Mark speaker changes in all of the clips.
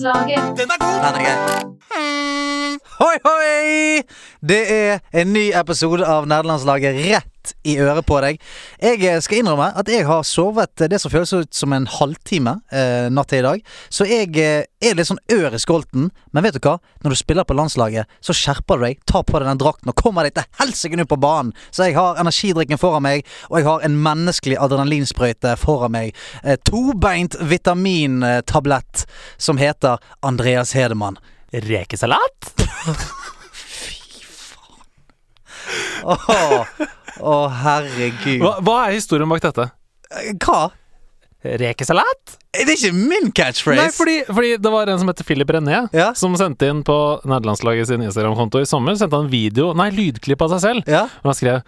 Speaker 1: Nederlandslaget.
Speaker 2: Den er gøy. Hoi, hoi! Det er en ny episode av Nederlandslaget rett i øret på deg. Jeg eh, skal innrømme at jeg har sovet det som føles ut som en halvtime eh, natt til i dag. Så jeg eh, er litt sånn ør i skolten. Men vet du hva? Når du spiller på landslaget, så skjerper du deg, tar på deg den drakten og kommer deg til helsike ut på banen. Så jeg har energidrikken foran meg, og jeg har en menneskelig adrenalinsprøyte foran meg. Eh, tobeint vitamintablett som heter Andreas Hedemann.
Speaker 3: Rekesalat? Fy faen.
Speaker 2: Åh, Å, herregud.
Speaker 3: Hva, hva er historien bak dette?
Speaker 2: Eh, Hva?
Speaker 3: Rekesalat?
Speaker 2: Det er ikke min catchphrase!
Speaker 3: Nei, fordi, fordi det var en som heter Philip René,
Speaker 2: Ja.
Speaker 3: som sendte inn på nederlandslaget sin Instagram-konto i sommer. Sendte han video, nei, lydklipp av seg selv.
Speaker 2: Ja.
Speaker 3: Og han skrev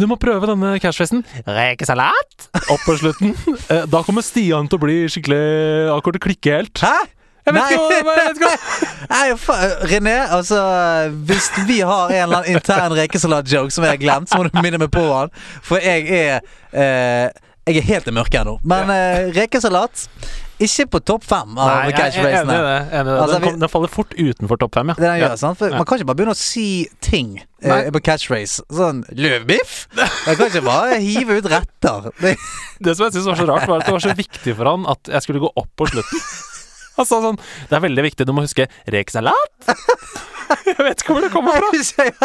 Speaker 3: Du må prøve denne catchphrasen. Rekesalat? Opp på slutten. Eh, Da kommer Stian til å bli skikkelig akkurat klikke helt.
Speaker 2: Hæ?
Speaker 3: Jeg vet ikke hva jeg vet ikke.
Speaker 2: Nei, fa- René, altså Hvis vi har en eller annen intern rekesalat-joke som jeg har glemt, så må du minne meg på den. For jeg er eh, Jeg er helt i mørket ennå. Men eh, rekesalat ikke på topp fem av
Speaker 3: Nei, jeg er enig i det. Enig.
Speaker 2: Altså,
Speaker 3: Den, kom, den faller fort utenfor topp fem, ja.
Speaker 2: Det den gjør, sant? For
Speaker 3: Ja.
Speaker 2: Man kan ikke bare begynne å si ting eh, på catchphrase. Sånn løvbiff? Man kan ikke bare hive ut retter. Det,
Speaker 3: Det som jeg synes var så rart, var at det var så viktig for han at jeg skulle gå opp på slutten. Han sa sånn Det er veldig viktig, du må huske rekesalat. Jeg vet ikke hvor det kommer fra.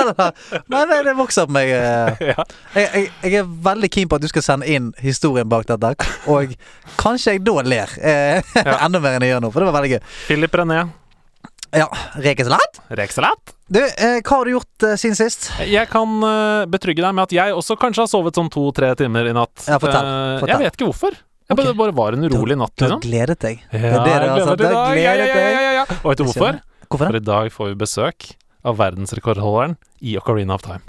Speaker 2: Nei, det, det vokser på meg. eh. Jeg, jeg, jeg er veldig keen på at du skal sende inn historien bak dette. Og kanskje jeg da ler eh, enda mer enn jeg gjør nå, for det var veldig gøy.
Speaker 3: Philip René,
Speaker 2: Ja, Rekesalat?
Speaker 3: rekesalat.
Speaker 2: Du, eh, hva har du gjort eh, siden sist?
Speaker 3: Jeg kan eh, betrygge deg med at jeg også kanskje har sovet sånn to-tre timer i natt.
Speaker 2: Ja, fortell,
Speaker 3: Eh,
Speaker 2: fortell.
Speaker 3: Jeg vet ikke hvorfor. Jeg bare,
Speaker 2: Ok.
Speaker 3: det bare var en urolig natt,
Speaker 2: Du har
Speaker 3: liksom.
Speaker 2: gledet deg.
Speaker 3: Ja,
Speaker 2: det er det
Speaker 3: jeg
Speaker 2: har sagt. Du har
Speaker 3: dag. Ja, ja,
Speaker 2: gledet
Speaker 3: ja, ja,
Speaker 2: deg.
Speaker 3: ja, ja. Og vet du hvorfor?
Speaker 2: Hvorfor
Speaker 3: For i dag får vi besøk av verdensrekordholderen i Ocarina of Time.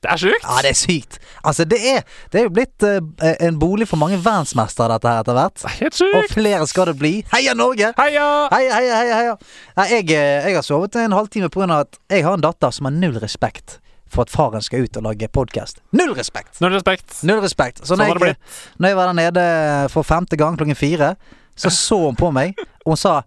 Speaker 3: Det er sjukt!
Speaker 2: Ja, det er sykt. Altså, det er, det er jo blitt uh, en bolig for mange verdensmestere, dette her, etter hvert.
Speaker 3: Helt
Speaker 2: sykt!
Speaker 3: Og
Speaker 2: flere skal det bli. Heia Norge!
Speaker 3: Heia!
Speaker 2: Heia, heia, heia, heia. Nei, jeg, eh, jeg har sovet en halvtime pga. at jeg har en datter som har null respekt for at faren skal ut og lage podkast. Null respekt!
Speaker 3: Null respekt.
Speaker 2: Null respekt. Så
Speaker 3: Sånn
Speaker 2: når,
Speaker 3: sånn
Speaker 2: jeg, når jeg var der nede for femte gang klokken fire, så så hun på meg, og hun sa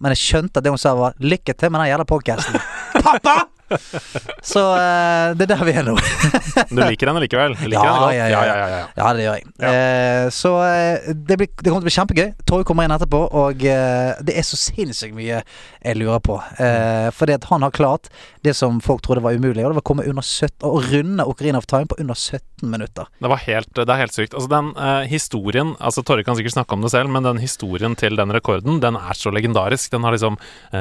Speaker 2: Men jeg skjønte at det hun sa, var 'lykke til med den jævla podkasten'. Pappa! Så uh, det er der vi er nå.
Speaker 3: Du liker henne likevel? Liker
Speaker 2: Ja,
Speaker 3: henne godt?
Speaker 2: ja, ja.
Speaker 3: ja, ja, ja.
Speaker 2: Det gjør jeg. Uh, så uh, det, blir, det kommer til å bli kjempegøy. Torje kommer inn etterpå, og det er så sinnssykt mye jeg lurer på. Uh, fordi at han har klart det som folk trodde var umulig, og det var å komme under 17 Å runde Ocarina of Time på under 17 minutter.
Speaker 3: Det, var helt, det er helt sykt. Altså Den historien altså Torre kan sikkert snakke om det selv, men den historien til den rekorden Den er så legendarisk. Den har liksom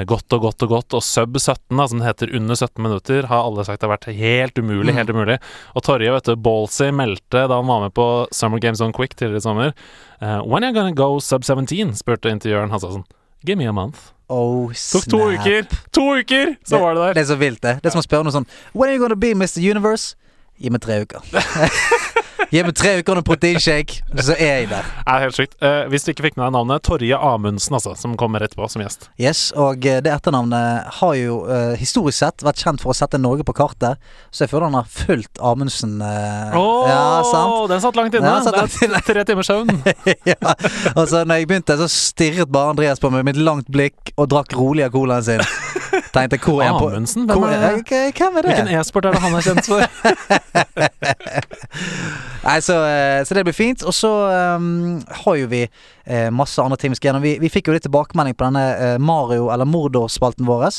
Speaker 3: gått og gått og gått, og sub 17, da, som det heter under 17 minutter, har alle sagt har vært helt umulig.
Speaker 2: Mm.
Speaker 3: Helt umulig. Og Torje, vet du, Ballsy meldte da han var med på Summer Games On Quick tidligere i sommer Uh, When are you gonna go sub 17? spurte intervjueren. Sa sånn Give me a month.
Speaker 2: Oh,
Speaker 3: Tok to uker! To uker, så var det der.
Speaker 2: Det er så vilt, det. Det er som å spørre noe sånn When are you gonna be Mr. Universe? Gi meg tre uker. Gi meg tre uker og en proteinshake, så er jeg der.
Speaker 3: Er helt sykt. Eh, hvis du ikke fikk med deg navnet, Torje Amundsen, altså, som kommer etterpå som gjest.
Speaker 2: Yes, og eh, det etternavnet har jo eh, historisk sett vært kjent for å sette Norge på kartet, så jeg føler han har fulgt Amundsen. eh,
Speaker 3: oh,
Speaker 2: ja, sant?
Speaker 3: Den satt langt inne.
Speaker 2: Ja, satt langt
Speaker 3: er tre timers søvn.
Speaker 2: ja. Og så når jeg begynte, så stirret bare Andreas på meg med et langt blikk og drakk rolig av colaen sin. Tenkte hvor er
Speaker 3: Amundsen? Hvem
Speaker 2: hvor,
Speaker 3: er det?
Speaker 2: Hvem er det?
Speaker 3: Hvilken e-sport er det han er kjent for?
Speaker 2: Nei, så, eh, så det blir fint. Og så um, har jo vi eh, masse andre ting vi skal gjennom. Vi, vi fikk jo litt tilbakemelding på denne eh, Mario- eller Mordor-spalten vår.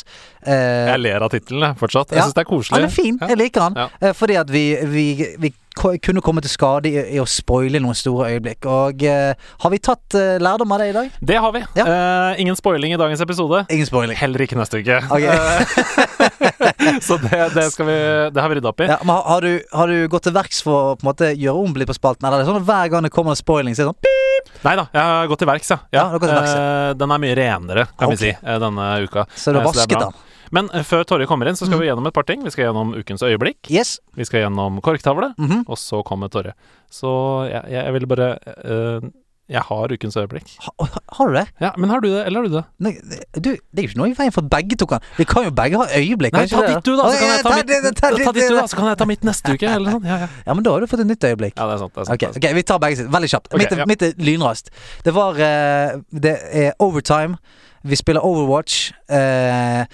Speaker 2: Eh,
Speaker 3: Jeg ler av tittelen fortsatt. Jeg
Speaker 2: Ja.
Speaker 3: syns det er koselig.
Speaker 2: han er fin.
Speaker 3: Ja.
Speaker 2: Jeg liker han.
Speaker 3: Ja.
Speaker 2: Eh, fordi at vi, vi, vi kunne komme til skade i, i å spoile noen store øyeblikk. Og uh, har vi tatt uh, lærdom av det i dag?
Speaker 3: Det har vi.
Speaker 2: Ja.
Speaker 3: Uh, ingen spoiling i dagens episode.
Speaker 2: Ingen spoiling.
Speaker 3: Heller ikke neste uke.
Speaker 2: Ok.
Speaker 3: Eh, så det, det, vi, det har vi rydda opp i.
Speaker 2: Ja, men har, du, har du gått til verks for å på en måte gjøre om litt på spalten? Eller er det sånn at hver gang det kommer en spoiling, så er det sånn pip,
Speaker 3: Nei da, jeg har gått til verks, ja.
Speaker 2: Ja, ja til verks,
Speaker 3: den er mye renere, kan
Speaker 2: okay.
Speaker 3: vi si, denne uka.
Speaker 2: Så du har vasket den?
Speaker 3: Men eh, før Torje kommer inn, så skal vi gjennom et par ting. Vi skal gjennom ukens øyeblikk.
Speaker 2: Yes.
Speaker 3: Vi skal gjennom korktavle.
Speaker 2: Mhm.
Speaker 3: Og så kommer Torje. Så jeg, jeg, jeg ville bare uh, Jeg har ukens øyeblikk.
Speaker 2: Ha, har du det?
Speaker 3: Ja, Men har du det, eller har du det?
Speaker 2: Nei, du, det er jo ikke noe i veien for at begge to kan Vi kan jo begge ha øyeblikk.
Speaker 3: Nei, ta ditt du, da, så kan jeg ta mitt,
Speaker 2: ta ditt,
Speaker 3: du, da, så kan jeg ta mitt neste uke, eller sånn. Ja, ja.
Speaker 2: Ja, men da har du fått et nytt øyeblikk.
Speaker 3: ja, det er sant. Det er sant,
Speaker 2: Ok,
Speaker 3: det sant.
Speaker 2: ok, vi tar begge sitt. Veldig kjapt.
Speaker 3: Okay,
Speaker 2: mitt,
Speaker 3: ja.
Speaker 2: mitt er lynraskt. Det var uh, Det er overtime. Vi spiller Overwatch. Eh,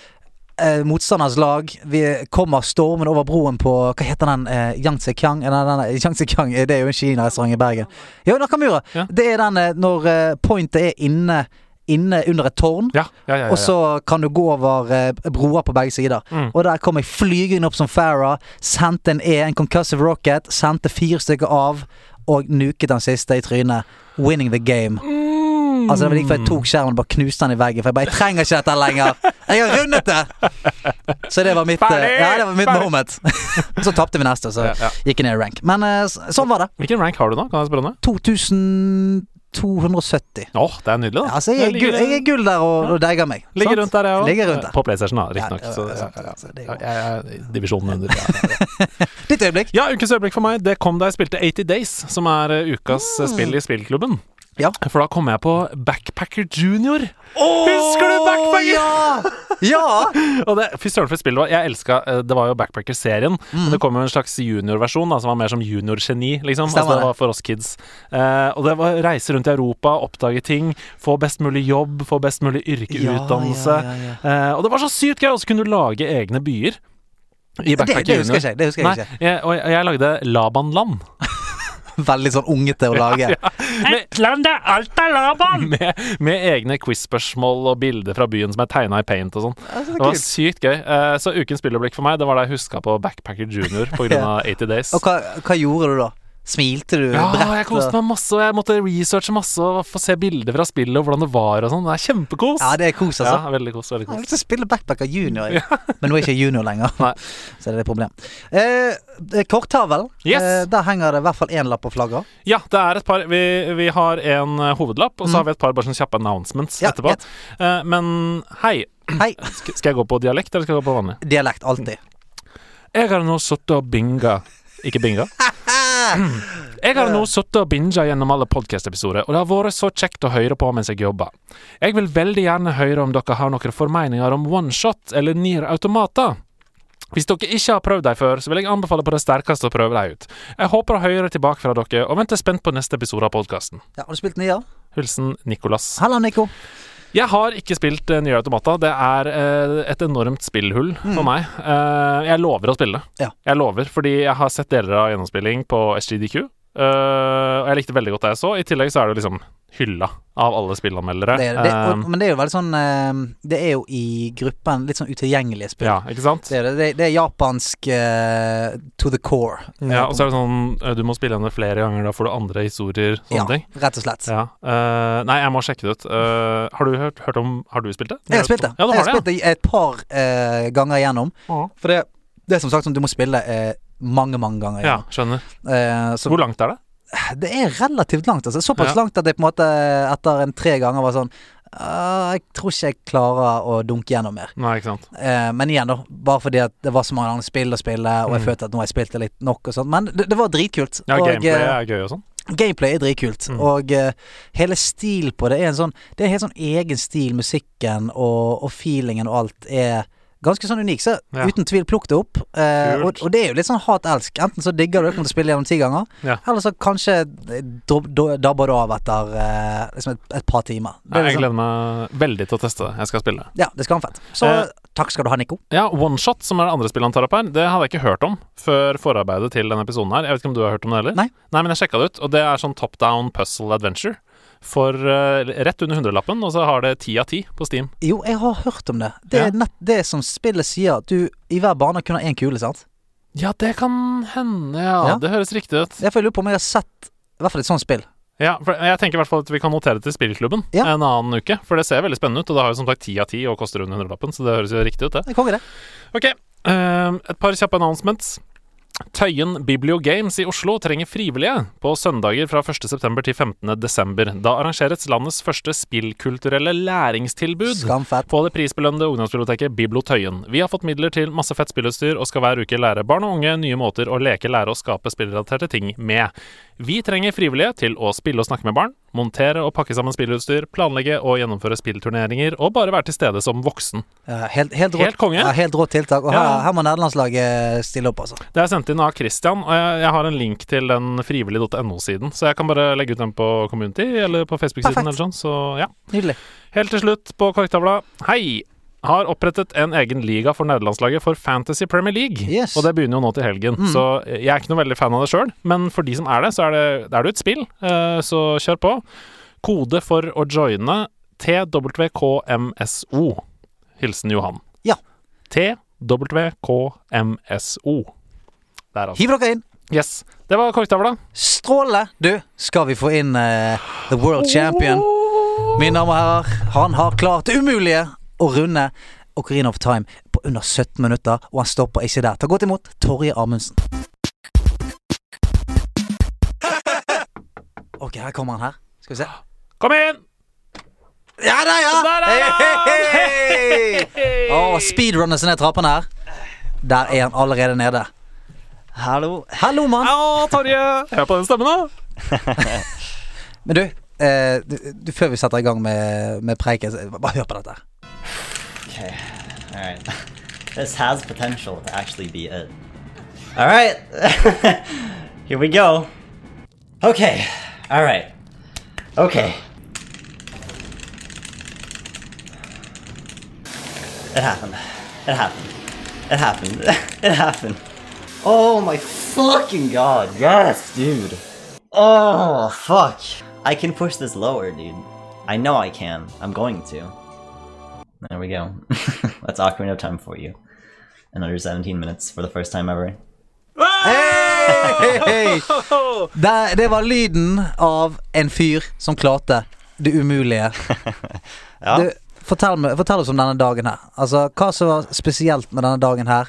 Speaker 2: eh, motstanders lag. Vi kommer stormende over broen på Hva heter den? Eh, Yangtze-Kiang? Eh, nei, nei, nei, Yangtze-Kiang eh, det er jo en kinarestaurant i Bergen. Ja, Nakamura.
Speaker 3: Ja.
Speaker 2: Det er den eh, når eh, pointet er inne Inne under et tårn.
Speaker 3: Ja, ja, ja,
Speaker 2: Og så kan du gå over eh, broer på begge sider.
Speaker 3: Mm.
Speaker 2: Og der kom jeg flygende opp som Farah. Sendte en E, en concussive rocket. Sendte fire stykker av. Og nuket den siste i trynet. Winning the game.
Speaker 3: Mm.
Speaker 2: Altså Det var like før jeg tok skjermen og bare knuste den i veggen. For jeg bare Jeg trenger ikke dette lenger. Jeg har rundet det! Så det var mitt, eh,
Speaker 3: Ferdig!
Speaker 2: ja, det var mitt
Speaker 3: Ferdig!
Speaker 2: moment. så tapte vi neste, så
Speaker 3: Ja, ja.
Speaker 2: gikk jeg ned i rank. Men eh, sånn var det.
Speaker 3: Hvilken rank har du nå? Kan jeg spørre om det?
Speaker 2: 2270.
Speaker 3: Åh, det er nydelig, da.
Speaker 2: Ja, altså, jeg, er gull, jeg er gull der og, og deiger meg.
Speaker 3: Ligger rundt der, jeg òg.
Speaker 2: Ligger rundt der.
Speaker 3: På PlayStation, da,
Speaker 2: Ja,
Speaker 3: riktignok.
Speaker 2: ja,
Speaker 3: så-
Speaker 2: ja, ja, ja,
Speaker 3: ja, Jeg er divisjonen under. Ja, ja, ja.
Speaker 2: Ditt øyeblikk.
Speaker 3: Ja, ukens øyeblikk for meg, det kom da jeg spilte 80 Days, som er eh, ukas eh, spill i spillklubben.
Speaker 2: Ja.
Speaker 3: For da kom jeg på Backpacker Junior. Husker du Backpacker?
Speaker 2: Ja! ja!
Speaker 3: Og det, Fy søren for et spill det var. Jeg elska eh, Det var jo Backpacker-serien.
Speaker 2: Mm.
Speaker 3: Men det kom jo en slags juniorversjon som var mer som juniorgeni, liksom.
Speaker 2: Stemmer
Speaker 3: Altså, det
Speaker 2: det.
Speaker 3: var for oss kids. Eh, og det var reise rundt i Europa, oppdage ting, få best mulig jobb, få best mulig yrkeutdannelse.
Speaker 2: Ja, ja, ja,
Speaker 3: Eh, og det var så sykt gøy! Og så kunne du lage egne byer. I
Speaker 2: Det,
Speaker 3: Backpacker
Speaker 2: det husker
Speaker 3: Junior.
Speaker 2: jeg ikke. Det husker jeg
Speaker 3: Nei,
Speaker 2: ikke.
Speaker 3: jeg, og jeg, jeg lagde Labanland.
Speaker 2: Veldig sånn ungete å lage.
Speaker 3: Med, landet Alta Laban! Med, med egne quiz-spørsmål og bilder fra byen som er tegna i paint og sånn.
Speaker 2: Altså,
Speaker 3: Det var sykt gøy. Uh, så ukens spilleblikk for meg, det var da jeg huska på Backpacker Junior pga.
Speaker 2: Ja.
Speaker 3: 80 Days.
Speaker 2: Og hva, hva gjorde du da? Smilte du
Speaker 3: Ja,
Speaker 2: brett,
Speaker 3: jeg koste meg masse, og jeg måtte researche masse og få se bilder fra spillet og hvordan det var og sånn. Det er kjempekos.
Speaker 2: Ja, det er kos, altså.
Speaker 3: Ja, veldig kos. veldig
Speaker 2: Jeg har lyst til å spille Backpacker Junior, ja. men nå er jeg ikke junior lenger.
Speaker 3: Nei.
Speaker 2: Så det er et problem. Eh, eh, korktavlen.
Speaker 3: Yes.
Speaker 2: Eh, der henger det i hvert fall én lapp på flagget.
Speaker 3: Ja, det er et par Vi, vi har en eh, hovedlapp, og så
Speaker 2: Mm.
Speaker 3: har vi et par bare sånn kjappe announcements
Speaker 2: Ja,
Speaker 3: etterpå. Eh, men hei,
Speaker 2: Hei.
Speaker 3: sk- skal jeg gå på dialekt, eller skal jeg gå på vanlig?
Speaker 2: Dialekt, alltid.
Speaker 3: Jeg har nå sittet og binga Ikke binga? Jeg har nå sittet og binga gjennom alle podkast-episoder, og det har vært så kjekt å høre på mens jeg jobber. Jeg vil veldig gjerne høre om dere har noen formeninger om OneShot eller Nier Automata. Hvis dere ikke har prøvd dem før, så vil jeg anbefale på det sterkeste å prøve dem ut. Jeg håper å høre tilbake fra dere, og venter spent på neste episode av podkasten.
Speaker 2: Ja, har du spilt Nier?
Speaker 3: Hilsen Nikolas.
Speaker 2: Hallo, Nico.
Speaker 3: Jeg har ikke spilt uh, Nye Automata. Det er uh, et enormt spillhull for meg. Uh, jeg lover å spille.
Speaker 2: Ja.
Speaker 3: Jeg lover, fordi jeg har sett deler av gjennomspilling på SGDQ. Uh, og jeg likte veldig godt det jeg så. I tillegg så er det liksom hylla av alle spillanmeldere.
Speaker 2: Det, det,
Speaker 3: Eh,
Speaker 2: og, men det er jo veldig sånn eh, Det er jo i gruppen litt sånn utilgjengelige spill.
Speaker 3: ja, ikke sant?
Speaker 2: Det, er, det, det er japansk uh, to the core.
Speaker 3: Ja, og så er det sånn eh, Du må spille henne flere ganger, da får du andre historier. Sånne
Speaker 2: Ja,
Speaker 3: ting.
Speaker 2: rett og slett.
Speaker 3: Ja. Uh, nei, jeg må sjekke det ut. Uh, har du hørt, hørt om Har du spilt det?
Speaker 2: Jeg har spilt det.
Speaker 3: Ja, du
Speaker 2: jeg
Speaker 3: har
Speaker 2: har spilt det et par eh, ganger igjennom.
Speaker 3: Ja.
Speaker 2: For det, det er som sagt sånn du må spille eh, mange, mange ganger igjennom.
Speaker 3: ja, skjønner.
Speaker 2: Eh, så
Speaker 3: Hvor langt er det?
Speaker 2: Det er relativt langt. Altså. Såpass
Speaker 3: Ja.
Speaker 2: langt at jeg på en måte etter en tre ganger var sånn uh, Jeg tror ikke jeg klarer å dunke gjennom mer.
Speaker 3: Nei, ikke sant.
Speaker 2: uh, men igjen, da. Bare fordi at det var så mange andre spill å spille, og jeg
Speaker 3: Mm.
Speaker 2: følte at nå har jeg spilt det litt nok og sånt. Men det, det var dritkult.
Speaker 3: Ja,
Speaker 2: og,
Speaker 3: gameplay
Speaker 2: eh,
Speaker 3: er gøy og sånn.
Speaker 2: Gameplay er dritkult,
Speaker 3: Mm.
Speaker 2: og uh, hele stil på det er en sånn Det er en helt sånn egen stil. Musikken og, og feelingen og alt er ganske sånn unik. Så
Speaker 3: Ja.
Speaker 2: uten tvil, plukk det opp. Eh, og, og det er jo litt sånn hat-elsk. Enten så digger du det, kommer til å spille gjennom ti ganger,
Speaker 3: Ja.
Speaker 2: eller så kanskje dabber du av etter eh, liksom et, et par timer. Det
Speaker 3: Ja, jeg
Speaker 2: liksom,
Speaker 3: gleder meg veldig til å teste det. Jeg skal spille.
Speaker 2: ja, det skal være fett. Så
Speaker 3: Eh,
Speaker 2: takk skal du ha, Nico.
Speaker 3: Ja, OneShot, som er det andre spillet han tar opp her, det hadde jeg ikke hørt om før forarbeidet til denne episoden her. Jeg vet ikke om du har hørt om det heller?
Speaker 2: Nei.
Speaker 3: Nei, men jeg sjekka det ut, og det er sånn top down puzzle adventure. For uh, rett under hundrelappen, og så har det ti av ti på Steam.
Speaker 2: Jo, jeg har hørt om det. Det
Speaker 3: Ja.
Speaker 2: er nett det som spillet sier. At du i hver bane kun har én kule, sant?
Speaker 3: Ja, det kan hende, ja.
Speaker 2: Ja.
Speaker 3: Det høres riktig ut.
Speaker 2: Jeg lurer på om jeg har sett i hvert fall et sånt spill.
Speaker 3: Ja, for Jeg tenker i hvert fall at vi kan notere det til spillklubben
Speaker 2: Ja.
Speaker 3: en annen uke. For det ser veldig spennende ut, og det har jo som sagt ti av ti og koster under hundrelappen, så det høres jo riktig ut, det.
Speaker 2: Det det.
Speaker 3: Ok, uh, et par kjappe announcements. Tøyen Biblio Games i Oslo trenger frivillige på søndager fra 1.9. til 15.12. Da arrangeres landets første spillkulturelle læringstilbud
Speaker 2: Skamfett.
Speaker 3: på det prisbelønnede ungdomsbiblioteket Biblo Tøyen. Vi har fått midler til masse fett spillutstyr og skal hver uke lære barn og unge nye måter å leke, lære og skape spillrelaterte ting med. Vi trenger frivillige til å spille og snakke med barn, montere og pakke sammen spillutstyr, planlegge og gjennomføre spillturneringer, og bare være til stede som voksen.
Speaker 2: Ja, helt, helt, rått,
Speaker 3: Helt konge.
Speaker 2: Ja, helt rått tiltak. Og
Speaker 3: Ja.
Speaker 2: her, her må nederlandslaget stille opp, altså.
Speaker 3: Det er sendt inn av Christian, og jeg, jeg har en link til den frivillig.no-siden, så jeg kan bare legge ut den på Community eller på Facebook-siden eller sånn, så ja.
Speaker 2: Nydelig.
Speaker 3: Helt til slutt på korktavla. Hei! Har opprettet en egen liga for nederlandslaget for Fantasy Premier League.
Speaker 2: Yes.
Speaker 3: Og det begynner jo nå til helgen,
Speaker 2: Mm.
Speaker 3: så jeg er ikke noe veldig fan av det sjøl. Men for de som er det, så er det, er det et spill, eh, så kjør på. Kode for å joine TWKMSO. Hilsen Johan.
Speaker 2: Ja.
Speaker 3: TWKMSO. Der, altså.
Speaker 2: Hiv dere inn.
Speaker 3: Yes. Det var korktavla.
Speaker 2: Strålende! Du, skal vi få inn uh, The World Champion? Mine damer og herrer, han har klart det umulige å runde Ocarina of Time på under 17 minutter, og han stopper ikke der. Ta godt imot Torje Amundsen. Ok, her kommer han her. Skal vi se.
Speaker 3: Kom inn!
Speaker 2: Ja da, ja!
Speaker 3: Der er han!
Speaker 2: Hei! Speedrunner seg ned trappene her. Der er han allerede nede.
Speaker 1: Hallo.
Speaker 2: Hallo, mann.
Speaker 3: Ja, Torje! Hør på den stemmen, da.
Speaker 2: Men du, eh, du, du, før vi setter i gang med, med preiken, bare hør på dette.
Speaker 1: Okay. All right. This has potential to actually be it. All right. Here we go. Okay. All right. Okay. It happened. It happened. It happened. it happened. Oh my fucking god. Yes, dude. Oh, fuck. I can push this lower, dude. I know I can. I'm going to. There we go. That's Ocarina of Time for you. Another 17 minutes for the first time ever.
Speaker 2: Hey! Det, det var lyden av en fyr som klarte det umulige.
Speaker 1: Ja.
Speaker 2: Du, fortell, meg, fortell oss om denne dagen her. Altså, Hva som var spesielt med denne dagen her,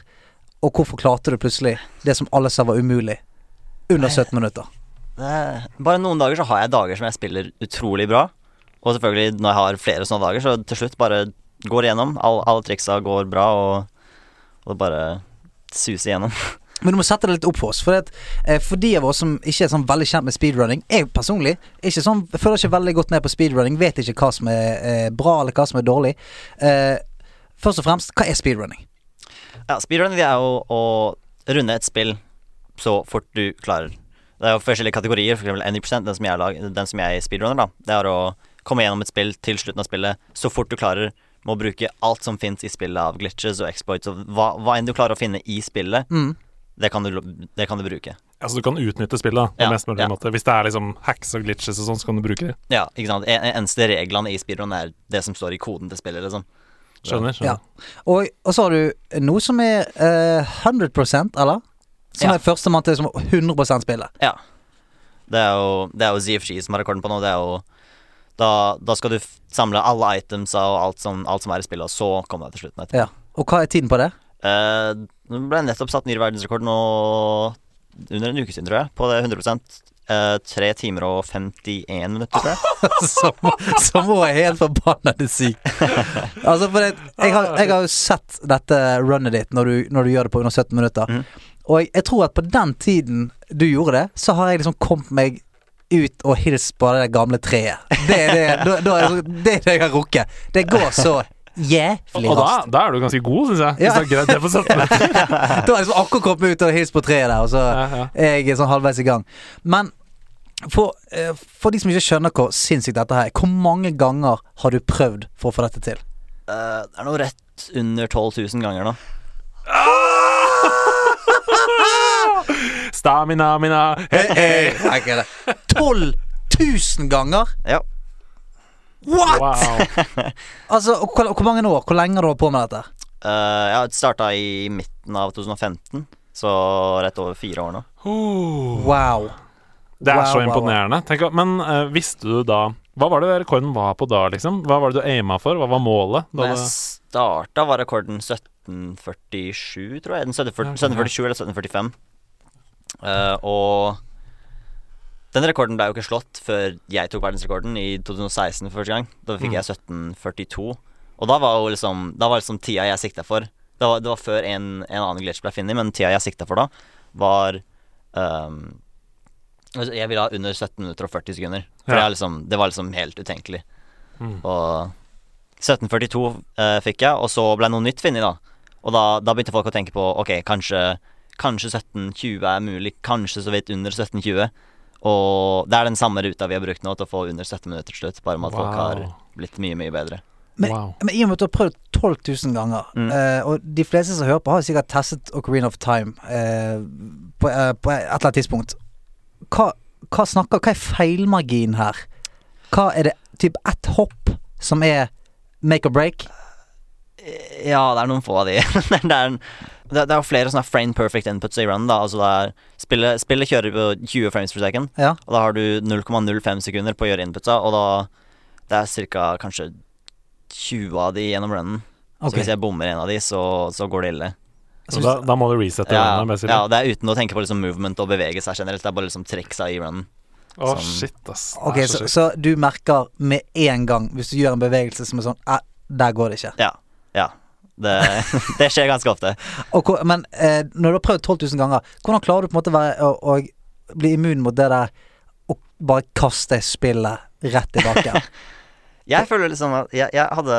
Speaker 2: og hvorfor klarte du plutselig det som alle sa var umulig, under 17 minutter?
Speaker 1: Det, bare noen dager så har jeg dager som jeg spiller utrolig bra. Og selvfølgelig når jeg har flere sånne dager, så til slutt bare går igjennom. All, alle triksa går bra, og, og det bare suser igjennom.
Speaker 2: Men du må sette det litt opp for oss. For, at, eh, for de av oss som ikke er sånn veldig kjent med speedrunning Jeg personlig er ikke sånn, føler ikke veldig godt med på speedrunning. Vet ikke hva som er eh, bra, eller hva som er dårlig. Eh, først og fremst, hva er speedrunning?
Speaker 1: Ja, speedrunning det er jo å runde et spill så fort du klarer. Det er jo forskjellige kategorier. For eksempel 90% den som jeg, lag, den som jeg speedrunner, da. Det er å komme gjennom et spill til slutten av spillet så fort du klarer. Med å bruke alt som fins i spillet av glitches og exploits og hva, hva enn du klarer å finne i spillet,
Speaker 2: Mm.
Speaker 1: det kan du, det kan du bruke.
Speaker 3: Altså, du kan utnytte spillet på
Speaker 1: Ja,
Speaker 3: mest mulig
Speaker 1: ja.
Speaker 3: måte. Hvis det er liksom hacks og glitches og sånn, så kan du bruke det.
Speaker 1: Ja, ikke sant. En, eneste reglene i speedrun er det som står i koden til spillet, liksom.
Speaker 3: Skjønner?
Speaker 2: Ja. Og, og så har du noe som er uh, 100 eller? Som
Speaker 1: Ja.
Speaker 2: er førstemann til som 100% spillet.
Speaker 1: Ja. Det er jo, det er jo ZFG som har rekorden på nå. Det er jo da, da skal du samle alle itemsa og alt som, alt som er i spillet, og så komme deg til slutten etterpå.
Speaker 2: Ja. Og hva er tiden på det?
Speaker 1: Eh, det ble nettopp satt ny verdensrekord nå under en uke siden, tror jeg, på det 100 eh, Tre timer og 51 minutter, tror jeg.
Speaker 2: som, som er helt forbannede syk. altså, for det, jeg, har, jeg har jo sett dette runnet ditt når du, når du gjør det på under 17 minutter.
Speaker 1: Mm.
Speaker 2: Og jeg, jeg tror at på den tiden du gjorde det, så har jeg liksom kommet meg ut og hils på det gamle treet. Det er det, da, da er det, det er det jeg har rukket. Det går så jævlig
Speaker 3: Og da, da er du ganske god, syns jeg.
Speaker 2: Ja.
Speaker 3: Hvis du er det på 17 meter.
Speaker 2: Da har jeg liksom akkurat kommet ut og hilst på treet der, og så
Speaker 3: Ja, ja.
Speaker 2: er jeg sånn halvveis i gang. Men for, eh, for de som ikke skjønner hvor sinnssykt dette her er, hvor mange ganger har du prøvd for å få dette til?
Speaker 1: Uh, det er noe rett under 12 000 ganger nå.
Speaker 3: Stamina, mina, hei, hei.
Speaker 2: Nei, 12 000 ganger?
Speaker 1: Ja.
Speaker 2: What?!
Speaker 3: Wow.
Speaker 2: Altså, og hvor, hvor mange år? Hvor lenge har du holdt på med dette?
Speaker 1: Uh, jeg starta i midten av 2015, så rett over fire år nå.
Speaker 2: Wow.
Speaker 3: Det er
Speaker 2: Wow,
Speaker 3: så
Speaker 2: wow, wow.
Speaker 3: imponerende. Tenk, men uh, visste du da Hva var det rekorden var på da, liksom? Hva var det du aima for? Hva var målet? Da
Speaker 1: jeg
Speaker 3: det,
Speaker 1: starta, var rekorden 1747, tror jeg. Den 1740
Speaker 3: Ja, ok,
Speaker 1: 1747 eller 1745. Uh, og den rekorden ble jo ikke slått før jeg tok verdensrekorden i 2016 for første gang. Da fikk
Speaker 3: Mm.
Speaker 1: jeg 1742. Og da var jo liksom Da var liksom tida jeg sikta for. Det var, det var før en, en annen glitch ble funnet, men tida jeg sikta for da, var Altså, Jeg ville ha under 17 minutter og 40 sekunder. For
Speaker 3: Ja.
Speaker 1: det, liksom, det var liksom helt utenkelig.
Speaker 3: Mm.
Speaker 1: Og 1742 eh, fikk jeg, og så ble noe nytt funnet, da. Og da, da begynte folk å tenke på Ok, kanskje, kanskje 1720 er mulig. Kanskje så vidt under 1720. Og det er den samme ruta vi har brukt nå til å få under 17 minutter til slutt. Bare med at folk har blitt mye, mye bedre.
Speaker 2: Men,
Speaker 3: Wow.
Speaker 2: men i og med at du har prøvd 12 000 ganger,
Speaker 1: Mm.
Speaker 2: eh, og de fleste som hører på, har sikkert testet Ocarina of Time eh, på, eh, på et eller annet tidspunkt. Hva, hva snakker Hva er feilmargin her? Hva er det typ ett hopp som er make or break?
Speaker 1: Ja, det er noen få av de. det, er, en- det, det er jo flere sånne frame perfect inputs i run, da. Altså det er Spillet, spillet kjører på 20 frames per second,
Speaker 2: Ja.
Speaker 1: og da har du 0,05 sekunder på å gjøre inputsa, og da Det er ca. kanskje 20 av de gjennom runnen.
Speaker 2: Ok.
Speaker 1: Så hvis jeg bommer en av de, så, så går det ille.
Speaker 3: Så da, da må du resette
Speaker 1: Ja,
Speaker 3: runnen? basically.
Speaker 1: ja, det er uten å tenke på liksom movement og bevege seg generelt. Det er bare liksom trekk seg i runnen.
Speaker 3: Å,
Speaker 1: oh,
Speaker 3: shit, ass. Okay,
Speaker 2: Ok, så,
Speaker 3: sjukt.
Speaker 2: så du merker med en gang, hvis du gjør en bevegelse som er sånn eh, Der går det ikke.
Speaker 1: Ja. Det, det skjer ganske ofte.
Speaker 2: Og, hvor- men eh, når du har prøvd 12 000 ganger, hvordan klarer du på en måte å, være, å, å bli immun mot det der å bare kaste spillet rett tilbake?
Speaker 1: Jeg føler liksom at jeg, jeg hadde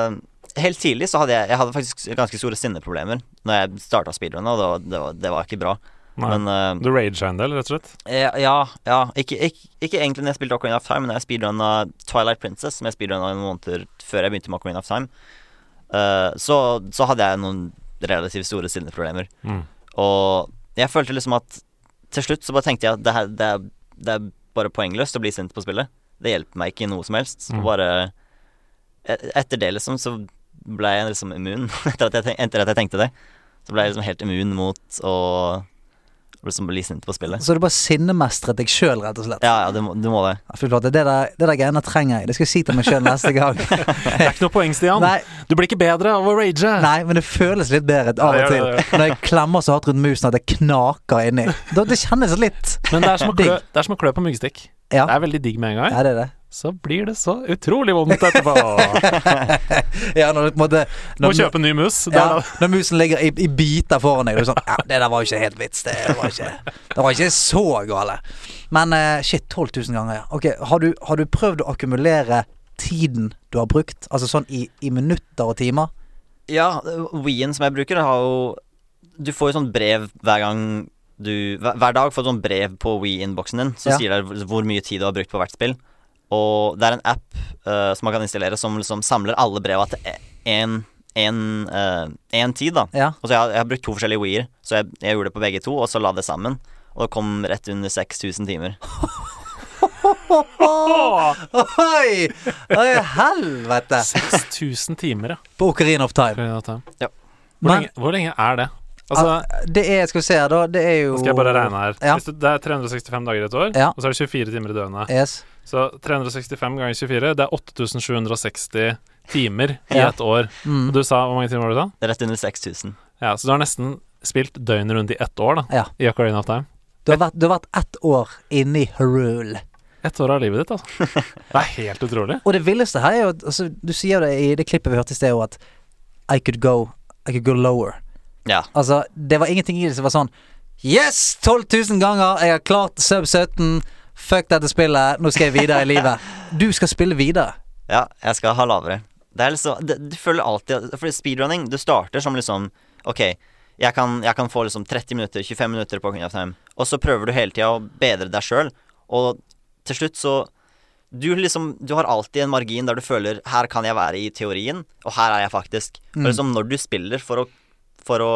Speaker 1: Helt tidlig så hadde jeg Jeg hadde faktisk ganske store sinneproblemer når jeg starta speedrunna, og det var, det, var, det var ikke bra.
Speaker 3: Nei.
Speaker 1: Men uh,
Speaker 3: Du raga en del, rett og slett?
Speaker 1: ja, ja, ja ikke, ikke, ikke egentlig når jeg spilte Ocarina of Time, men når jeg speedrunna Twilight Princess, som jeg speedrunna noen måneder før jeg begynte med Ocarina of Time, eh, så, så hadde jeg noen relativt store sinneproblemer.
Speaker 3: Mm.
Speaker 1: Og jeg følte liksom at til slutt så bare tenkte jeg at det, her, det, er, det er bare poengløst å bli sint på spillet. Det hjelper meg ikke i noe som helst.
Speaker 3: Mm.
Speaker 1: bare e- Etter det, liksom, så ble jeg liksom immun. etter, at jeg, etter at jeg tenkte det. Så ble jeg liksom helt immun mot å liksom blir sint på spillet.
Speaker 2: Så du bare sinnemestret deg sjøl, rett og slett?
Speaker 1: Ja, ja, du må, du må det.
Speaker 2: Ja, fy det der, det der greiene trenger jeg. Det skal jeg si til meg sjøl neste gang.
Speaker 3: Det er ikke noe poeng, Stian.
Speaker 2: Nei,
Speaker 3: Du blir ikke bedre av å rage.
Speaker 2: nei, men det føles litt bedre av
Speaker 3: Ja,
Speaker 2: og
Speaker 3: det
Speaker 2: til. Når jeg klemmer så hardt rundt musen at det knaker inni. Da, det kjennes litt
Speaker 3: Men det er som å klø,
Speaker 2: Digg.
Speaker 3: det er som å klø på myggstikk.
Speaker 2: Ja.
Speaker 3: Det er veldig digg med en gang.
Speaker 2: Ja, det er det.
Speaker 3: Så blir det så utrolig vondt etterpå.
Speaker 2: Ja, når du på en måte
Speaker 3: Må kjøpe en ny mus.
Speaker 2: Ja, når musen ligger i, i biter foran deg, og du er sånn Ja, det der var jo ikke helt vits. Det var ikke, det var ikke så gale. Men uh, shit, 12 000 ganger, ja. Ok, har du, har du prøvd å akkumulere tiden du har brukt? Altså sånn i, i minutter og timer?
Speaker 1: Ja, Wien som jeg bruker, har jo Du får jo sånn brev hver gang du Hver, hver dag får du sånn brev på Wii-innboksen din som
Speaker 2: Ja.
Speaker 1: sier deg hvor mye tid du har brukt på hvert spill. Og det er en app uh, som man kan installere som liksom samler alle breva til én En tid, da.
Speaker 2: Ja.
Speaker 1: Og så jeg, jeg har brukt to forskjellige Wiier, så jeg, jeg gjorde det på begge to, og så la det sammen. Og det kom rett under 6000 timer.
Speaker 2: Oi! Oi, helvete!
Speaker 3: 6000 timer, ja.
Speaker 2: På Ocarina of Time.
Speaker 1: Ja.
Speaker 3: Hvor,
Speaker 2: Men-
Speaker 3: lenge, hvor lenge er det? Altså,
Speaker 2: Ah, det er, skal vi se her, da. Det er jo
Speaker 3: skal jeg bare regne her.
Speaker 2: Ja.
Speaker 3: Hvis du, det er 365 dager i et år,
Speaker 2: Ja.
Speaker 3: og så er det 24 timer i døgnet.
Speaker 2: Yes.
Speaker 3: Så 365 ganger 24, det er 8760 timer i
Speaker 2: Ja.
Speaker 3: et år.
Speaker 2: Mm.
Speaker 3: Og du sa, hvor mange timer var det da?
Speaker 1: Rett under 6000.
Speaker 3: Ja, Så du har nesten spilt døgnet rundt i ett år, da.
Speaker 2: Ja.
Speaker 3: I Ocarina of Time.
Speaker 2: Du har vært, du har vært ett år inni Herule.
Speaker 3: Ett år av livet ditt, altså. Det er helt utrolig.
Speaker 2: Og det villeste her er jo at altså, Du sier det i det klippet vi hørte i sted, òg, at I could go I could go lower.
Speaker 1: Ja.
Speaker 2: Altså, det var ingenting i det som var sånn Yes! 12 000 ganger! Jeg har klart sub 17. Fuck dette spillet. Nå skal jeg videre i livet. Du skal spille videre.
Speaker 1: Ja, jeg skal ha lavere. Det er liksom det, Du føler alltid For speedrunning, du starter som liksom Ok, jeg kan, jeg kan få liksom 30 minutter, 25 minutter på of Time, og så prøver du hele tida å bedre deg sjøl, og til slutt så du liksom Du har alltid en margin der du føler Her kan jeg være i teorien, og her er jeg faktisk. Og
Speaker 2: Mm.
Speaker 1: liksom når du spiller for å, for å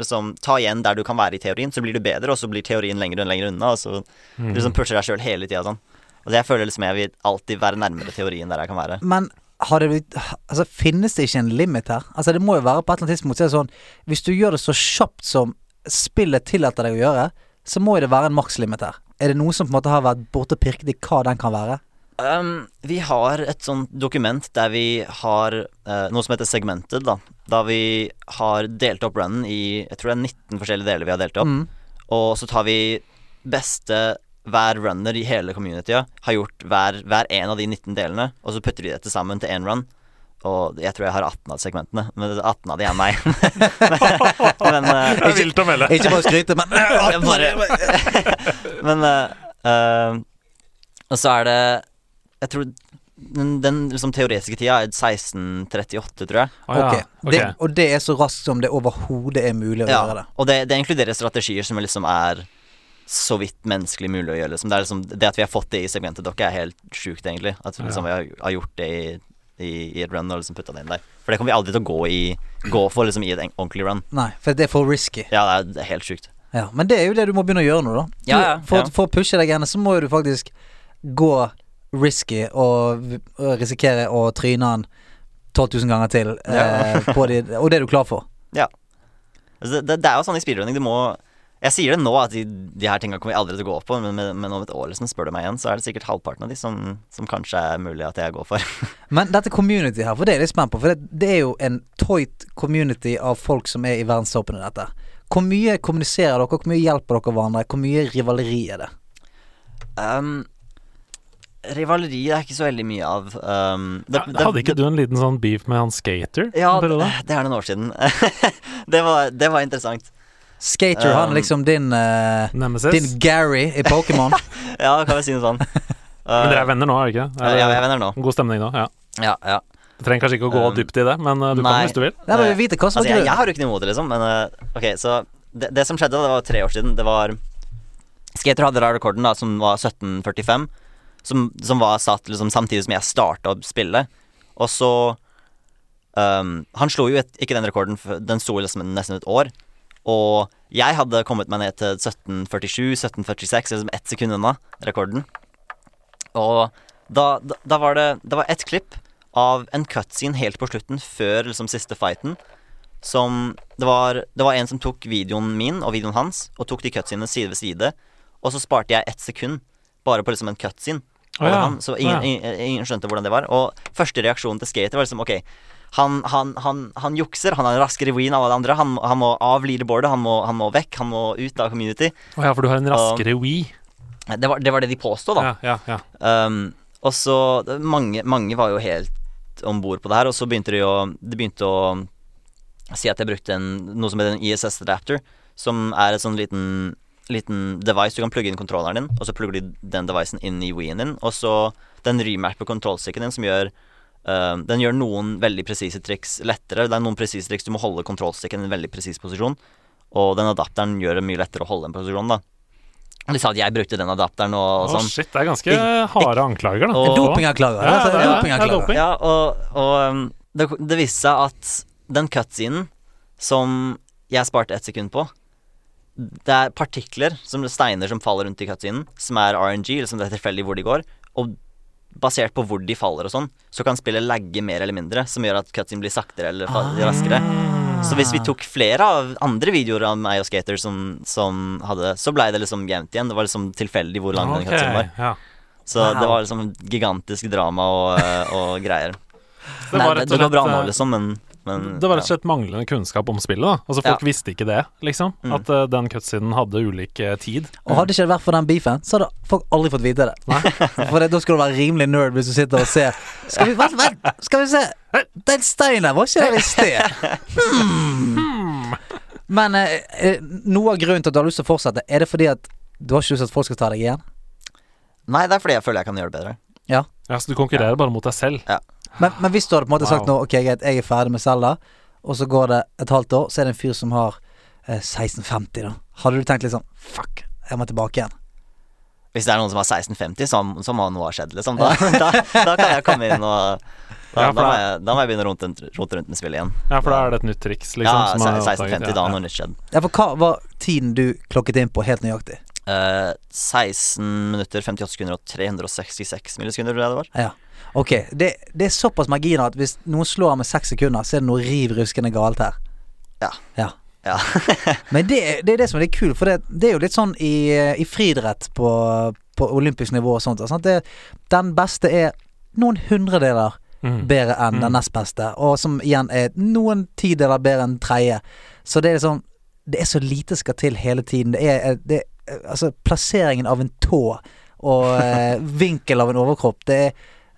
Speaker 1: liksom ta igjen der du kan være i teorien, så blir du bedre, og så blir teorien lenger og lenger unna, og så
Speaker 3: Mm.
Speaker 1: du liksom pusher deg sjøl hele tida sånn. Og jeg føler liksom jeg vil alltid være nærmere teorien der jeg kan være.
Speaker 2: Men har det blitt Altså, finnes det ikke en limit her? Altså, det må jo være på et eller annet tidspunkt så er det sånn Hvis du gjør det så kjapt som spillet tillater deg å gjøre, så må jo det være en makslimit her. Er det noe som på en måte har vært borte og pirket i hva den kan være?
Speaker 1: Um, vi har et sånt dokument der vi har uh, noe som heter segmented, da. Da vi har delt opp runnen i Jeg tror det er 19 forskjellige deler vi har delt opp.
Speaker 2: Mm.
Speaker 1: Og så tar vi beste hver runner i hele communityet har gjort hver, hver en av de 19 delene, og så putter de det sammen til én run. Og jeg tror jeg har 18 av segmentene, men 18 av de er meg. men uh,
Speaker 3: Det er vilt å melde.
Speaker 2: Ikke bare skryte, men
Speaker 1: bare Men uh, uh, og så er det Jeg tror den, den liksom teoretiske tida er 1638, tror jeg.
Speaker 3: Ah, ja.
Speaker 2: Ok,
Speaker 3: ok.
Speaker 2: Det, Og det er så raskt som det overhodet er mulig å gjøre det.
Speaker 1: Og det, det inkluderer strategier som liksom er så vidt menneskelig mulig å gjøre. Liksom. Det, er liksom, det at vi har fått det i segmentet dere er helt sjukt, egentlig. At liksom, vi har, har gjort det i, i, i et run og liksom putta det inn der. For det kommer vi aldri til å gå, i, gå for liksom, i et ordentlig run.
Speaker 2: Nei, for det er for risky.
Speaker 1: Ja, det er, det er helt sjukt.
Speaker 2: Ja, men det er jo det du må begynne å gjøre nå, da. Du,
Speaker 1: Ja, ja,
Speaker 2: for,
Speaker 1: ja.
Speaker 2: for å pushe deg gjerne, så må jo du faktisk gå risky og risikere å tryne han 12 000 ganger til. Eh, på de, og det er du klar for.
Speaker 1: Altså, det, det er jo sånn i speedrunning, du må Jeg sier det nå, at de, de her tinga kommer vi aldri til å gå på, men, men, men om et år, liksom, spør du meg igjen, så er det sikkert halvparten av de som, som kanskje er mulig at jeg går for.
Speaker 2: Men dette community her, for det er jeg litt spent på. For det, det er jo en toit community av folk som er i verdenstoppen i dette. Hvor mye kommuniserer dere, hvor mye hjelper dere hverandre, hvor mye rivaleri er det?
Speaker 1: Um, rivaleri det er ikke så veldig mye av. Um, det,
Speaker 3: Ja,
Speaker 1: det-
Speaker 3: Hadde ikke du en liten sånn beef med han skater?
Speaker 1: Ja, det, det er noen år siden. det, var, det var interessant.
Speaker 2: Skater, han
Speaker 1: Um,
Speaker 2: er liksom din uh,
Speaker 3: Nemesis?
Speaker 2: Din Gary i Pokémon.
Speaker 1: Ja, kan vi si noe sånn.
Speaker 3: Men dere er
Speaker 1: Uh,
Speaker 3: venner nå, er dere ikke?
Speaker 1: ja, jeg er venner nå.
Speaker 3: God stemning nå, ja.
Speaker 1: Ja, ja.
Speaker 3: Du trenger kanskje ikke å gå
Speaker 1: Um,
Speaker 3: dypt i det, men uh, du
Speaker 1: nei.
Speaker 3: kan hvis du vil.
Speaker 2: Nei, men vi vite hva som
Speaker 1: Altså, jeg, jeg har jo ikke noe imot det, liksom, men uh, Ok, så det, det som skjedde, det var tre år siden. Det var Skater hadde da rekorden, da, som var 1745. Som, som var satt liksom samtidig som jeg starta spille. Og så um, Han slo jo et, ikke den rekorden, den sto liksom nesten et år. Og jeg hadde kommet meg ned til 1747-1746, liksom ett sekund unna rekorden. Og da, da, da var det Det var ett klipp av en cutscene helt på slutten, før liksom siste fighten. Som det var, det var en som tok videoen min og videoen hans, og tok de cutscenene side ved side. Og så sparte jeg ett sekund bare på liksom en cutscene.
Speaker 3: Å ja,
Speaker 1: Han, så ingen,
Speaker 3: å ja.
Speaker 1: ingen, ingen skjønte hvordan det var. Og første reaksjonen til Skater var liksom OK, han, han, han, han jukser, han har raskere ween enn alle andre. Han, han må av leaderboardet, han må, han må vekk, han må ut av community.
Speaker 3: Å ja, for du har en raskere Wii.
Speaker 1: Det var det, var det de påstod, da.
Speaker 3: Ja, ja, ja.
Speaker 1: Um, og så mange, mange var jo helt om bord på det her, og så begynte de å De begynte å si at jeg brukte en, noe som heter en ISS adapter, som er et sånn liten Liten device du kan plugge inn kontrolleren din, og så plugger de den devicen inn i Wii-en din, og så den remapper kontrollstikken din, som gjør uh, Den gjør noen veldig presise triks lettere. Det er noen presise triks du må holde kontrollstikken i en veldig presis posisjon, og den adapteren gjør det mye lettere å holde den posisjonen, da. De sa at jeg brukte den adapteren og,
Speaker 3: Å,
Speaker 1: Oh,
Speaker 3: shit, det er ganske harde anklager, da.
Speaker 2: Dopinganklager.
Speaker 3: Ja, det er-
Speaker 2: dopinganklager.
Speaker 3: det er doping.
Speaker 1: Ja, og, og um, det, det viste seg at den cutscenen som jeg sparte ett sekund på Det er partikler, som steiner som faller rundt i cutscenen, som er RNG, eller som det er tilfeldig hvor de går. Og basert på hvor de faller og sånn, så kan spillet lagge mer eller mindre, som gjør at cutscenen blir saktere eller raskere. Så hvis vi tok flere av andre videoer av meg og Skater som, som hadde Så blei det liksom jevnt igjen. Det var liksom tilfeldig hvor lang den
Speaker 3: Ok,
Speaker 1: cutscenen var.
Speaker 3: ja.
Speaker 1: Så
Speaker 2: Wow.
Speaker 1: det var liksom gigantisk drama og, eh, og greier.
Speaker 3: Det
Speaker 1: Nei,
Speaker 3: var
Speaker 1: det,
Speaker 3: rett og
Speaker 1: det går bra nå,
Speaker 3: eh,
Speaker 1: liksom, men, men
Speaker 3: Det var rett og slett manglende kunnskap om spillet. da Altså Folk
Speaker 1: Ja.
Speaker 3: visste ikke det, liksom.
Speaker 1: Mm.
Speaker 3: At uh, den cutscenen hadde ulik eh, tid.
Speaker 2: Og hadde ikke det vært for den beefen, så hadde folk aldri fått vite det. For det, da skal du være rimelig nerd hvis du sitter og ser Skal vi, vent, vent, skal vi se Den steinen var ikke der i sted. Hmm. Men eh, eh, noe av grunnen til at du har lyst til å fortsette, er det fordi at du har ikke lyst til at folk skal ta deg igjen?
Speaker 1: Nei, det er fordi jeg føler jeg kan gjøre det bedre.
Speaker 2: Ja.
Speaker 3: Ja, Så du konkurrerer bare mot deg selv.
Speaker 2: Men, men hvis du hadde på en måte sagt nå Ok, greit, jeg er ferdig med Selda, og så går det et halvt år, så er det en fyr som har eh, 1650, da. Hadde du tenkt litt sånn Fuck, jeg må tilbake igjen.
Speaker 1: Hvis det er noen som har 1650, så, så må noe ha skjedd, liksom. Da, da, da kan jeg komme inn og Da,
Speaker 3: Ja,
Speaker 1: da, må, jeg, da må jeg begynne å rote rundt, rundt med spillet igjen.
Speaker 3: Ja, for da er det et nytt triks, liksom.
Speaker 1: Ja,
Speaker 3: er
Speaker 1: 1650,
Speaker 3: oppdaget,
Speaker 1: da har noe nytt skjedd.
Speaker 2: Ja, for hva var tiden du klokket inn på, helt nøyaktig?
Speaker 1: Uh, 16 minutter, 58 sekunder og 366 millisekunder, tror jeg det var.
Speaker 2: Ja. Ok, det, det er såpass marginer at hvis noen slår av med seks sekunder, så er det noe riv ruskende galt her.
Speaker 1: Ja.
Speaker 2: Ja.
Speaker 1: Ja.
Speaker 2: Men det, det er det som er litt kult, for det, det er jo litt sånn i, i friidrett på, på olympisk nivå og sånt. Sant? Det, den beste er noen hundredeler
Speaker 3: Mm.
Speaker 2: bedre enn den
Speaker 3: Mm.
Speaker 2: nest beste, og som igjen er noen tideler bedre enn tredje. Så det er liksom Det er så lite skal til hele tiden. Det er, det er Altså, plasseringen av en tå og eh, vinkel av en overkropp, det er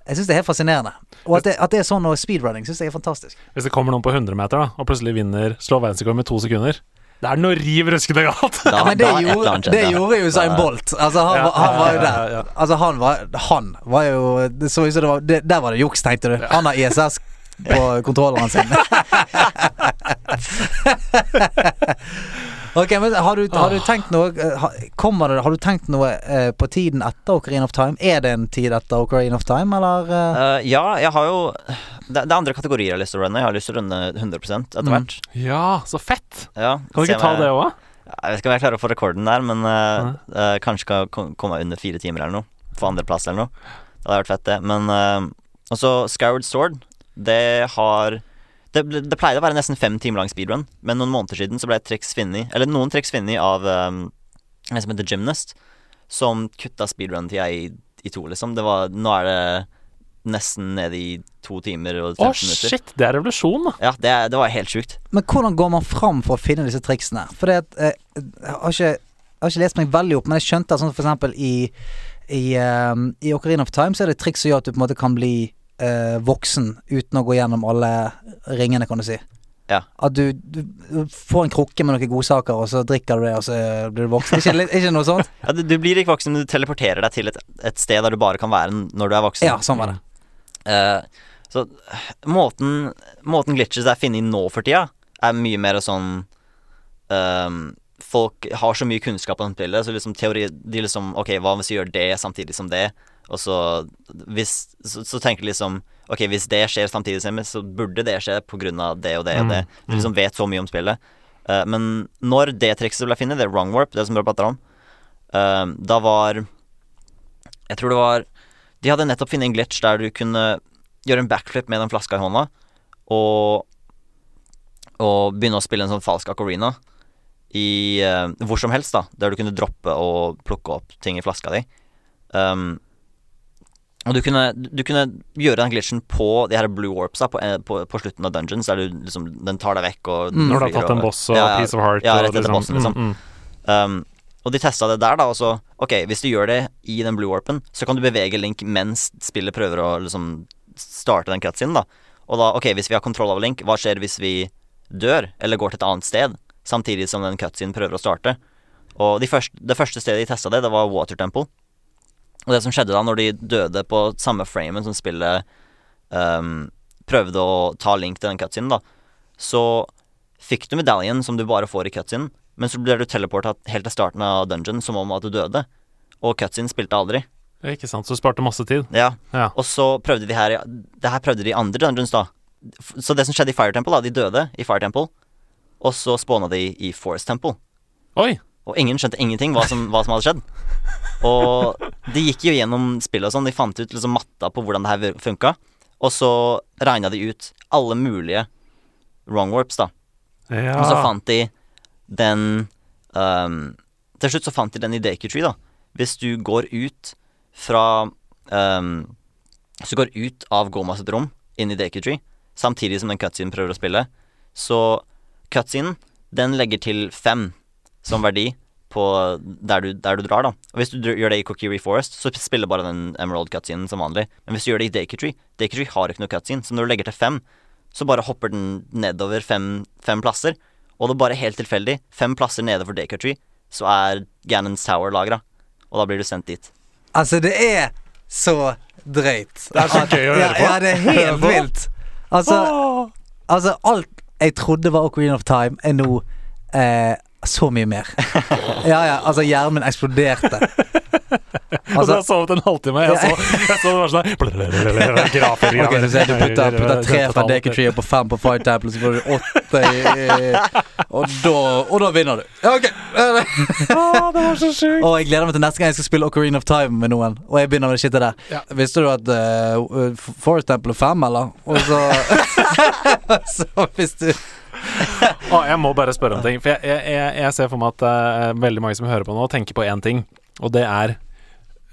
Speaker 2: jeg syns det er helt fascinerende. Og at det, at det er sånn og speedrunning, syns jeg er fantastisk.
Speaker 3: Hvis det kommer noen på 100 meter da og plutselig vinner slår verdensrekord med to sekunder, Det er noe riv ruskende galt.
Speaker 1: Da,
Speaker 2: Ja, men det
Speaker 1: er
Speaker 2: gjorde, det gjorde jo
Speaker 1: Zain
Speaker 2: Bolt. Altså, han,
Speaker 3: Ja,
Speaker 2: var- han var jo der. Altså, han var, han var jo Det så ut som det var det, Der var det juks, tenkte du. Han har ISS på kontrolleren sin. ok, men har du, har du tenkt noe eh, Kommer det Har du tenkt noe eh, på tiden etter Ocarina of Time? Er det en tid etter Ocarina of Time, eller? eh?
Speaker 1: Eh, ja, jeg har jo det, det er andre kategorier jeg har lyst til å runne. Jeg har lyst til å runne 100 etter
Speaker 2: Mm.
Speaker 1: hvert.
Speaker 3: Ja, så fett.
Speaker 1: Ja,
Speaker 3: Kan du ikke ta
Speaker 1: med,
Speaker 3: det òg?
Speaker 1: Jeg vet ikke om jeg klarer å få rekorden der, men uh, uh, kanskje skal komme under fire timer eller noe. Få andreplass eller noe. Det hadde vært fett, det. Men uh, også Scoured Sword, det har det, det pleide å være nesten fem timer lang speedrun, men noen måneder siden så ble triks funnet Eller noen triks funnet av um, en som heter Gymnast, som kutta speedrun-tida i, i to, liksom. Det var Nå er det nesten nede i to timer og 15
Speaker 3: oh,
Speaker 1: minutter.
Speaker 3: shit! Det er revolusjon, da.
Speaker 1: Ja, det, det var helt sjukt.
Speaker 2: Men hvordan går man fram for å finne disse triksene? For det at, eh, jeg, har ikke, jeg har ikke lest meg veldig opp, men jeg skjønte at sånn for eksempel i i, um, I Ocarina of Time så er det et triks som gjør at du på en måte kan bli eh, voksen uten å gå gjennom alle ringene, kan du si.
Speaker 1: Ja.
Speaker 2: At du, du får en krukke med noen godsaker, og så drikker du det, og så blir du voksen. Ikke, ikke noe sånt?
Speaker 1: Ja, du, du blir ikke voksen, men du teleporterer deg til et, et sted der du bare kan være når du er voksen.
Speaker 2: Ja, sånn var det.
Speaker 1: Uh, så måten, måten glitches er funnet nå for tida, er mye mer sånn um, Folk har så mye kunnskap om spillet, så liksom teori De liksom Ok, hva hvis vi gjør det samtidig som det? Og så hvis Så, så tenker du liksom Ok, hvis det skjer samtidig så burde det skje av det og det og det. Du liksom vet så mye om spillet. Uh, men når det trikset ble funnet, det er wrong warp, det som dere prater om, uh, da var Jeg tror det var De hadde nettopp funnet en glitch der du kunne gjøre en backflip med den flaska i hånda, og, og begynne å spille en sånn falsk akorina i uh, hvor som helst, da, der du kunne droppe og plukke opp ting i flaska di. Um, og du kunne, du kunne gjøre den glitchen på de her blue warpsa på, eh, på, på slutten av dungeons, der du liksom Den tar deg vekk og
Speaker 2: Mm.
Speaker 3: Når du har tatt en boss og
Speaker 1: Ja, ja.
Speaker 3: Piece of Heart
Speaker 1: Ja, rett etter bossen, liksom.
Speaker 3: Mm, mm.
Speaker 1: Um, og de testa det der, da, og så Ok, hvis du gjør det i den blue warpen, så kan du bevege Link mens spillet prøver å liksom starte den cutscenen, da. Og da, ok, hvis vi har kontroll over Link, hva skjer hvis vi dør, eller går til et annet sted, samtidig som den cutscenen prøver å starte? Og de første, det første stedet de testa det, det var Water Temple. Og det som skjedde da, når de døde på samme framen som spillet um, prøvde å ta Link til den cutscenen, da, så fikk du medaljen som du bare får i cutscenen, men så ble du teleporta helt til starten av dungeon som om at du døde. Og cutscene spilte aldri.
Speaker 3: Ikke sant, så du sparte masse tid.
Speaker 1: Ja.
Speaker 3: Ja.
Speaker 1: Og så prøvde de her Det her prøvde de andre dungeons, da. Så det som skjedde i Fire Temple, da, de døde i Fire Temple, og så spåna de i Forest Temple.
Speaker 3: Oi!
Speaker 1: Og ingen skjønte ingenting hva som, hva som hadde skjedd. Og de gikk jo gjennom spillet og sånn, de fant ut liksom matta på hvordan det her funka, og så regna de ut alle mulige wrong warps, da.
Speaker 3: Ja.
Speaker 1: Og så fant de den um, Til slutt så fant de den i Daker Tree, da. Hvis du går ut fra um, Hvis du går ut av Goma sitt rom, inn i Daker Tree, samtidig som den cutscenen prøver å spille, så cutscenen, den legger til fem som verdi på der du, der du drar, da. Og hvis du gjør det i Kokiri Forest, så spiller bare den Emerald cutscenen som vanlig. Men hvis du gjør det i Daketree Tree, Daker Tree har ikke noe cutscene, så når du legger til fem, så bare hopper den nedover fem, fem plasser. Og det er bare helt tilfeldig, fem plasser nede for Daketree, så er Gannons Tower lagra. Og da blir du sendt dit.
Speaker 2: Altså, det er så drøyt.
Speaker 3: Det er så gøy å høre på.
Speaker 2: Ja, ja, det er helt vilt. Altså, altså, alt jeg trodde var Ocarina of Time, er nå eh, så mye mer. Ja, ja, altså, hjernen min eksploderte.
Speaker 3: Og
Speaker 2: Altså,
Speaker 3: har jeg sovet en halvtime. Jeg så, jeg så det var sånn Grafer,
Speaker 2: Ok, så du putter, putter tre fra Daker Tree og på fem på Fight Temple, så får du åtte i, i og, da, og da vinner du. Ok.
Speaker 3: ah, det var så sjukt.
Speaker 2: Og jeg gleder meg til neste gang jeg skal spille Ocarina of Time med noen. Og jeg begynner med det shitet der.
Speaker 3: Ja.
Speaker 2: Visste du at uh, Forest Temple er fem, eller? Og så Så hvis du
Speaker 3: Å, jeg må bare spørre om ting. For jeg, jeg, jeg, ser for meg at er veldig mange som hører på nå, tenker på én ting, og det er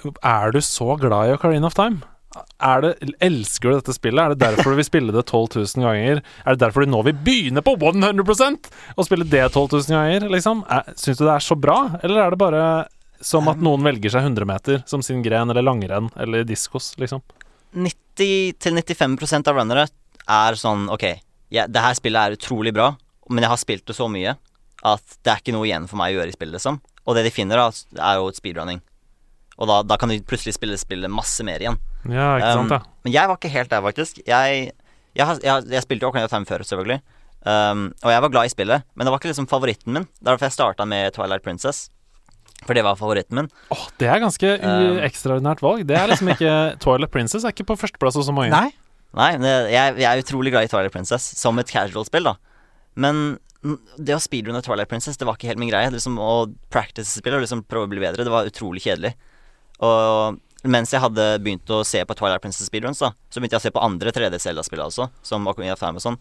Speaker 3: Er du så glad i Ocarina of Time? Det, elsker du dette spillet? Er det derfor du vil spille det 12 000 ganger? Er det derfor du nå vil begynne på 100% og spille det 12 000 ganger? Liksom? Syns du det er så bra, eller er det bare som at noen velger seg 100 meter som sin gren, eller langrenn, eller diskos, liksom?
Speaker 1: 90-95% av runnere er sånn Ok, ja, det her spillet er utrolig bra, men jeg har spilt det så mye at det er ikke noe igjen for meg å gjøre i spillet, liksom. Og det de finner, da, er jo et speedrunning. Og da, da kan de plutselig spille spillet masse mer igjen.
Speaker 3: Ja, ikke sant,
Speaker 1: Um. Men jeg var ikke helt der, faktisk. Jeg, jeg, har- jeg, jeg spilte jo Ocarina of Time før, selvfølgelig. Um, og jeg var glad i spillet, men det var ikke liksom favoritten min. Er derfor jeg starta med Twilight Princess. For det var favoritten min.
Speaker 3: Åh, det er ganske
Speaker 1: Um,
Speaker 3: ekstraordinært valg. Det er liksom ikke Twilight Princess er ikke på førsteplass hos så mange.
Speaker 2: Nei?
Speaker 1: Nei, jeg, jeg er utrolig glad i Twilight Princess som et casual-spill, da. Men det å speedrunne Twilight Princess, det var ikke helt min greie. Liksom Å practice spill og liksom prøve å bli bedre, det var utrolig kjedelig. Og mens jeg hadde begynt å se på Twilight Princess speedruns, da, så begynte jeg å se på andre 3D Zelda-spill også, som of Time og sånn.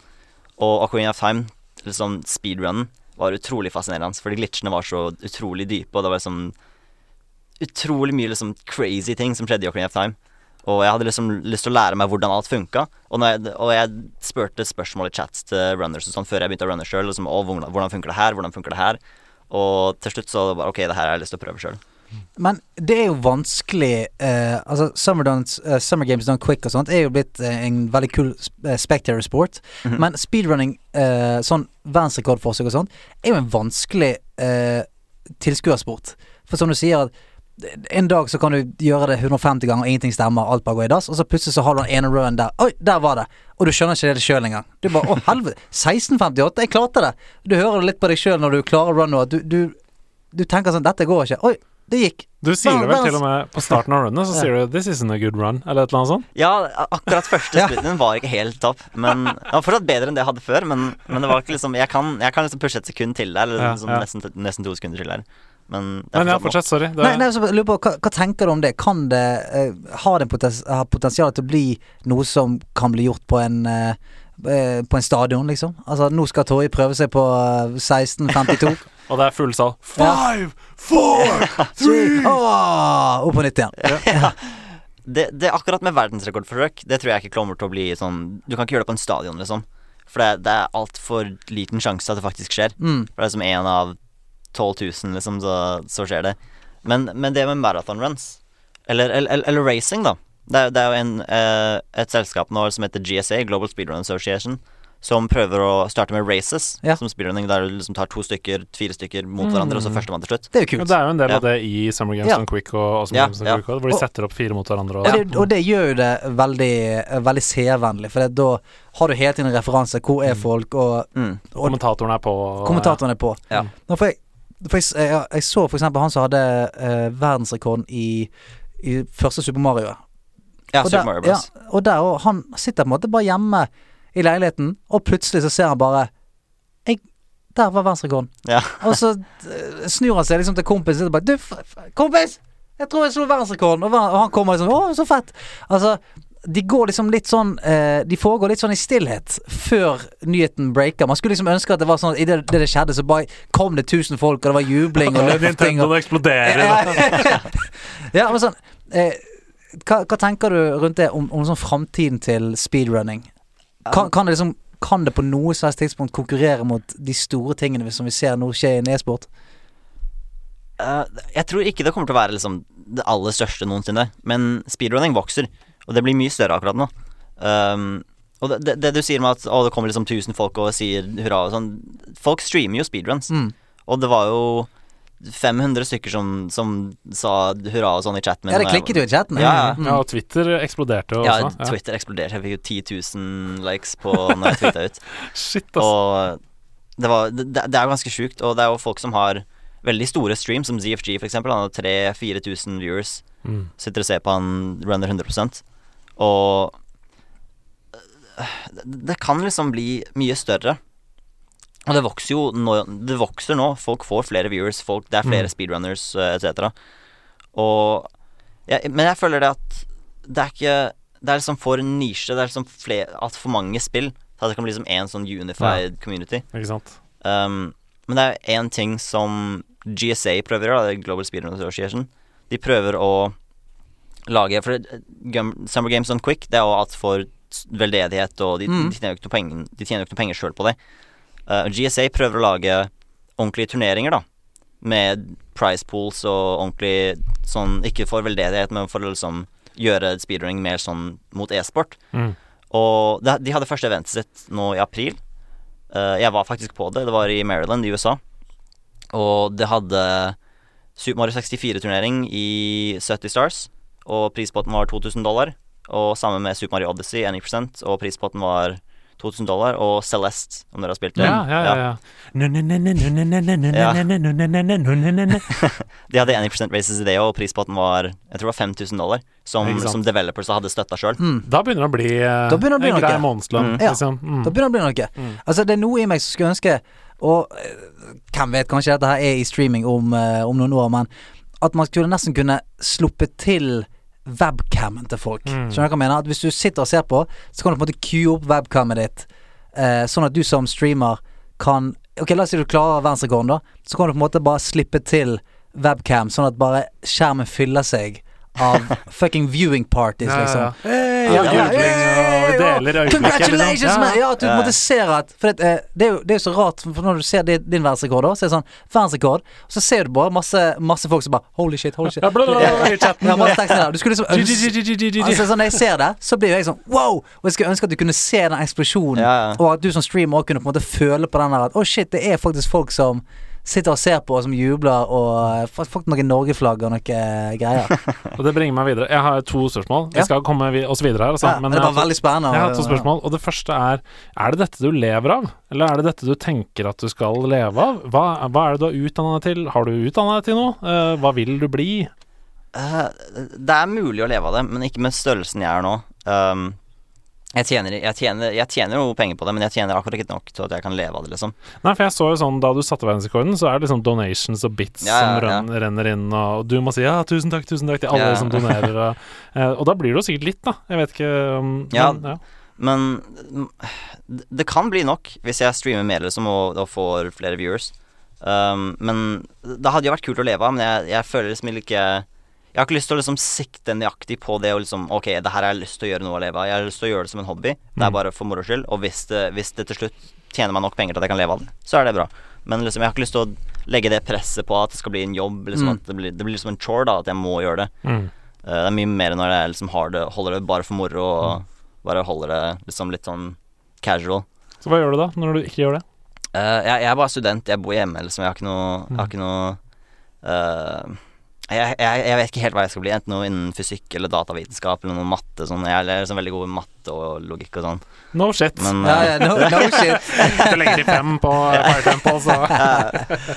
Speaker 1: Og of Time, liksom speedrunnen, var utrolig fascinerende, fordi glitchene var så utrolig dype, og det var liksom utrolig mye liksom crazy ting som skjedde i of Time. Og jeg hadde liksom lyst til å lære meg hvordan alt funka. Og, jeg, og jeg spurte spørsmål i chats til runners og sånn før jeg begynte å runne sjøl. Liksom, hvordan, hvordan funker det her? Hvordan funker det her? Og til slutt så bare Ok, det her har jeg lyst til å prøve sjøl.
Speaker 2: Men det er jo vanskelig eh, Altså Summer, Done, uh, Summer Games Done Quick og sånt er jo blitt eh, en veldig kul cool spectator sport.
Speaker 1: Mhm.
Speaker 2: Men speedrunning, eh, sånn verdensrekordforsøk og sånt, er jo en vanskelig eh, tilskuersport. For som du sier, at en dag så kan du gjøre det 150 ganger, og ingenting stemmer, alt bare går i dass, og så plutselig så har du den ene run der. Oi, der var det! Og du skjønner ikke det sjøl engang. Du bare Å, helvete! 1658, jeg klarte det! Du hører det litt på deg sjøl når du klarer runnet, at du, du, du tenker sånn Dette går ikke. Oi, det gikk.
Speaker 3: Du sier det vel til og med på starten av runnet, så sier du 'this isn't a good run', eller et eller annet sånt.
Speaker 1: Ja, akkurat første
Speaker 2: sprinten
Speaker 1: splitten var ikke helt topp. Men Det var fortsatt bedre enn det jeg hadde før. Men, men det var ikke liksom Jeg kan, jeg kan liksom pushe et sekund til der. Eller
Speaker 3: Ja,
Speaker 1: liksom
Speaker 3: ja.
Speaker 1: Nesten, nesten to sekunder til der. Men
Speaker 3: Men ja, fortsett. Sorry. Det,
Speaker 2: Nei, nei, så lurer på, hva, hva tenker du om det? Kan det uh, Har det potens, potensial til å bli noe som kan bli gjort på en uh, på en stadion, liksom? Altså, nå skal Torje prøve seg på eh, 1652.
Speaker 3: Og det er full sal.
Speaker 2: Ja.
Speaker 3: Five, four, three
Speaker 2: Åh, opp på nytt igjen.
Speaker 1: det, det akkurat med verdensrekordforsøk, det tror jeg ikke kommer til å bli sånn Du kan ikke gjøre det på en stadion, liksom. For det, det er altfor liten sjanse at det faktisk skjer.
Speaker 2: Mm.
Speaker 1: For det er som én av 12 000, liksom, så, så skjer det. Men, men det med marathon runs, eller, eller, eller racing, da Det er, det er jo en, eh, et selskap nå som heter GSA, Global Speedrun Association, som prøver å starte med races
Speaker 2: Ja.
Speaker 1: som speedrunning, der du liksom tar to stykker, fire stykker mot hverandre, og så førstemann til slutt.
Speaker 2: Det er jo
Speaker 3: Ja, det er jo en del
Speaker 1: Ja.
Speaker 3: av det i Summer Games
Speaker 2: Ja.
Speaker 3: on Quick og Awesome
Speaker 1: Ja,
Speaker 3: Games on
Speaker 1: ja.
Speaker 3: Quick, hvor de setter opp fire mot hverandre. Og,
Speaker 2: Og det, og det gjør jo det veldig, veldig seervennlig, for det, da har du hele tiden en referanse. Hvor er folk, og,
Speaker 1: Mm.
Speaker 2: og
Speaker 3: Kommentatoren er på.
Speaker 2: kommentatoren er på.
Speaker 1: Ja.
Speaker 2: Nå, får jeg, for jeg, jeg, jeg så for eksempel han som hadde eh, verdensrekorden i, i første Super Mario.
Speaker 1: Ja,
Speaker 2: og
Speaker 1: Super
Speaker 2: der,
Speaker 1: Mario Bros.
Speaker 2: Ja, og der og han sitter på en måte bare hjemme i leiligheten, og plutselig så ser han bare jeg, Der var verdensrekorden.
Speaker 1: Ja.
Speaker 2: Og så eh, snur han seg liksom til kompisen og bare Du, kompis! Jeg tror jeg slo verdensrekorden. Og, og han kommer liksom Å, så fett. Altså de går liksom litt sånn eh, De foregår litt sånn i stillhet før nyheten breaker. Man skulle liksom ønske at det var sånn at i det, skjedde, så bare kom det 1000 folk, og det var jubling og løfting. Og,
Speaker 3: Nintendo eksploderer.
Speaker 2: ja, ja, men sånn eh, hva, hva tenker du rundt det om, om sånn framtiden til speedrunning? Kan, kan det liksom Kan det på noe slags tidspunkt konkurrere mot de store tingene som vi ser nå skje i e-sport?
Speaker 1: Uh, jeg tror ikke det kommer til å være liksom det aller største noensinne, men speedrunning vokser, og det blir mye større akkurat nå. Um, og det, det, det du sier med at å, det kommer liksom 1000 folk og sier hurra og sånn Folk streamer jo speedruns,
Speaker 2: Mm.
Speaker 1: og det var jo 500 stykker som, som sa hurra og sånn i chatten min.
Speaker 2: Ja, det klikket jo i chatten.
Speaker 1: Ja, ja.
Speaker 2: Mm.
Speaker 3: Ja, og Twitter eksploderte også.
Speaker 1: Ja,
Speaker 3: Twitter Ja.
Speaker 1: Twitter eksploderte. Jeg fikk jo 10 000 likes på når jeg tweeta ut.
Speaker 3: Shit, ass.
Speaker 1: Og det, var, det, det er jo ganske sjukt, og det er jo folk som har veldig store streams, som ZFG eksempel. Han har 3000-4000 viewers.
Speaker 3: Mm.
Speaker 1: Sitter og ser på han runner 100 Og det, kan liksom bli mye større. Og det vokser jo nå, Det vokser nå. Folk får flere viewers, folk, det er flere
Speaker 3: Mm.
Speaker 1: speedrunners uh, etc. Og ja, Men jeg føler det at det er ikke Det er liksom for nisje. Det er liksom altfor mange spill Så det kan bli liksom én sånn unified community.
Speaker 3: Ikke sant?
Speaker 1: Um, men det er én ting som GSA prøver å gjøre, Global Speedrun Association. De prøver å lage For Summer Games on Quick, det er jo alt for veldedighet, og de,
Speaker 2: Mm.
Speaker 1: de tjener jo ikke noe penger De tjener jo ikke noe penger sjøl på det. Uh, GSA prøver å lage ordentlige turneringer, da. Med price pools og ordentlig sånn Ikke for veldedighet, men for å liksom gjøre speedrunning mer sånn mot e-sport.
Speaker 3: Mm.
Speaker 1: Og det, de hadde første eventet sitt nå i april. Uh, jeg var faktisk på det. Det var i Maryland i USA. Og det hadde Super Mario 64-turnering i 70 Stars, og prispotten var 2000 dollar. Og sammen med Super Mario Odyssey 1%, og prispotten var 2000 dollar. Og Celeste, om dere har spilt det.
Speaker 3: Ja, ja, ja.
Speaker 1: De hadde 1% races i det, og prispotten var Jeg tror det var 5000 dollar. Som, som developers hadde støtta sjøl.
Speaker 3: Da begynner det å bli eh,
Speaker 2: Da begynner det å bli
Speaker 3: en grei
Speaker 2: noe.
Speaker 3: månedslønn.
Speaker 1: Mm.
Speaker 2: Ja.
Speaker 3: Liksom. Mm.
Speaker 2: Da begynner det å bli noe. Altså, det er noe i meg som skulle ønske Og eh, hvem vet, kanskje dette her er i streaming om, eh, om noen år, men at man skulle nesten kunne sluppet til webcamen til folk.
Speaker 3: Mm.
Speaker 2: Skjønner du hva jeg mener? At hvis du sitter og ser på, så kan du på en måte queue opp webcamet ditt, eh, sånn at du som streamer kan Ok, la oss si du klarer verdensrekorden, da. Så kan du på en måte bare slippe til webcam, sånn at bare skjermen fyller seg av fucking viewing parties, liksom. Congratulations! man! Ja, at du måtte se at For det, eh, det, er jo, det er jo så rart, for når du ser din, din verdensrekord, da, så er det sånn Verdensrekord, og så ser du bare masse, masse folk som bare Holy shit, holy shit.
Speaker 3: Ja,
Speaker 2: masse tekster der. Du skulle liksom. Altså, sånn, Når jeg ser det, så blir jo jeg sånn wow! Og jeg skulle ønske at du kunne se den eksplosjonen, og at du som streamer også kunne på en måte føle på den der at å shit, det er faktisk folk som sitter og ser på, og som jubler, og eh, fått fått noen Norge-flagg og noe eh, greier.
Speaker 3: Og det bringer meg videre. Jeg har to spørsmål. Vi skal komme oss videre her. Altså.
Speaker 2: Ja, men det var veldig spennende.
Speaker 3: Jeg har to spørsmål, og det første er Er det dette du lever av, eller er det dette du tenker at du skal leve av? Hva, hva er det du har utdanna deg til? Har du utdanna deg til noe? Eh, hva vil du bli?
Speaker 1: Uh, det er mulig å leve av det, men ikke med størrelsen jeg er nå. Um, jeg, tjener, jeg, tjener, jeg tjener jo penger på det, men jeg tjener akkurat ikke nok til at jeg kan leve av det, liksom.
Speaker 3: Nei, for jeg så jo sånn Da du satte verdensrekorden, så er det liksom donations og bits
Speaker 1: Ja, ja,
Speaker 3: som
Speaker 1: ja.
Speaker 3: renner, renner inn, og du må si ja, tusen takk, tusen takk til alle som donerer, og, eh, og da blir det jo sikkert litt, da. Jeg vet ikke um,
Speaker 1: Ja.
Speaker 3: men.
Speaker 1: Men det- det kan bli nok hvis jeg streamer mer, liksom, og, og får flere viewers. Um, men det hadde jo vært kult å leve av, men jeg, jeg føler liksom ikke Jeg har ikke lyst til å liksom sikte nøyaktig på det og liksom Ok, det her har jeg lyst til å gjøre noe å leve av. Jeg har lyst til å gjøre det som en hobby. Det
Speaker 3: Mm.
Speaker 1: er bare for moro skyld. Og hvis det, hvis det til slutt tjener meg nok penger til at jeg kan leve av det, så er det bra. Men liksom, jeg har ikke lyst til å legge det presset på at det skal bli en jobb. Liksom,
Speaker 2: Mm.
Speaker 1: det, blir, det blir liksom en chore, da, at jeg må gjøre det.
Speaker 3: Mm.
Speaker 1: Uh, det er mye mer når jeg liksom har det, holder det bare for moro og bare holder det liksom litt sånn casual.
Speaker 3: Så hva gjør du da, når du ikke gjør det?
Speaker 1: Uh, jeg, jeg er bare student, jeg bor hjemme, liksom. Jeg har ikke noe, jeg har ikke noe eh, jeg, jeg, jeg vet ikke helt hva jeg skal bli, enten noe innen fysikk eller datavitenskap eller noe matte. Sånn. Jeg er liksom veldig god i matte og logikk og sånn.
Speaker 3: No shit.
Speaker 1: Men,
Speaker 2: Ja,
Speaker 1: eh,
Speaker 2: ja, no, no shit.
Speaker 3: Du legger de fem på Firetempo, så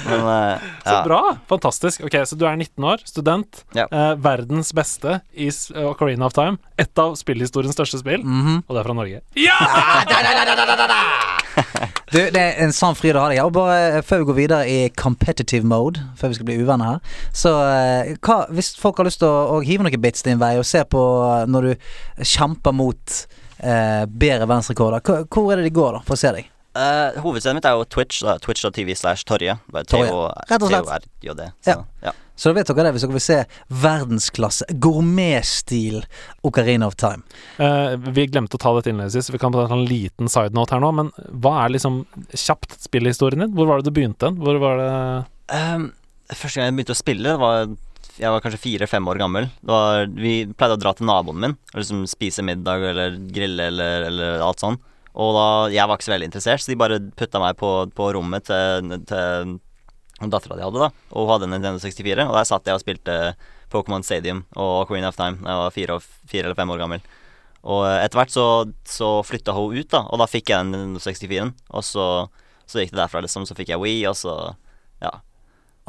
Speaker 1: men eh,
Speaker 3: Så bra. Fantastisk. Ok, Så du er 19 år, student.
Speaker 1: Ja.
Speaker 3: Eh, verdens beste i eh, Ocarina of Time. Et av spillhistoriens største spill.
Speaker 2: Mhm.
Speaker 3: Og det er fra Norge. Ja!
Speaker 2: Du, det er en sann fryd å ha deg her. Og bare eh, før vi går videre i competitive mode, før vi skal bli uvenner her, så eh, hva, hvis folk har lyst til å, å hive noen bits din vei og se på eh, når du kjemper mot eh, bedre verdensrekorder, hvor er det de går da, for å se deg?
Speaker 1: Uh, hovedstedet mitt er jo Twitch. Twitch.tv slash Torje.
Speaker 2: Rett og slett.
Speaker 1: T-O-R-J-D.
Speaker 2: Ja.
Speaker 1: Ja.
Speaker 2: Så da vet dere det, hvis dere vil se verdensklasse, gourmetstil Ocarina of Time.
Speaker 3: Uh, vi glemte å ta dette innledningsvis, så vi kan ta en liten side note her nå. Men hva er liksom kjapt spillhistorien din? Hvor var det du begynte? Hvor var det
Speaker 1: Ehm, første gang jeg begynte å spille, var jeg var kanskje fire-fem år gammel. Det var, vi pleide å dra til naboen min og liksom spise middag eller grille eller, eller alt sånn. Og da, Jeg var ikke så veldig interessert, så de bare putta meg på, på rommet til, til dattera di hadde. da Og hun hadde en Nintendo 64, og der satt jeg og spilte Pokémon Stadium og Queen of Time da jeg var fire, fire eller fem år gammel. Og eh, etter hvert så, så flytta hun ut, da, og da fikk jeg den Nintendo 64-en. Og så, så gikk det derfra, liksom. Så fikk jeg Wii, og så Ja.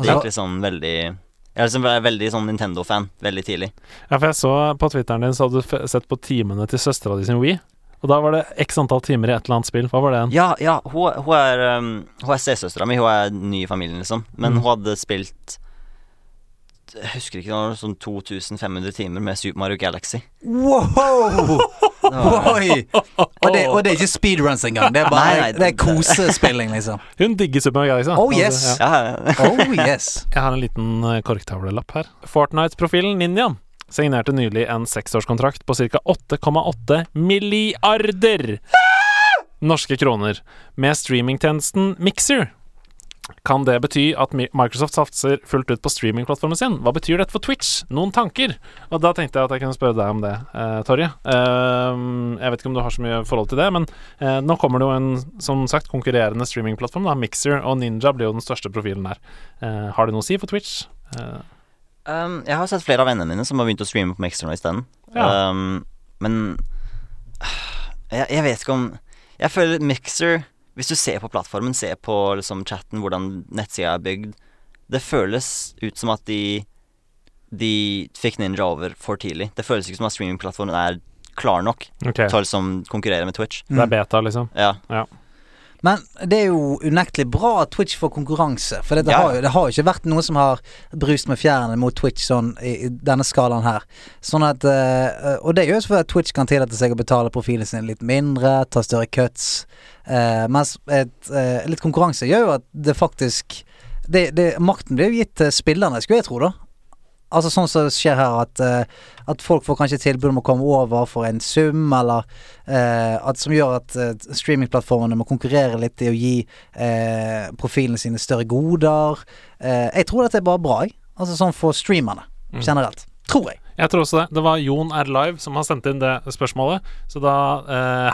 Speaker 1: Det gikk liksom veldig Jeg liksom ve- veldig sånn Nintendo-fan veldig tidlig.
Speaker 3: Ja, for jeg så på Twitteren din, så hadde du sett på timene til søstera di sin Wii. Og da var det x antall timer i et eller annet spill. Hva var det?
Speaker 1: Ja, ja, hun, hun er um, Hun er stesøstera mi, hun er ny i familien, liksom. Men
Speaker 3: Mm.
Speaker 1: hun hadde spilt Jeg husker ikke, det var sånn 2500 timer med Super Mario Galaxy.
Speaker 2: Wow!
Speaker 1: Var,
Speaker 2: Oi! Og det, og det er ikke speedruns engang. Det er bare
Speaker 1: Nei, nei,
Speaker 2: det er kosespilling, liksom.
Speaker 3: Hun digger Super Mario Galaxy.
Speaker 2: Oh, yes.
Speaker 3: ja.
Speaker 1: ja, ja.
Speaker 2: Oh yes.
Speaker 3: Jeg har en liten eh, korktavlelapp her. Fortnite-profilen Ninja signerte nylig en seksårskontrakt på ca. 8,8 milliarder norske kroner med streamingtjenesten Mixer. kan det bety at Mi- Microsoft satser fullt ut på streamingplattformen sin? Hva betyr dette for Twitch? Noen tanker? Og da tenkte jeg at jeg kunne spørre deg om det, eh, Torje. Eh, jeg vet ikke om du har så mye forhold til det, men eh, nå kommer det jo en som sagt konkurrerende streamingplattform. da Mixer og Ninja blir jo den største profilen der. Eh, har det noe å si for Twitch? Eh,
Speaker 1: Um, jeg har sett flere av vennene mine som har begynt å streame på Mixer nå isteden.
Speaker 3: Ja.
Speaker 1: Um, men jeg, jeg vet ikke om Jeg føler Mixer Hvis du ser på plattformen, ser på liksom chatten, hvordan nettsida er bygd Det føles ut som at de De fikk Ninja over for tidlig. Det føles ikke som at streamingplattformen er klar nok
Speaker 3: okay.
Speaker 1: til å liksom konkurrere med Twitch.
Speaker 3: det er beta, liksom.
Speaker 1: Ja.
Speaker 2: Men det er jo unektelig bra at Twitch får konkurranse. For det, det,
Speaker 1: Ja.
Speaker 2: har, det har jo ikke vært noen som har brust med fjærene mot Twitch sånn i, i denne skalaen her. Sånn at eh, Og det gjør jo fordi at Twitch kan tillate seg å betale profilen sin litt mindre, ta større cuts. eh, mens et, eh, litt konkurranse gjør jo at det faktisk det, det, Makten blir jo gitt til spillerne, skulle jeg tro, da. Altså sånn som skjer her, at, uh, at folk får kanskje tilbud om å komme over for en sum, eller uh, at, som gjør at uh, streamingplattformene må konkurrere litt i å gi profilene sine større goder. Jeg tror dette er bare bra, jeg. Altså sånn for streamerne generelt. Tror jeg.
Speaker 3: Jeg tror også det. Det var Jon er live som har sendt inn det spørsmålet. Så da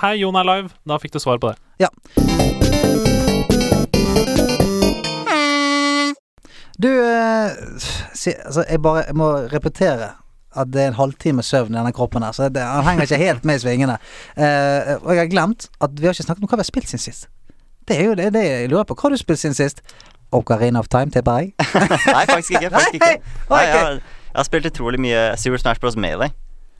Speaker 3: Hei, Jon er live. Da fikk du svar på det.
Speaker 2: Ja. Du, eh, si, altså, jeg bare jeg må repetere at det er en halvtime søvn i denne kroppen her, så det, han henger ikke helt med i svingene. Eh, og jeg har glemt at vi har ikke snakket om hva vi har spilt siden sist. Det er jo det, det jeg lurer på. Hva har du spilt siden sist? Ocarina of Time, tipper jeg.
Speaker 1: Nei, faktisk ikke. Faktisk ikke.
Speaker 2: Nei,
Speaker 1: jeg, har, jeg har spilt utrolig mye Super Smash Bros. Melee.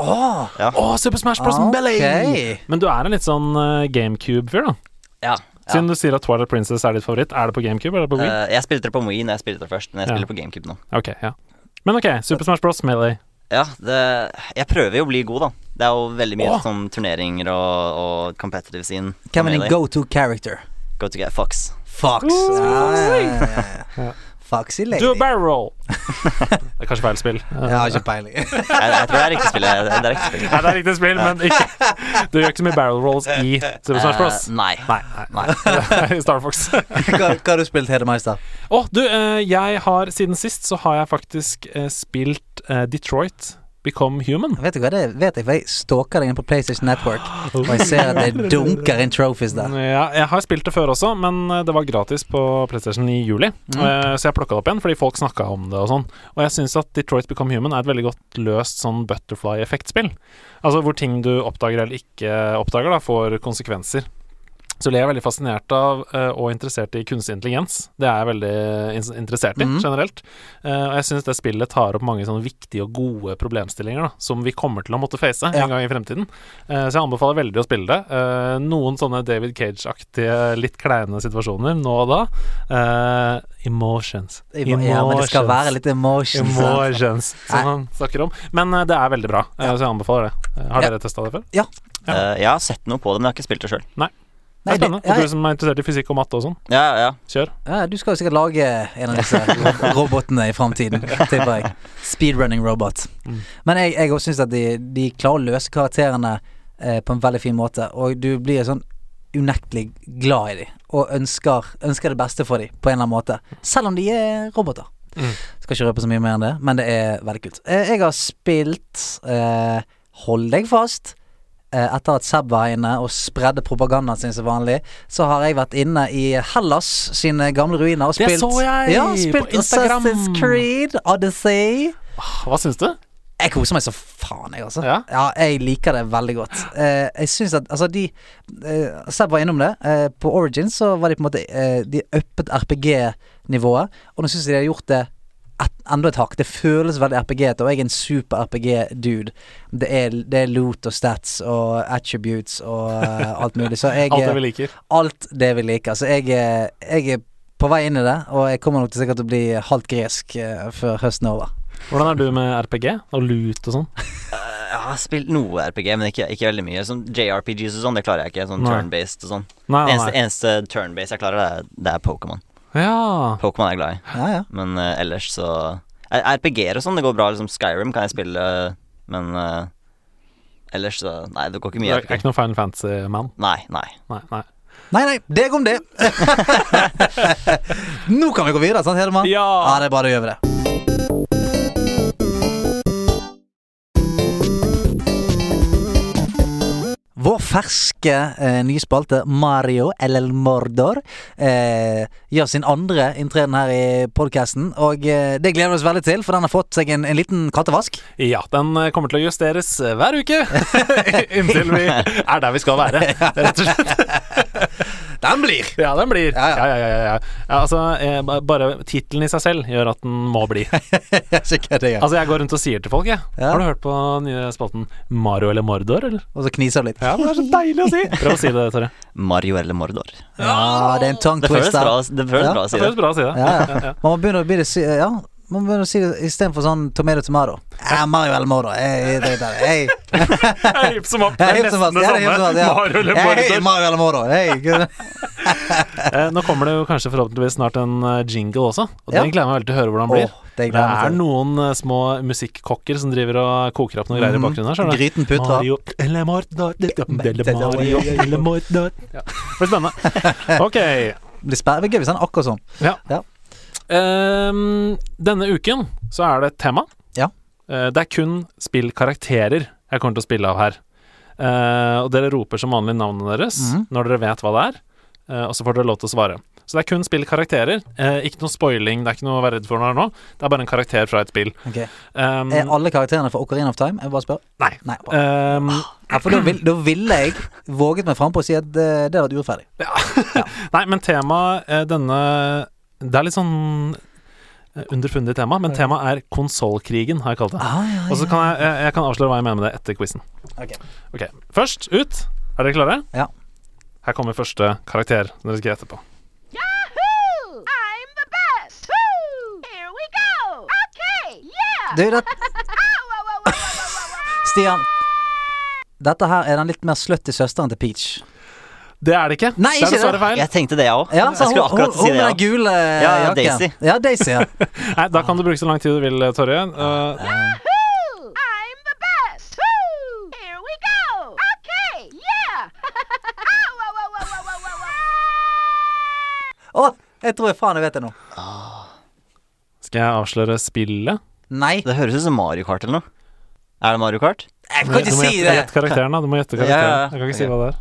Speaker 2: Åh,
Speaker 1: Ja.
Speaker 3: oh, Super Smash Bros. Melee! Men du er en litt sånn eh, GameCube-fyr, da.
Speaker 1: Ja. Ja.
Speaker 3: Siden du sier at Twilight Princess er ditt favoritt. Er det på GameCube eller på Wii?
Speaker 1: Uh, jeg spilte det på Wii når jeg spilte det først, men jeg
Speaker 3: Ja.
Speaker 1: spiller på GameCube nå.
Speaker 3: ok, ja. Men ok, Super Smash Bros. Melee.
Speaker 1: Ja, det, jeg prøver jo å bli god, da. Det er jo veldig mye
Speaker 3: oh.
Speaker 1: sånn turneringer og, og competitive scene.
Speaker 2: Hvem er din go-to character?
Speaker 1: Go to get Fox.
Speaker 2: Fox. Ja, ja, ja, ja, ja. Foxy lady.
Speaker 3: Do a barrel roll! det er kanskje feil spill.
Speaker 2: Jeg har ikke peiling.
Speaker 1: Jeg, jeg tror det er riktig spill. Det er riktig spill.
Speaker 3: Nei, det er riktig spill, men ikke Du gjør ikke så mye barrel rolls i Super Smash Bros.
Speaker 1: Uh, nei.
Speaker 3: Nei. nei. Star Fox.
Speaker 2: hva, hva har du spilt, Hedemeister?
Speaker 3: Å, du, eh, jeg har Siden sist så har jeg faktisk eh, spilt eh, Detroit Become Human.
Speaker 2: Vet du hva det vet jeg, for jeg stalker deg inn på PlayStation Network, og jeg ser at det dunker inn trophies der.
Speaker 3: Ja, jeg har spilt det før også, men eh, det var gratis på PlayStation i juli. mm. Så jeg plukka det opp igjen fordi folk snakka om det og sånn. Og jeg syns at Detroit Become Human er et veldig godt løst sånn butterfly-effektspill. Altså hvor ting du oppdager eller ikke oppdager, da, får konsekvenser. Så jeg er veldig fascinert av eh, og interessert i kunstig intelligens. Det er jeg veldig in interessert i,
Speaker 2: mm.
Speaker 3: generelt. Eh, og jeg syns det spillet tar opp mange sånne viktige og gode problemstillinger da, som vi kommer til å måtte face
Speaker 2: Ja.
Speaker 3: en gang i fremtiden. Eh, så jeg anbefaler veldig å spille det. Eh, noen sånne David Cage-aktige, litt kleine situasjoner nå og da. Eh, emotions.
Speaker 2: Ja, men det skal være litt emotions. Emotions,
Speaker 3: Emotions,
Speaker 2: Nei.
Speaker 3: som han snakker om. Men det er veldig bra, så jeg anbefaler det. Har
Speaker 2: Ja.
Speaker 3: dere testa det før?
Speaker 2: Ja.
Speaker 3: Ja.
Speaker 1: Eh, jeg har sett noe på det, men jeg har ikke spilt det sjøl.
Speaker 3: Det
Speaker 2: Nei,
Speaker 3: er
Speaker 2: det-
Speaker 3: spennende.
Speaker 2: ja,
Speaker 3: Og du som er interessert i fysikk og matte og sånn,
Speaker 1: Ja, ja.
Speaker 3: kjør.
Speaker 2: Ja, du skal jo sikkert lage en av disse robotene i framtiden, tipper jeg. Speedrunning robot.
Speaker 3: Mm.
Speaker 2: Men jeg, jeg også syns at de, de klarer å løse karakterene eh, på en veldig fin måte, og du blir sånn unektelig glad i dem, og ønsker, ønsker det beste for dem på en eller annen måte. Selv om de er roboter.
Speaker 3: Mm.
Speaker 2: Skal ikke røpe så mye mer enn det, men det er veldig kult. Eh, jeg har spilt eh, Hold deg fast. Eh, etter at Seb var inne og spredde propagandaen sin som vanlig, så har jeg vært inne i Hellas sine gamle ruiner og
Speaker 3: Det så jeg
Speaker 2: ja,
Speaker 3: på Instagram.
Speaker 2: Assassin's Creed, Odyssey.
Speaker 3: Hva syns du?
Speaker 2: Jeg koser meg så faen, jeg, altså.
Speaker 3: Ja?
Speaker 2: jeg liker det veldig godt. Eh, jeg syns at Altså, de eh, Seb var innom det. Eh, på Origin så var de på en måte eh, De uppet RPG-nivået, og nå syns jeg de har gjort det et, enda et hakk. Det føles veldig RPG-ete, og jeg er en super RPG-dude. Det det er loot og stats og attributes og uh, alt mulig. Så jeg
Speaker 3: Alt det vi liker.
Speaker 2: alt det vi liker. Så jeg, jeg er på vei inn i det, og jeg kommer nok til sikkert til å bli halvt gresk uh, før høsten er over.
Speaker 3: Hvordan er du med RPG og loot og sånn?
Speaker 1: Jeg har spilt noe RPG, men ikke, ikke veldig mye. Sånn JRPGs og sånn, det klarer jeg ikke. Sånn turn-based og sånn. Eneste, eneste turn-based jeg klarer, det er, det er Pokémon.
Speaker 3: Ja.
Speaker 1: Pokémon er jeg glad i.
Speaker 2: Ja, ja.
Speaker 1: Men uh, ellers så RPG-er og sånn, det går bra. Liksom Skyrim kan jeg spille, men uh, ellers så Nei, det går ikke
Speaker 3: Du
Speaker 1: mye
Speaker 3: er er ikke noen Final Fantasy-mann?
Speaker 1: Nei, nei.
Speaker 3: Nei, nei.
Speaker 2: Nei, nei, deg om det. Nå kan vi gå videre, sant Hedemann?
Speaker 3: Ja.
Speaker 2: ja det er bare å gjøre det. Vår ferske eh, nye spalte Mario El Mordor eh, gjør sin andre inntreden her i podkasten. Og eh, det gleder vi oss veldig til, for den har fått seg en, en liten kattevask.
Speaker 3: Ja, den eh, kommer til å justeres eh, hver uke. Inntil vi er der vi skal være, rett og slett.
Speaker 2: Den blir!
Speaker 3: Ja, den blir.
Speaker 2: Ja,
Speaker 3: Ja,
Speaker 2: ja.
Speaker 3: ja, ja. ja, ja. ja altså, jeg, bare tittelen i seg selv gjør at den må bli.
Speaker 2: Sikkert det, ja.
Speaker 3: Altså, jeg går rundt og sier til folk, jeg.
Speaker 2: Ja.
Speaker 3: Har du hørt på nye spalten Mario eller Mordor, eller?
Speaker 2: Og så kniser du litt.
Speaker 3: Ja, det er så deilig å si. Prøv å si det, Torre.
Speaker 1: Mario eller Mordor.
Speaker 2: Ja, det er en tongue twister.
Speaker 1: det føles bra å si
Speaker 3: Det
Speaker 1: det.
Speaker 3: føles bra å si det.
Speaker 2: Ja, ja. Man må begynne å bli det Ja, man begynner å si det istedenfor sånn tomato tomato. Ja, Mario eller Moro. Hey, det, det, hey.
Speaker 3: Jeg hipp som opp. Det er nesten det samme.
Speaker 2: ja.
Speaker 3: Mario
Speaker 2: Hey, eller Mordor. Hey.
Speaker 3: Eh, Nå kommer det jo kanskje forhåpentligvis snart en eh, jingle også, og den gleder jeg meg veldig til å høre hvordan den blir.
Speaker 2: Oh, det
Speaker 3: Det er noen eh, små musikkokker som driver og koker opp noen greier i
Speaker 2: Mhm.
Speaker 3: bakgrunnen her. du?
Speaker 2: Gryten putra.
Speaker 3: Mario eller Mordor eller Mario eller Mordor ja. Det blir spennende. Ok.
Speaker 2: Det blir gøy hvis han er akkurat sånn.
Speaker 3: Ja.
Speaker 2: Ja.
Speaker 3: Ehm, denne uken så er det et tema.
Speaker 2: Ja.
Speaker 3: Uh, det er kun spillkarakterer jeg kommer til å spille av her. Uh, og dere roper som vanlig navnet deres
Speaker 2: mm.
Speaker 3: når dere vet hva det er, uh, og så får dere lov til å svare. Så det er kun spillkarakterer. Eh, ikke noe spoiling, det er ikke noe å være redd for nå. Det er bare en karakter fra et spill.
Speaker 2: Okay.
Speaker 3: Um,
Speaker 2: Er alle karakterene fra Ocarina of Time? Jeg bare spør.
Speaker 3: nei.
Speaker 2: Nei.
Speaker 3: Um,
Speaker 2: Ja, for da, vil, da ville jeg våget meg frampå og si at det, hadde vært urettferdig.
Speaker 3: Nei, men temaet denne Det er litt sånn eh, underfundig tema, men temaet er konsollkrigen, har jeg kalt det.
Speaker 2: Ah, ja,
Speaker 3: Og så kan jeg, jeg, jeg kan avsløre hva jeg mener med det etter quizen.
Speaker 2: Okay.
Speaker 3: Okay. Først ut. Er dere klare?
Speaker 2: Ja.
Speaker 3: Her kommer første karakter dere skal gjette på.
Speaker 4: Yahoo! I'm the best! Woo! Here we go! Okay, yeah!
Speaker 2: Du, det. Stian. Dette her er den litt mer slutty søsteren til Peach.
Speaker 3: Det er det ikke.
Speaker 2: Nei,
Speaker 3: det er
Speaker 2: ikke
Speaker 3: dessverre feil.
Speaker 1: Jeg tenkte det, jeg òg.
Speaker 2: Ja,
Speaker 1: jeg skulle akkurat
Speaker 2: hun-
Speaker 1: si det.
Speaker 2: Hun er
Speaker 1: Ja.
Speaker 2: gule
Speaker 1: Ja, ja. Daisy.
Speaker 2: Ja, Daisy, ja.
Speaker 3: Nei, Da kan du bruke så lang tid du vil, Torje. Uh!
Speaker 4: I'm the best! Woo! Here we go! Okay, yeah! Ow.
Speaker 2: Å, jeg tror jeg faen jeg vet det nå.
Speaker 3: skal jeg avsløre spillet?
Speaker 2: Nei.
Speaker 1: Det høres ut som Mario Kart eller noe. Er det Mario Kart?
Speaker 2: Jeg kan ikke si det!
Speaker 3: Du må gjette karakteren, da. Du må gjette karakteren.
Speaker 1: ja, ja.
Speaker 3: Jeg kan ikke si hva det er.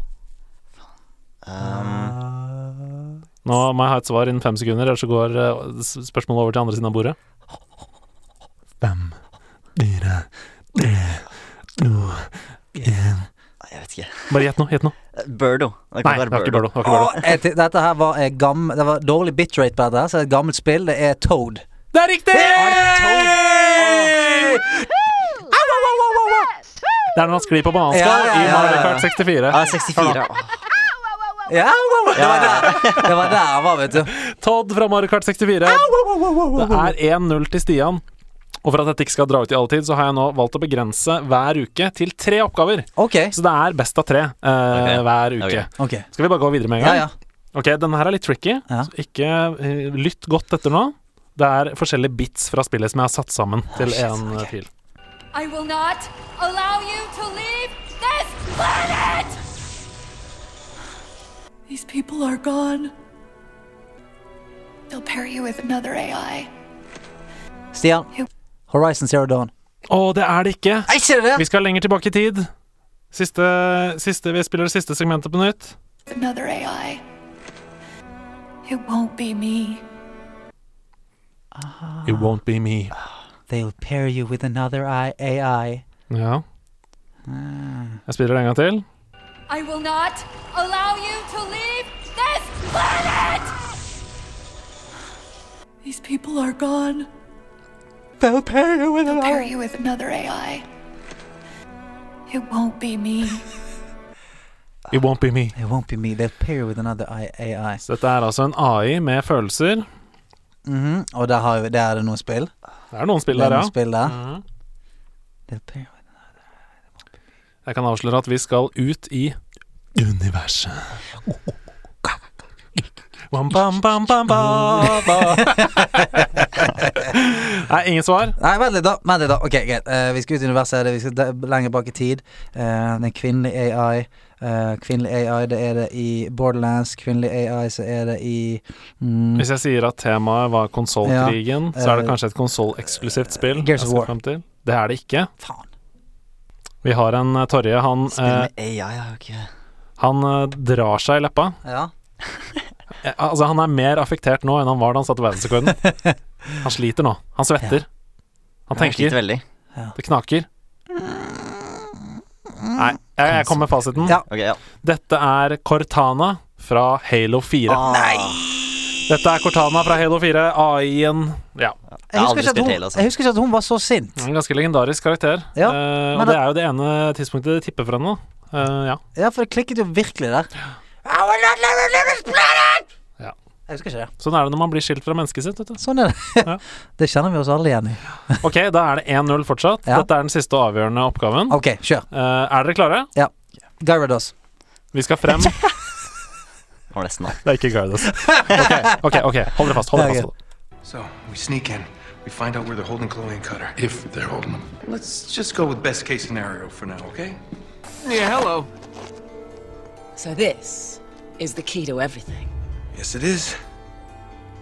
Speaker 1: Um,
Speaker 3: Nå må jeg ha et svar innen fem sekunder, ellers så går eh, spørsmålet over til andre siden av bordet. Fem, fire, tre, to, én
Speaker 1: jeg vet ikke.
Speaker 3: Bare gjett nå. Gjett nå.
Speaker 1: Eh, Birdo. Det
Speaker 3: Nei, det var ikke Birdo. Det var ikke Birdo.
Speaker 2: jeg dette her var eh, gam, Det var dårlig bitrate på dette, her, så det er et gammelt spill. Det er Toad.
Speaker 3: Det er riktig!
Speaker 4: Best! Woo!
Speaker 3: Det er når han sklir på bananskall
Speaker 2: Ja, ja,
Speaker 3: i
Speaker 2: ja,
Speaker 3: Mario
Speaker 2: ja.
Speaker 3: Kart 64.
Speaker 1: Ja, 64. Åh.
Speaker 4: wow, wow. ow, ow.
Speaker 2: Ja, det var der Det var der han var, vet du.
Speaker 3: Todd fra Mario Kart 64. Det er 1-0 til Stian. Og for at dette ikke skal dra ut i all tid, så har jeg nå valgt å begrense hver uke til tre oppgaver.
Speaker 2: Okay.
Speaker 3: Så det er best av tre uh,
Speaker 1: okay.
Speaker 3: hver uke.
Speaker 1: Ok.
Speaker 2: ok
Speaker 3: Skal vi bare gå videre med en gang?
Speaker 2: ja.
Speaker 3: Ok, denne her er litt tricky,
Speaker 2: Ja.
Speaker 3: så ikke uh, lytt godt etter nå. Det er forskjellige bits fra spillet som jeg har satt sammen til
Speaker 2: shit,
Speaker 3: én
Speaker 2: okay.
Speaker 3: fil.
Speaker 5: I will not allow you to leave this planet!
Speaker 6: These people are gone. They'll pair you with another AI.
Speaker 2: Stian. Horizon Zero Dawn.
Speaker 3: Å, det er det ikke!
Speaker 2: Er ikke det
Speaker 3: Vi skal lenger tilbake i tid. Siste, siste, vi spiller det siste segmentet på nytt.
Speaker 6: Another AI. It won't be me.
Speaker 3: It won't be me.
Speaker 2: They'll pair you with another AI.
Speaker 3: Ja.
Speaker 2: Ah.
Speaker 3: Jeg spiller det en gang til.
Speaker 5: I will not allow you to leave this planet!
Speaker 6: These people are gone.
Speaker 2: They'll pair you with
Speaker 6: They'll pair you with another AI. It won't be me.
Speaker 3: It won't be me.
Speaker 2: It won't be me. They'll pair you with another I- AI.
Speaker 3: Så dette er altså en AI med følelser.
Speaker 2: Mhm. Og der, har vi, der er det noen spill.
Speaker 3: Det er noen spill
Speaker 2: Det er
Speaker 3: der,
Speaker 2: noen
Speaker 3: ja.
Speaker 2: spill der.
Speaker 3: Mhm.
Speaker 2: They'll pair you with
Speaker 3: Jeg kan avsløre at vi skal ut i universet. Bam, bam, bam, bam, bam. Nei, ingen svar.
Speaker 2: Nei, vent litt, da. Vent litt da Ok, greit. Uh, vi skal ut i universet. Vi skal lenger bak i tid. Uh, det er kvinnelig AI. Uh, kvinnelig AI, det er det i Borderlands. Kvinnelig AI, så er det i mm,
Speaker 3: Hvis jeg sier at temaet var konsollkrigen, så er det
Speaker 2: eh,
Speaker 3: kanskje et konsolleksklusivt spill.
Speaker 2: Gears of War.
Speaker 3: Det er det ikke.
Speaker 2: Faen.
Speaker 3: Vi har en eh, Torje, han,
Speaker 1: Spill
Speaker 3: eh,
Speaker 1: med AI, jeg har jo ikke
Speaker 3: han eh, drar seg i leppa.
Speaker 2: Ja.
Speaker 3: Eh, Altså, han er mer affektert nå enn han var da han satte verdensrekorden. Han sliter nå. Han svetter. Han tenker.
Speaker 1: veldig.
Speaker 3: Det knaker. Nei, jeg, jeg kommer med fasiten.
Speaker 2: Ja.
Speaker 1: Okay, ja.
Speaker 3: Dette er Cortana fra Halo 4.
Speaker 1: Ah,
Speaker 3: Dette er Cortana fra Halo 4. AI-en Ja.
Speaker 1: Jeg har
Speaker 2: ikke at hun,
Speaker 1: altså.
Speaker 2: jeg husker ikke at hun var så sint.
Speaker 3: En ganske legendarisk karakter.
Speaker 2: Ja, uh,
Speaker 3: og det er jo det ene tidspunktet det tipper for henne. Uh, ja.
Speaker 2: Ja, for det klikket jo virkelig der.
Speaker 3: Ja.
Speaker 2: Jeg husker ikke det.
Speaker 3: Sånn er det når man blir skilt fra mennesket sitt. Vet du.
Speaker 2: Sånn er det.
Speaker 3: Ja.
Speaker 2: Det kjenner vi oss alle igjen i.
Speaker 3: Ok, da er det 1-0 fortsatt.
Speaker 2: Ja.
Speaker 3: Dette er den siste og avgjørende oppgaven.
Speaker 2: Ok, kjør.
Speaker 3: uh, er dere klare?
Speaker 2: Gyarados.
Speaker 3: Vi skal frem Det
Speaker 1: Var nesten da.
Speaker 3: er ikke Gardas. Ok, ok, ok, hold dere fast. Hold dere fast.
Speaker 7: So, we sneak in. We find out where they're holding Chloe and Cutter.
Speaker 8: If they're holding them.
Speaker 7: Let's just go with best case scenario for now, okay?
Speaker 9: Yeah, hello. So this is the key to everything.
Speaker 7: Yes, it is.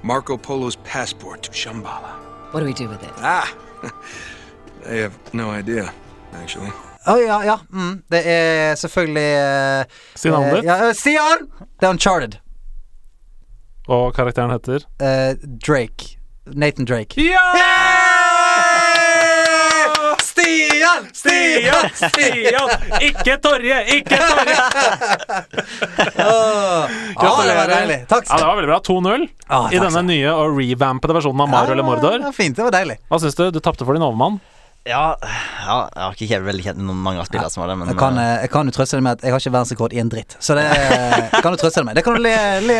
Speaker 7: Marco Polo's passport to Shambhala.
Speaker 9: What do we do with it?
Speaker 7: Ah! I have no idea, actually.
Speaker 2: Å ja, ja. Mm. Det er selvfølgelig uh,
Speaker 3: Si navnet
Speaker 2: eh,
Speaker 3: ditt.
Speaker 2: Ja, eh, Stian! Det er Uncharted.
Speaker 3: Og karakteren heter
Speaker 2: Uh, Drake. Nathan Drake.
Speaker 3: Stian! Stian! Stian! Ikke Torje! Ikke Torje!
Speaker 2: Ja, det var deilig. Takk.
Speaker 3: Ja, det var veldig bra. 2-0
Speaker 2: Ah,
Speaker 3: i denne nye og revampede versjonen av Mario eller Mordor.
Speaker 2: Ja, fint. Det var deilig.
Speaker 3: Hva syns du? Du tapte for din overmann.
Speaker 1: Ja, ja, jeg har ikke helt veldig kjent noen mange av spillene som har det, men
Speaker 2: Jeg kan,
Speaker 1: eh,
Speaker 2: jeg kan jo trøste deg med at jeg har ikke verdensrekord i en dritt. Så det eh, kan du trøste deg med. Det kan du, le, le,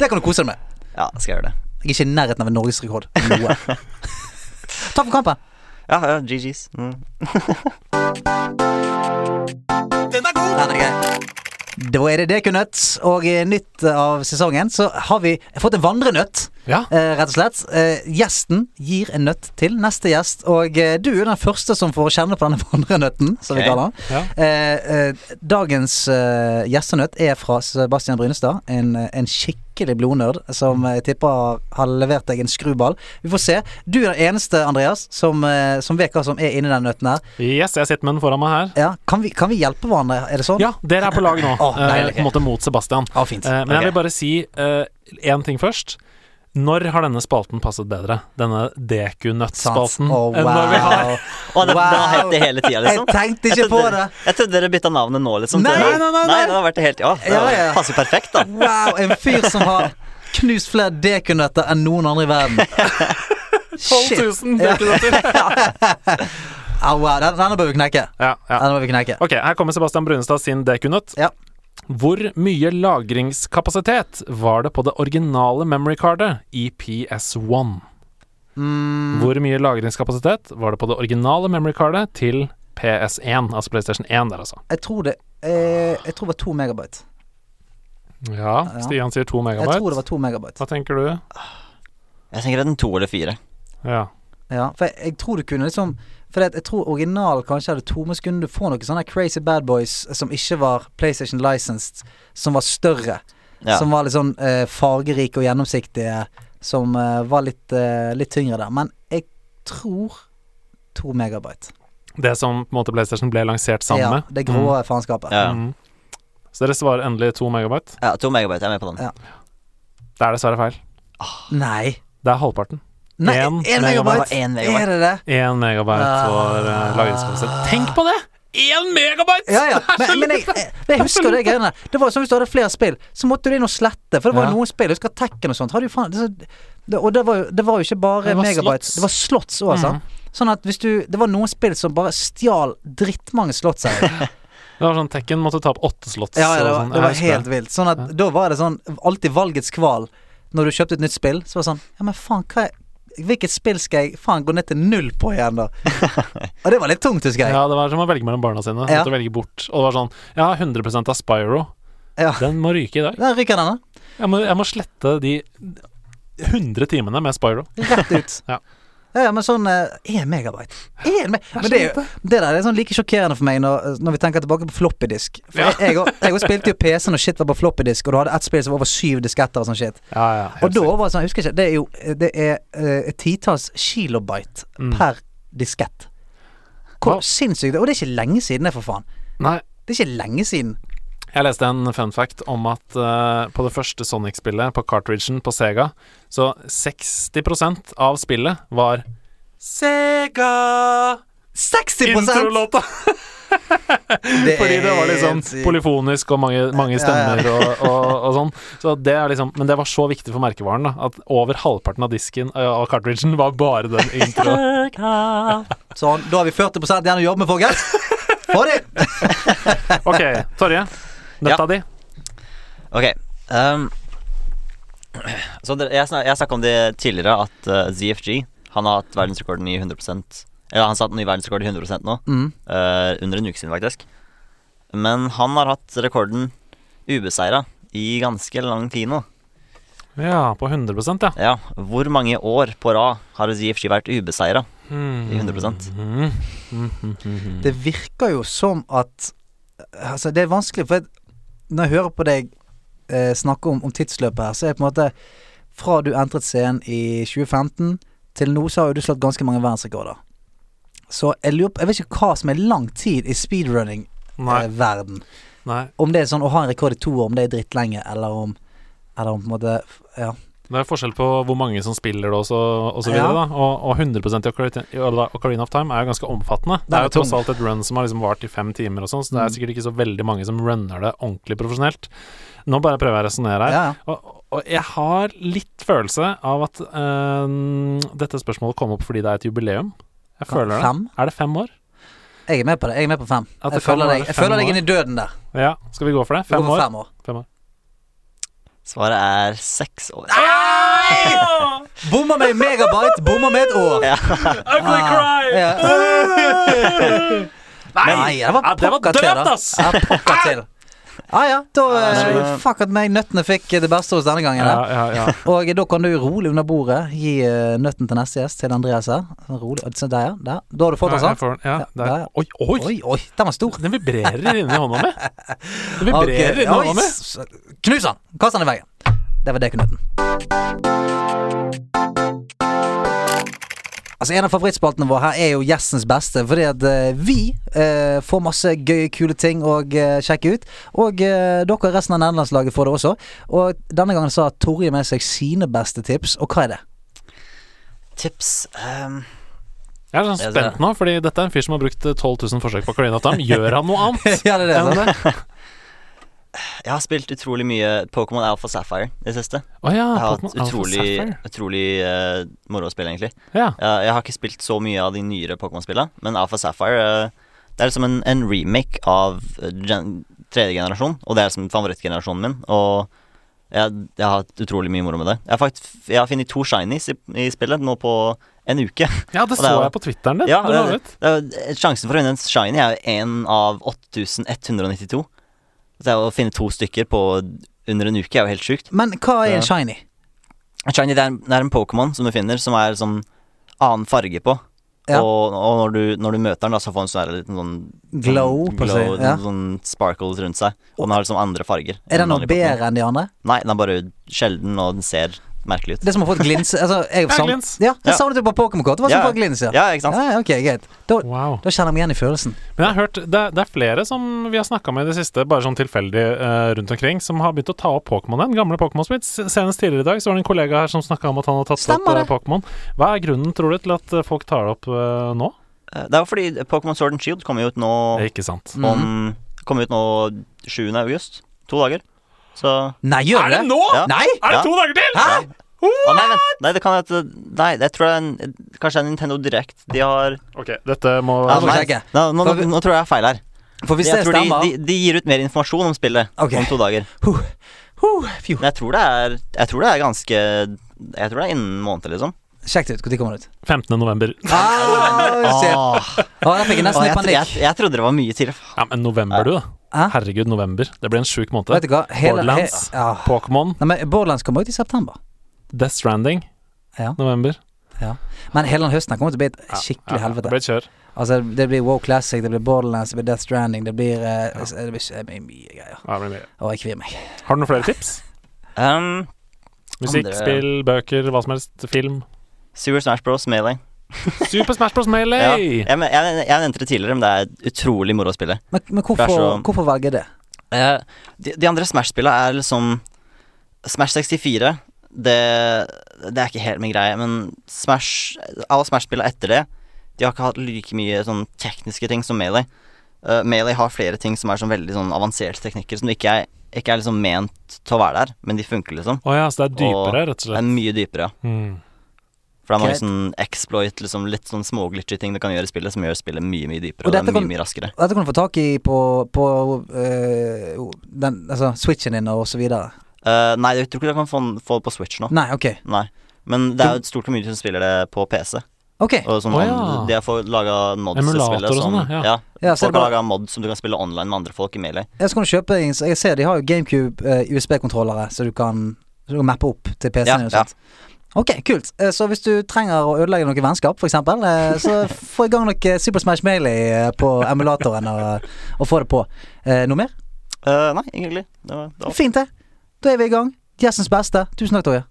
Speaker 2: det kan du kose deg med.
Speaker 1: ja, skal jeg gjøre det.
Speaker 2: Jeg er ikke i nærheten av en norgesrekord. Noe. Takk for kampen.
Speaker 1: Ja, ja, GG's. Mm.
Speaker 2: Den er grei. Da er det Dekunøtt, og i nytt av sesongen så har vi fått en vandrenøtt.
Speaker 3: Ja.
Speaker 2: Eh, rett og slett. Eh, gjesten gir en nøtt til neste gjest, og eh, du er den første som får kjenne på denne vandrenøtten, som vi kaller den.
Speaker 3: Ja.
Speaker 2: Eh, eh, dagens eh, gjestenøtt er fra Sebastian Brynestad, en, en skikkelig blodnerd som jeg tipper har levert deg en skruball. Vi får se. Du er den eneste, Andreas, som, som vet hva som er inni den nøtten her.
Speaker 3: Yes, jeg sitter med den foran meg her.
Speaker 2: Ja, kan, vi, kan vi hjelpe hverandre? Er det sånn?
Speaker 3: Ja, dere er på lag nå.
Speaker 2: Å, deilig.
Speaker 3: eh, på en måte mot Sebastian. Eh, men jeg vil bare si én ting først. Når har denne spalten passet bedre? Denne. Dekunøtt-spalten?
Speaker 2: Å,
Speaker 3: enn når vi har
Speaker 2: wow.
Speaker 1: det, det, det har hett det hele tida, liksom?
Speaker 2: Jeg tenkte ikke
Speaker 1: Jeg
Speaker 2: på det.
Speaker 1: Jeg trodde dere bytta navnet nå, liksom.
Speaker 2: Nei, nei, nei, nei.
Speaker 1: nei, det har vært det helt Ja, det
Speaker 2: Ja, ja.
Speaker 1: passer perfekt, da.
Speaker 2: Wow, en fyr som har knust flere dekunøtter enn noen andre i verden.
Speaker 3: 12 000 dekunøtter!
Speaker 2: Au, wow, den- denne bør vi knekke.
Speaker 3: Ja, ja.
Speaker 2: Denne bør vi knekke.
Speaker 3: Ok, her kommer Sebastian Brunestad sin dekunøtt.
Speaker 2: Ja.
Speaker 3: Hvor mye lagringskapasitet var det på det originale memory-cardet i PS1?
Speaker 2: Mm,
Speaker 3: Hvor mye lagringskapasitet var det på det originale memory-cardet til PS1, altså PlayStation 1 der, altså?
Speaker 2: jeg tror det eh, Jeg tror det var to megabyte.
Speaker 3: Ja, Stian sier 2
Speaker 2: Jeg tror det var to megabyte.
Speaker 3: Hva tenker du?
Speaker 1: Jeg tenker enten to eller fire.
Speaker 3: Ja.
Speaker 2: Ja, for jeg, jeg tror du kunne liksom For det, jeg tror originalen kanskje hadde to, men så kunne du få noen sånne crazy bad boys som ikke var PlayStation licensed, som var større.
Speaker 1: Ja.
Speaker 2: Som var litt sånn eh, fargerike og gjennomsiktige. Som eh, var litt, eh, litt tyngre der. Men jeg tror to megabyte.
Speaker 3: Det som på en måte PlayStation ble lansert sammen med?
Speaker 2: ja, det grå faenskapet.
Speaker 1: Ja.
Speaker 3: Mm. Så dere svarer endelig to megabyte?
Speaker 1: ja, to megabyte. Jeg er med på den.
Speaker 2: Ja.
Speaker 3: Det er dessverre feil.
Speaker 2: Nei.
Speaker 3: Det er halvparten.
Speaker 2: Nei, én
Speaker 3: megabyte.
Speaker 2: megabyte. Er det det?
Speaker 3: 1 megabyte
Speaker 2: Ah.
Speaker 3: for uh, lagringskapasitet. Tenk på det! 1 megabyte!
Speaker 2: Ja, ja. Men, men jeg, jeg, jeg husker det greiene. Det var som hvis du hadde flere spill, så måtte du inn og slette. For det var
Speaker 3: Ja.
Speaker 2: noen spill, jeg husker Tekken og sånt. Hadde jo faen, det, og det var, det var jo ikke bare
Speaker 3: Det
Speaker 2: megabyte.
Speaker 3: slots.
Speaker 2: Det var slots òg, altså. Sånn at hvis du Det var noen spill som bare stjal drittmange slots her.
Speaker 3: Det var sånn Tekken måtte ta opp åtte slots.
Speaker 2: Ja, ja, det var,
Speaker 3: sånn.
Speaker 2: det var helt vilt. Sånn at da var det sånn alltid valgets kval. Når du kjøpte et nytt spill, så var det sånn Ja, men faen, hva er Hvilket spill skal jeg faen gå ned til null på igjen, da? og det var litt tungt, husker jeg.
Speaker 3: Ja, det var som å velge mellom barna sine.
Speaker 2: Ja.
Speaker 3: Måtte velge bort. Og det var sånn Ja, 100 av Spyro.
Speaker 2: Ja.
Speaker 3: Den må ryke i dag.
Speaker 2: Den ryker den, da.
Speaker 3: Jeg må, jeg må slette de 100 timene med Spyro.
Speaker 2: Rett ut.
Speaker 3: Ja.
Speaker 2: Ja, men sånn én megabyte. En me men det, er det der er sånn like sjokkerende for meg når, når vi tenker tilbake på floppydisk. For
Speaker 3: Ja.
Speaker 2: jeg, jeg, jeg spilte jo PC når shit var på floppydisk, og du hadde ett spill som var over syv disketter og sånn shit.
Speaker 3: Ja, ja,
Speaker 2: Og da var det sånn, jeg husker ikke, det er jo Det er eh, et titalls kilobyte
Speaker 3: Mm.
Speaker 2: per diskett. Hvor sinnssykt Og det er ikke lenge siden det, for faen.
Speaker 3: Nei,
Speaker 2: Det er ikke lenge siden.
Speaker 3: Jeg leste en fun fact om at uh, på det første Sonic-spillet, på cartridgen på Sega, så 60% av spillet var Sega
Speaker 2: 60
Speaker 3: Introlåta!
Speaker 2: Det
Speaker 3: Fordi det var liksom polyfonisk og mange, mange stemmer og, og, og sånn. Så det er liksom Men det var så viktig for merkevaren, da. At over halvparten av disken og av cartridgen var bare den intro.
Speaker 2: Sånn, da har vi 40 igjen å jobbe med, folkens. Få det!
Speaker 3: Ok, Torje. Nøtta di.
Speaker 1: Ok. Um, så det, jeg, snak, jeg snakka om det tidligere, at uh, ZFG Han har hatt verdensrekorden i 100% Eller han satt ny verdensrekord i 100 nå.
Speaker 2: Mm.
Speaker 1: Uh, under en uke siden, faktisk. Men han har hatt rekorden ubeseira i ganske lang tid nå.
Speaker 3: Ja, på 100 ja.
Speaker 1: Ja, Hvor mange år på rad har ZFG vært ubeseira
Speaker 3: Mm.
Speaker 1: i 100
Speaker 3: mm. Mhm.
Speaker 2: Det virker jo som at Altså, det er vanskelig, for når jeg hører på deg eh, snakke om, om tidsløpet her, så er det på en måte Fra du entret scenen i 2015 til nå, så har jo du slått ganske mange verdensrekorder. Så jeg lurer på Jeg vet ikke hva som er lang tid i speedrunning-verden.
Speaker 3: Nei.
Speaker 2: om det er sånn å ha en rekord i to år, om det er drittlenge, eller om Eller om på en måte Ja.
Speaker 3: Det er forskjell på hvor mange som spiller det også, og så
Speaker 2: Ja.
Speaker 3: videre, da. Og, og 100% i Ocarina- Ocarina of Time er jo ganske omfattende. Det er jo tross alt et run som har liksom vart i fem timer og sånn, så det er
Speaker 2: Mm.
Speaker 3: sikkert ikke så veldig mange som runner det ordentlig profesjonelt. Nå bare prøver jeg å resonnere her.
Speaker 2: Ja, ja.
Speaker 3: Og, og jeg har litt følelse av at øhm, dette spørsmålet kom opp fordi det er et jubileum. Jeg føler det.
Speaker 2: Fem?
Speaker 3: Er det fem år?
Speaker 2: Jeg er med på det. Jeg er med på fem. Jeg føler deg, jeg føler deg inn i døden der.
Speaker 3: Ja, skal vi gå for det? Fem år?
Speaker 2: Fem år.
Speaker 3: Fem år.
Speaker 1: Svaret er seks år. Nei!
Speaker 2: Bomma med megabyte, bomma med et år.
Speaker 1: Ja.
Speaker 3: Ugly cry!
Speaker 2: Ja. Nei, det var
Speaker 3: Ja, det var
Speaker 2: pokker til,
Speaker 3: døvt, ass!
Speaker 2: Ja, til. Ja da eh, Fuck at meg nøttene fikk det beste hos denne gangen.
Speaker 3: Ja, ja, ja.
Speaker 2: Og da kan du rolig under bordet gi eh, nøtten til neste gjest, til Andreas her. Rolig. Der, ja. Der. Da har du fått den, sant?
Speaker 3: får. Ja, der.
Speaker 2: der.
Speaker 3: Oi, oi!
Speaker 2: Oi, oi, den var stor.
Speaker 3: Den vibrerer inni hånda mi. Den vibrerer
Speaker 2: okay.
Speaker 3: inni hånda mi.
Speaker 2: Knus den! Kast den i veggen. Det var det knuten. Altså En av favorittspaltene våre her er jo gjestens beste, fordi at eh, vi eh, får masse gøye, kule ting å eh, sjekke ut. Og eh, dere, resten av nederlandslaget, får det også. Og denne gangen så har Torje med seg sine beste tips, og hva er det?
Speaker 1: Tips um
Speaker 3: Jeg er sånn spent nå, fordi dette er en fyr som har brukt eh, 12 000 forsøk på å kline opp dem. Gjør han noe annet?
Speaker 2: ja, det er det.
Speaker 3: enn det?
Speaker 1: Jeg har spilt utrolig mye Pokémon Alpha Sapphire i det siste.
Speaker 3: Oh ja,
Speaker 1: Jeg har hatt utrolig, utrolig uh, moro å spille, egentlig.
Speaker 3: Ja.
Speaker 1: Jeg, jeg har ikke spilt så mye av de nyere Pokémon-spillene, men Alpha Sapphire uh, Det er liksom en, en remake av eh, gen, tredje generasjon, og det er liksom favorittgenerasjonen min. Og jeg, jeg har hatt utrolig mye moro med det. Jeg har, faktisk, jeg har funnet to shinies i, i spillet nå på en uke.
Speaker 3: ja, det
Speaker 1: det
Speaker 3: så
Speaker 1: er
Speaker 3: jeg på Twitteren din.
Speaker 1: Ja,
Speaker 3: Det
Speaker 1: det, sjansen for å vinne en shiny er jo én av 8192. Så å finne to stykker på under en uke er jo helt sjukt.
Speaker 2: Men hva er en shiny?
Speaker 1: Shiny det er, det er en Pokémon som du finner, som er sånn annen farge på.
Speaker 2: Ja.
Speaker 1: Og, og når, du, når du møter den, da, så får den sånn liten sånn
Speaker 2: Glow,
Speaker 1: sånn, glow,
Speaker 2: ja.
Speaker 1: sånn sparkles rundt seg. Og den har liksom andre farger.
Speaker 2: Er den noe bedre enn de andre?
Speaker 1: Nei, den er bare sjelden, og den ser merkelig ut.
Speaker 2: Det som å få et glins altså, jeg,
Speaker 3: Ja, glins.
Speaker 2: Ja, jeg
Speaker 1: Ja.
Speaker 2: savnet det på Pokémon-kort. Hva som
Speaker 1: Ja.
Speaker 2: glins, ja.
Speaker 1: Ja, ikke sant?
Speaker 2: Ja, ok, greit. Da,
Speaker 3: Wow.
Speaker 2: da kjenner jeg meg igjen i følelsen.
Speaker 3: Men jeg har hørt det, det er flere som vi har snakka med i det siste, bare sånn tilfeldig uh, rundt omkring, som har begynt å ta opp Pokémon igjen. Gamle Pokémon Smith. Senest tidligere i dag så var det en kollega her som snakka om at han har tatt
Speaker 2: Stemmer
Speaker 3: opp
Speaker 2: uh.
Speaker 3: Pokémon. Hva er grunnen, tror du, til at eh, folk tar det opp uh, nå?
Speaker 1: Eh, Det er jo fordi Pokémon Sword and Shield kommer ut nå
Speaker 3: Ikke sant.
Speaker 2: Mm.
Speaker 1: Kommer ut nå 7. august. To dager. Så
Speaker 2: Nei, gjør det? det?
Speaker 3: nå?!
Speaker 1: Ja.
Speaker 2: Nei!
Speaker 3: Er det
Speaker 1: Ja.
Speaker 3: to dager til?!
Speaker 2: Hæ?
Speaker 1: Å, nei, vent. Nei, det kan hete Nei, det tror jeg er en, Kanskje det er Nintendo Direct. De har
Speaker 3: Ok, dette må
Speaker 2: Ja, nei,
Speaker 1: nei,
Speaker 2: sjekke.
Speaker 1: nå, nå,
Speaker 2: vi-
Speaker 1: nå tror jeg jeg er feil her.
Speaker 2: For hvis
Speaker 1: jeg
Speaker 2: det
Speaker 1: tror de,
Speaker 2: stemmer
Speaker 1: de, de gir ut mer informasjon om spillet
Speaker 2: Ok.
Speaker 1: om to dager.
Speaker 2: Huh, huh, fjo.
Speaker 1: Men jeg tror det er Jeg tror det er ganske Jeg tror det er innen en måned, liksom.
Speaker 2: Sjekk det ut. Når kommer det ut?
Speaker 3: 15. november.
Speaker 2: Ah, shit.
Speaker 1: Åh.
Speaker 2: Å, der fikk jeg nesten litt
Speaker 1: jeg,
Speaker 2: panikk.
Speaker 1: jeg, jeg trodde det var mye tidligere.
Speaker 3: Ja, men november, du, da.
Speaker 2: Hæ?
Speaker 3: Herregud, november. Det blir en sjuk måned.
Speaker 2: Vet du hva? Hele, he,
Speaker 3: Borderlands.
Speaker 2: ja.
Speaker 3: Pokémon,
Speaker 2: Nei, men Borderlands kommer ut i september.
Speaker 3: Death Stranding,
Speaker 2: Ja.
Speaker 3: november.
Speaker 2: Ja. Men hele den høsten kommer til å bli et skikkelig
Speaker 3: ja,
Speaker 2: helvete.
Speaker 3: Det blir et kjør.
Speaker 2: Altså, det blir Wow Classic, det blir Borderlands, det blir Death Stranding, det blir eh, Det blir det blir mye greier.
Speaker 3: Ja, det blir mye.
Speaker 2: Og jeg kvir meg.
Speaker 3: Har du noen flere tips?
Speaker 1: Um,
Speaker 3: Musikk,
Speaker 1: Andre-
Speaker 3: spill, bøker, hva som helst. Film.
Speaker 1: Super Smash Bros. Melee.
Speaker 3: Super Smash Bros.
Speaker 1: Ja.
Speaker 3: Melee!
Speaker 1: Jeg, men- jeg, jeg nevnte det tidligere, men det er utrolig moro å spille.
Speaker 2: Men, men hvorfor,
Speaker 1: Det er så-
Speaker 2: hvorfor velge det?
Speaker 1: Eh, de, de andre Smash-spillene er liksom Smash 64 det, det er ikke helt min greie, men Smash alle Smash-spillene etter det De har ikke hatt like mye sånn tekniske ting som Melee. Eh, Melee har flere ting som er sånn veldig sånn avanserte teknikker som ikke er, ikke er liksom ment til å være der, men de funker, liksom.
Speaker 3: Å ja, så det er dypere,
Speaker 1: Og
Speaker 3: rett og
Speaker 1: Det er mye dypere.
Speaker 3: Mm.
Speaker 1: For det er mange sånn exploit, liksom litt sånn småglitchy ting du kan gjøre i spillet, som gjør spillet mye, mye dypere.
Speaker 2: Og
Speaker 1: Og, det er mye,
Speaker 2: kan-
Speaker 1: mye raskere.
Speaker 2: Og Dette kan du få tak i på, på eh, den, altså, switchen din og så videre.
Speaker 1: Uh, nei, jeg tror ikke du kan få, få det på Switch nå.
Speaker 2: Nei, ok.
Speaker 1: Nei. Men det er jo et stort community som spiller det på PC.
Speaker 2: Ok.
Speaker 1: Og sånn,
Speaker 3: oh, ja.
Speaker 1: De har fått laga mods til spillet.
Speaker 3: og sånn,
Speaker 1: Sånn,
Speaker 3: ja.
Speaker 1: ja.
Speaker 2: Ja, så
Speaker 1: Folk har laga mods som du kan spille online med andre folk i Melee.
Speaker 2: jeg skal kjøpe Jeg ser de har jo GameCube eh, USB-kontrollere, så du kan, så du kan mappe opp til PC-en
Speaker 1: Ja, ja.
Speaker 2: Ok, kult. Eh, Så hvis du trenger å ødelegge noe vennskap, eksempel, eh, så få i gang noe Super Smash Melee eh, på emulatoren og, og få det på. Noe mer?
Speaker 1: Uh, nei, egentlig. Det var, det var.
Speaker 2: Fint, det. Da er vi i gang. Jazzens beste. Tusen takk, Torje.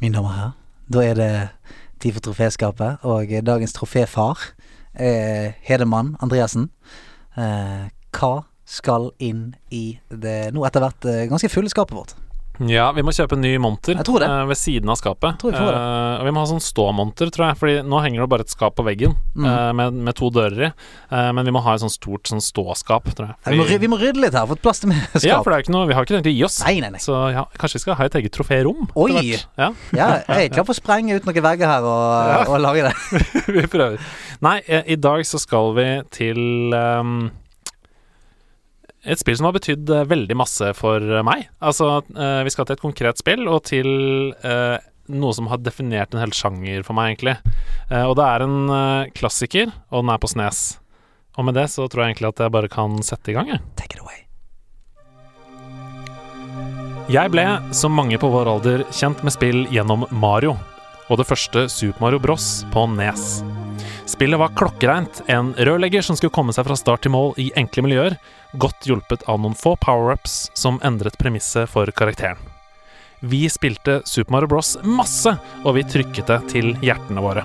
Speaker 2: Mine damer og herrer, da er det tid for troféskapet, og dagens troféfar er Hedemann Andreassen. Eh, hva skal inn i det nå etter hvert ganske fulle skapet vårt?
Speaker 3: Ja, vi må kjøpe en ny monter eh, ved siden av skapet.
Speaker 2: vi
Speaker 3: og vi må ha sånn ståmonter, tror jeg. Fordi nå henger det bare et skap på veggen
Speaker 2: Mm.
Speaker 3: uh, med, med to dører i. Men vi må ha et sånt stort sånn ståskap, tror jeg.
Speaker 2: Nei, vi, må,
Speaker 3: Fordi-
Speaker 2: ry- vi må rydde litt her, få et plass til mer skap.
Speaker 3: ja, for det er jo ikke noe Vi har ikke tenkt å gi oss.
Speaker 2: Nei, nei, nei.
Speaker 3: Så ja, kanskje vi skal ha et eget troférom.
Speaker 2: Oi!
Speaker 3: Ja,
Speaker 2: Ja, jeg er klar for å sprenge ut noen vegger her og, og lage det.
Speaker 3: vi prøver. Nei, i dag så skal vi til ehm, et spill som har betydd eh, veldig masse for eh, meg. Altså, eh, vi skal til et konkret spill, og til noe som har definert en hel sjanger for meg, egentlig. Og det er en klassiker, og den er på Snes. Og med det så tror jeg egentlig at jeg bare kan sette i gang, jeg.
Speaker 2: Take it away.
Speaker 3: Jeg ble, som mange på vår alder, kjent med spill gjennom Mario, og det første Super Mario Bros. på Nes. Spillet var klokkereint, en rørlegger som skulle komme seg fra start til mål i enkle miljøer, godt hjulpet av noen få power-ups som endret premisset for karakteren. Vi spilte Super Mario Bros. masse, og vi trykket det til hjertene våre.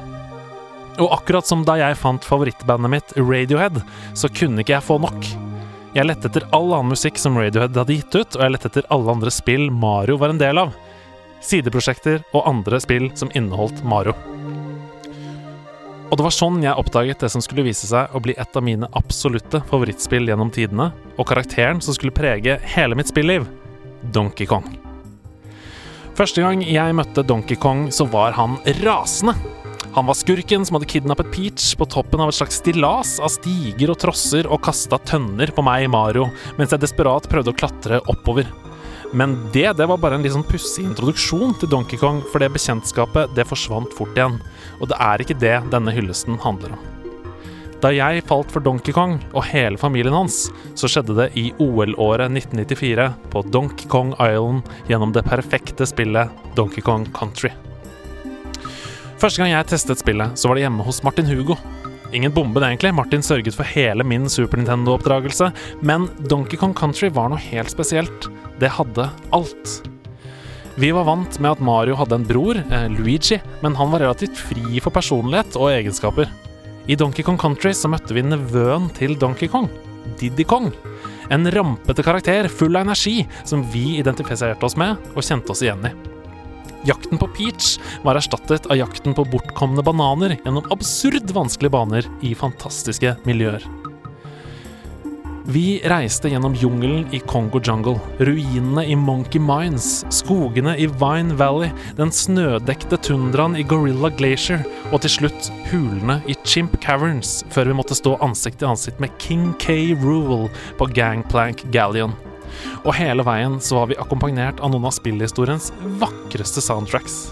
Speaker 3: Og akkurat som da jeg fant favorittbandet mitt, Radiohead, så kunne ikke jeg få nok. Jeg lette etter all annen musikk som Radiohead hadde gitt ut, og jeg lette etter alle andre spill Mario var en del av. Sideprosjekter og andre spill som inneholdt Mario. Og det var sånn jeg oppdaget det som skulle vise seg å bli et av mine absolutte favorittspill gjennom tidene, og karakteren som skulle prege hele mitt spilliv Donkey Kong. Første gang jeg møtte Donkey Kong, så var han rasende. Han var skurken som hadde kidnappet Peach på toppen av et slags stillas av stiger og trosser og kasta tønner på meg, Mario, mens jeg desperat prøvde å klatre oppover. Men det, det var bare en litt sånn pussig introduksjon til Donkey Kong, for det bekjentskapet, det forsvant fort igjen. Og det er ikke det denne hyllesten handler om. Da jeg falt for Donkey Kong og hele familien hans, så skjedde det i OL-året 1994 på Donkey Kong Island gjennom det perfekte spillet Donkey Kong Country. Første gang jeg testet spillet, så var det hjemme hos Martin Hugo. Ingen bombe, det egentlig. Martin sørget for hele min Super Nintendo-oppdragelse. Men Donkey Kong Country var noe helt spesielt. Det hadde alt. Vi var vant med at Mario hadde en bror, eh, Luigi, men han var relativt fri for personlighet og egenskaper. I Donkey Kong Country så møtte vi nevøen til Donkey Kong, Diddy Kong. En rampete karakter full av energi som vi identifiserte oss med og kjente oss igjen i. Jakten på Peach var erstattet av jakten på bortkomne bananer gjennom absurd vanskelige baner i fantastiske miljøer. Vi reiste gjennom jungelen i Congo Jungle, ruinene i Monkey Mines, skogene i Vine Valley, den snødekte tundraen i Gorilla Glacier og til slutt hulene i Chimp Caverns, før vi måtte stå ansikt til ansikt med King K. Rule på Gangplank Galleon. Og hele veien så var vi akkompagnert av noen av spillhistoriens vakreste soundtracks.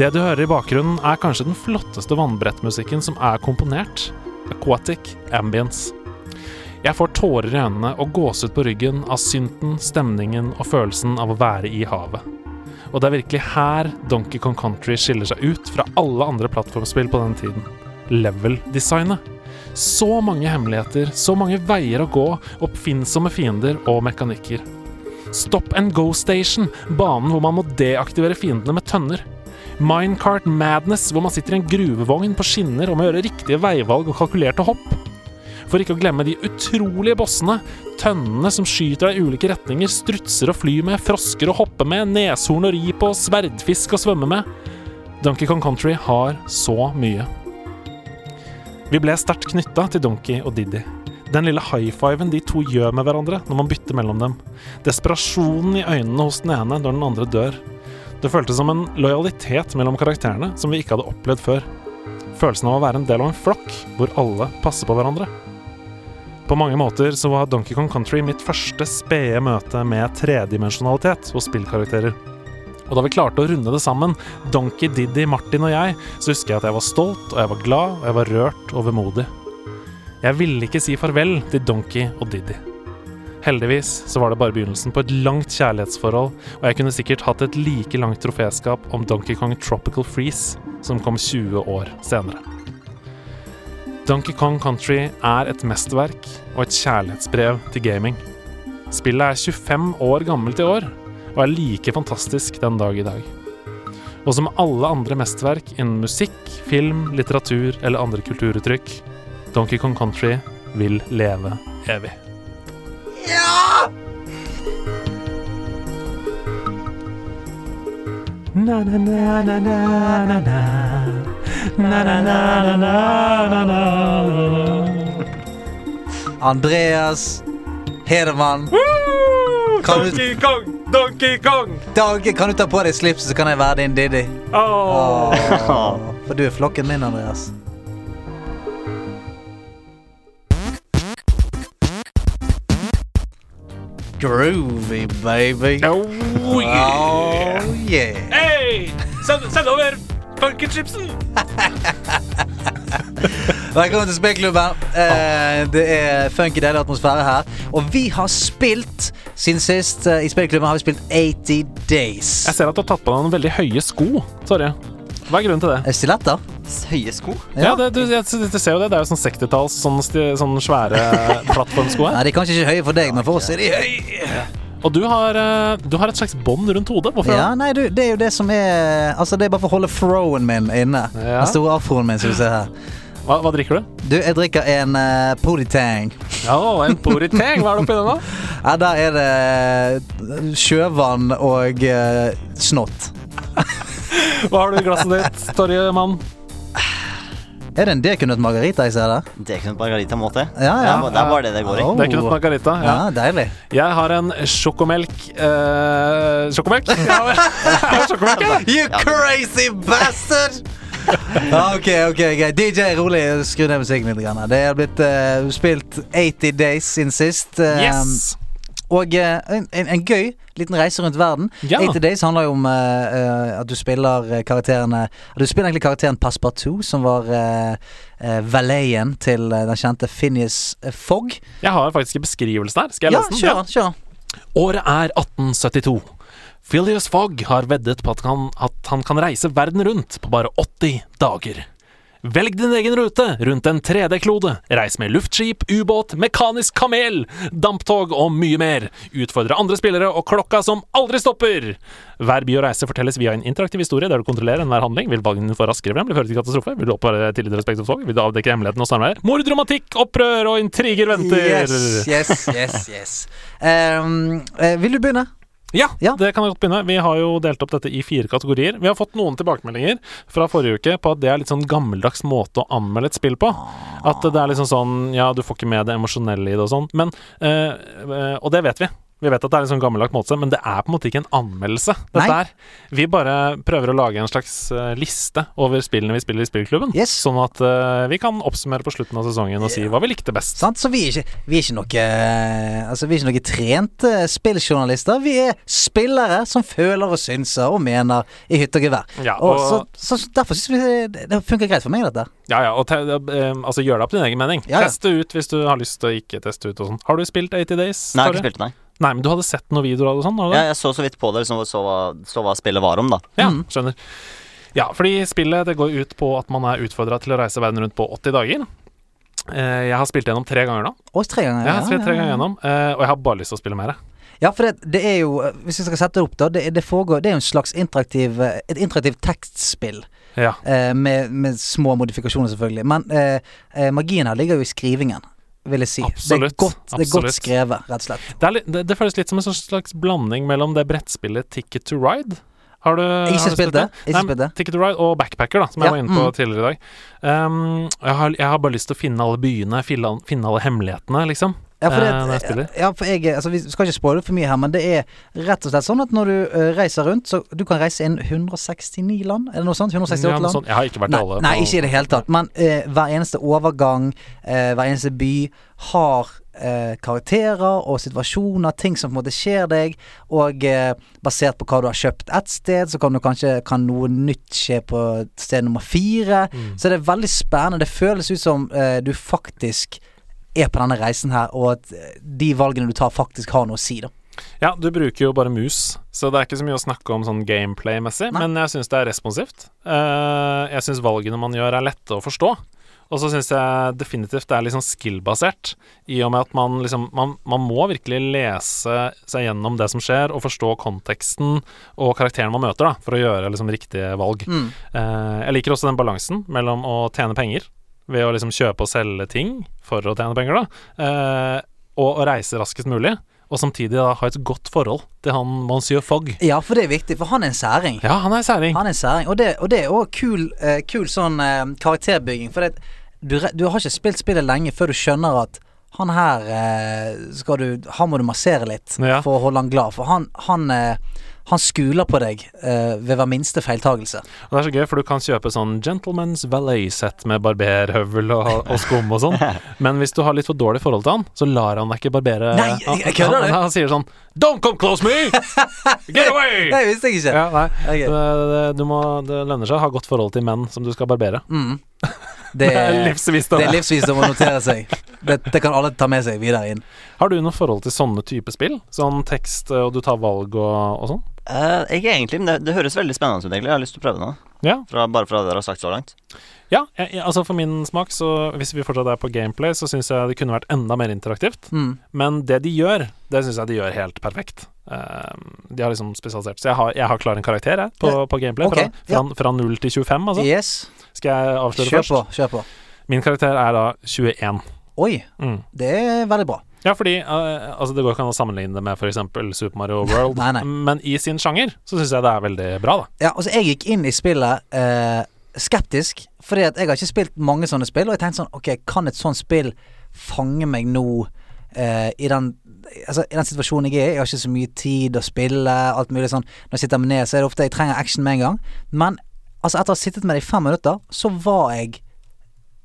Speaker 3: Det du hører i bakgrunnen, er kanskje den flotteste vannbrettmusikken som er komponert. Aquatic Ambience. Jeg får tårer i øynene og gåsehud på ryggen av synten, stemningen og følelsen av å være i havet. Og det er virkelig her Donkey Kong Country skiller seg ut fra alle andre plattformspill på den tiden. Level-designet. Så mange hemmeligheter, så mange veier å gå, oppfinnsomme fiender og mekanikker. Stop and go station, banen hvor man må deaktivere fiendene med tønner. Minecart Madness, hvor man sitter i en gruvevogn på skinner og må gjøre riktige veivalg og kalkulerte hopp. For ikke å glemme de utrolige bossene. Tønnene som skyter deg i ulike retninger, strutser og flyr med, frosker og hopper med, neshorn å ri på, sverdfisk å svømme med. Donkey Kong Country har så mye. Vi ble sterkt knytta til Donkey og Diddy. Den lille high-fiven de to gjør med hverandre når man bytter mellom dem. Desperasjonen i øynene hos den ene når den andre dør. Det føltes som en lojalitet mellom karakterene som vi ikke hadde opplevd før. Følelsen av å være en del av en flokk hvor alle passer på hverandre. På mange måter så var Donkey Kong Country mitt første spede møte med tredimensjonalitet hos spillkarakterer. Og da vi klarte å runde det sammen, Donkey, Diddy, Martin og jeg, så husker jeg at jeg var stolt, og jeg var glad, og jeg var rørt og vemodig. Jeg ville ikke si farvel til Donkey og Diddy. Heldigvis så var det bare begynnelsen på et langt kjærlighetsforhold, og jeg kunne sikkert hatt et like langt troféskap om Donkey Kong Tropical Freeze, som kom 20 år senere. Donkey Kong Country er et mesterverk og et kjærlighetsbrev til gaming. Spillet er 25 år gammelt i år, og er like fantastisk den dag i dag. Og som alle andre mesterverk innen musikk, film, litteratur eller andre kulturuttrykk, Donkey Kong Country vil leve evig. Na, na, na, na, na, na, na.
Speaker 2: Andreas Hedemann. Kan
Speaker 3: Donkey Kong! Donkey Kong!
Speaker 2: Dag, kan du ta på deg slipset, så kan jeg være din Diddy?
Speaker 3: Åh.
Speaker 2: Oh. For du er flokken min, Andreas. Groovy, baby.
Speaker 3: Oh, yeah.
Speaker 2: Oh, yeah.
Speaker 3: Hey, Send, send over funkychipsen!
Speaker 2: Velkommen til spillklubben. Eh, det er funky, deilig atmosfære her. Og vi har spilt siden sist eh, i spillklubben har vi spilt 80 Days.
Speaker 3: Jeg ser at du har tatt på deg noen veldig høye sko. Sorry. Hva er grunnen til det?
Speaker 2: Eh, Stiletter?
Speaker 1: Høye sko?
Speaker 3: Ja, det, du, jeg, du ser jo det. Det er jo sånn 60-talls, sånn, sti- sånn svære plattformsko her.
Speaker 2: Nei, de er kanskje ikke høye for deg, men for oss er de høye.
Speaker 3: Og du har, eh, du har et slags bånd rundt hodet. Hvorfor?
Speaker 2: Ja, nei, du, det er jo det som er Altså, det er bare for å holde throwen min inne.
Speaker 3: Ja.
Speaker 2: Den store afroen min, som du ser her.
Speaker 3: Hva, hva drikker du?
Speaker 2: Du, jeg drikker en uh, Poditang.
Speaker 3: Ja, en Poriteng. Hva er det oppi den, da?
Speaker 2: Ja, der er det eh, sjøvann og uh, snott.
Speaker 3: Hva har du i glasset ditt, torjemann?
Speaker 2: Er det en dekunøtt margarita jeg ser der?
Speaker 1: Det er ikke noe margarita-måte.
Speaker 2: Ja, ja.
Speaker 1: Det er bare det det går i.
Speaker 2: Oh.
Speaker 3: Noe margarita. Ja.
Speaker 2: Ja, deilig.
Speaker 3: Jeg har en sjokomelk uh, Sjokomelk? Ja, sjokomelk, ja.
Speaker 2: You crazy bastard! Ok, ok, greit. DJ, rolig. Skru ned musikken litt. Grann. Det er blitt uh, spilt 80 Days siden sist. Um,
Speaker 3: Yes!
Speaker 2: Og eh, en, en, gøy liten reise rundt verden.
Speaker 3: Ja.
Speaker 2: 80 Days handler jo om eh, at du spiller karakterene Du spiller egentlig karakteren Passepartout, som var uh, valeien til den kjente Phineas Fogg.
Speaker 3: Jeg har faktisk en beskrivelse der. Skal jeg
Speaker 2: Ja,
Speaker 3: lese den?
Speaker 2: kjør ja. Kjør.
Speaker 3: Året er 1872. Phileas Fogg har veddet på at han, at han kan reise verden rundt på bare 80 dager. Velg din egen rute rundt en 3D-klode. Reis med luftskip, ubåt, mekanisk kamel, damptog og mye mer. Utfordre andre spillere og klokka som aldri stopper. Hver by og reise fortelles via en interaktiv historie der du kontrollerer enhver handling. Vil valgene få raskere frem, Vil føre til katastrofe? Vil du oppbære tillit og respekt hos folk? Vil du avdekke hemmeligheten og snarveier? Mord, romantikk, opprør og intriger venter.
Speaker 2: Yes, yes, yes. yes. Um, eh, vil du begynne?
Speaker 3: Ja,
Speaker 2: Ja.
Speaker 3: det kan jeg godt begynne. Vi har jo delt opp dette i fire kategorier. Vi har fått noen tilbakemeldinger fra forrige uke på at det er litt sånn gammeldags måte å anmelde et spill på. At det er liksom sånn Ja, du får ikke med det emosjonelle i det og sånn. Men øh, øh, Og det vet vi. Vi vet at det er en sånn gammeldags måte, men det er på en måte ikke en anmeldelse. Dette er Vi bare prøver å lage en slags eh, liste over spillene vi spiller i spillklubben.
Speaker 2: Yes.
Speaker 3: Sånn at uh, vi kan oppsummere på slutten av sesongen og si hva vi likte best.
Speaker 2: Sant? Så vi er ikke, vi er ikke noe eh, Altså vi er ikke noe trente spilljournalister. Vi er spillere som føler og synser og mener i hytte og gevær.
Speaker 3: Ja,
Speaker 2: og,
Speaker 3: og-
Speaker 2: så, så derfor syns vi det, det funker greit for meg, dette.
Speaker 3: Ja, ja, og te, eh, altså gjør det opp din egen mening.
Speaker 2: Ja, ja.
Speaker 3: Test det ut hvis du har lyst til å ikke teste ut og sånn. Har du spilt 80 Days?
Speaker 1: Nei, jeg har ikke spilt, nei.
Speaker 3: Nei, men du hadde sett noen videoer av det og sånn? hadde
Speaker 1: Ja, jeg så så vidt på det, liksom, så, hva, så hva spillet var om, da.
Speaker 3: Ja, skjønner. Ja, fordi spillet det går ut på at man er utfordra til å reise verden rundt på 80 dager. Eh, jeg har spilt gjennom tre ganger nå.
Speaker 2: Og tre ganger.
Speaker 3: Jeg har spilt tre
Speaker 2: ja, ja,
Speaker 3: ganger gjennom, eh, og jeg har bare lyst til å spille mer.
Speaker 2: Ja, for det, det er jo Hvis vi skal sette det opp, da. Det, det foregår Det er jo en slags interaktiv eh, Et interaktivt tekstspill.
Speaker 3: Ja.
Speaker 2: Eh, med, med små modifikasjoner, selvfølgelig. Men eh, eh, magien her ligger jo i skrivingen, vil jeg si. Det er godt, det er godt skrevet, rett og slett.
Speaker 3: Det, litt, det, det føles litt som en sånn slags blanding mellom det brettspillet Ticket to Ride. Har du, har du
Speaker 2: spilt det. Ikke
Speaker 3: Nei,
Speaker 2: spilt det.
Speaker 3: Ticket to Ride og Backpacker, da, som
Speaker 2: Ja,
Speaker 3: jeg var inne på
Speaker 2: mm.
Speaker 3: tidligere i dag. Um, jeg, har, jeg har bare lyst til å finne alle byene, finne alle hemmelighetene, liksom.
Speaker 2: Ja, for,
Speaker 3: eh,
Speaker 2: det, ja, for jeg altså, Vi skal ikke spoile for mye her, men det er rett og slett sånn at når du uh, reiser rundt, så du kan reise inn 169 land, er det noe sånt? 168
Speaker 3: Ja,
Speaker 2: land?
Speaker 3: Sånn, Jeg har ikke vært i alle.
Speaker 2: nei, ikke i det hele tatt. Men uh, hver eneste overgang, uh, hver eneste by har eh, karakterer og situasjoner, ting som på en måte skjer deg. Og eh, basert på hva du har kjøpt ett sted, så kan du kanskje Kan noe nytt skje på sted nummer fire.
Speaker 3: Mm.
Speaker 2: Så det er veldig spennende. Det føles ut som eh, du faktisk er på denne reisen her, og at eh, de valgene du tar, faktisk har noe å si, da.
Speaker 3: Ja, du bruker jo bare mus, så det er ikke så mye å snakke om sånn gameplay-messig, men jeg syns det er responsivt. Eh, jeg syns valgene man gjør, er lette å forstå. Og så syns jeg definitivt det er litt sånn skill-basert, i og med at man liksom man, man må virkelig lese seg gjennom det som skjer, og forstå konteksten og karakteren man møter, da, for å gjøre liksom riktige valg.
Speaker 2: Mm.
Speaker 3: Eh, jeg liker også den balansen mellom å tjene penger ved å liksom kjøpe og selge ting for å tjene penger, da, eh, og å reise raskest mulig. Og samtidig da ha et godt forhold til han monsieur Fogg.
Speaker 2: Ja, for det er viktig, for han er en særing.
Speaker 3: Ja, han er en særing.
Speaker 2: Han er en særing, og det, og det er òg kul, eh, kul sånn eh, karakterbygging. For det, du, du har ikke spilt spillet lenge før du skjønner at han her eh, skal du Han må du massere litt
Speaker 3: Ja.
Speaker 2: for å holde han glad. For han, han, eh, han skuler på deg uh, ved hver minste feiltagelse.
Speaker 3: Det er så gøy, for du kan kjøpe sånn Gentleman's Valet-sett med barberhøvel og, og skum og sånn. Men hvis du har litt for dårlig forhold til han, så lar han deg ikke barbere.
Speaker 2: Nei,
Speaker 3: jeg,
Speaker 2: jeg kødder
Speaker 3: han,
Speaker 2: du?
Speaker 3: han, sier sånn Don't come close me! Get away!
Speaker 2: Det visste jeg ikke.
Speaker 3: Ja, nei.
Speaker 2: Okay.
Speaker 3: Det, det, du må, det lønner seg å ha godt forhold til menn som du skal barbere.
Speaker 2: Mm. Det,
Speaker 3: Det er livsvisdom.
Speaker 2: Det er livsvisdom å notere seg. Det, kan alle ta med seg videre inn.
Speaker 3: Har du noe forhold til sånne type spill? Sånn tekst, og du tar valg og, og sånn?
Speaker 1: Eh, ikke egentlig, men det, det høres veldig spennende ut, egentlig. Jeg har lyst til å prøve det nå.
Speaker 3: Ja.
Speaker 1: Fra, bare fra det dere har sagt så langt.
Speaker 3: Ja, jeg, altså for min smak, så hvis vi fortsatt er på gameplay, så syns jeg det kunne vært enda mer interaktivt.
Speaker 2: Mm.
Speaker 3: Men det de gjør, det syns jeg de gjør helt perfekt. Uh, de har liksom spesialisert Så jeg har, jeg har klar en karakter jeg, på, på gameplay.
Speaker 2: Okay.
Speaker 3: Fra, fra, fra 0 til 25, altså.
Speaker 2: Yes.
Speaker 3: Skal jeg avsløre
Speaker 2: Kjør
Speaker 3: først?
Speaker 2: på. Kjør på.
Speaker 3: Min karakter er da 21.
Speaker 2: Oi,
Speaker 3: Mm.
Speaker 2: det er veldig bra.
Speaker 3: Ja, fordi uh, altså det går ikke an å sammenligne det med f.eks. Super Mario World,
Speaker 2: Nei, nei.
Speaker 3: men i sin sjanger så syns jeg det er veldig bra, da.
Speaker 2: Ja, altså jeg gikk inn i spillet uh, skeptisk, fordi at jeg har ikke spilt mange sånne spill, og jeg tenkte sånn Ok, kan et sånt spill fange meg nå uh, i den Altså, i den situasjonen jeg er i, jeg har ikke så mye tid å spille, alt mulig sånn. Når jeg sitter med ned, så er det ofte jeg trenger action med en gang. Men altså, etter å ha sittet med det i fem minutter, så var jeg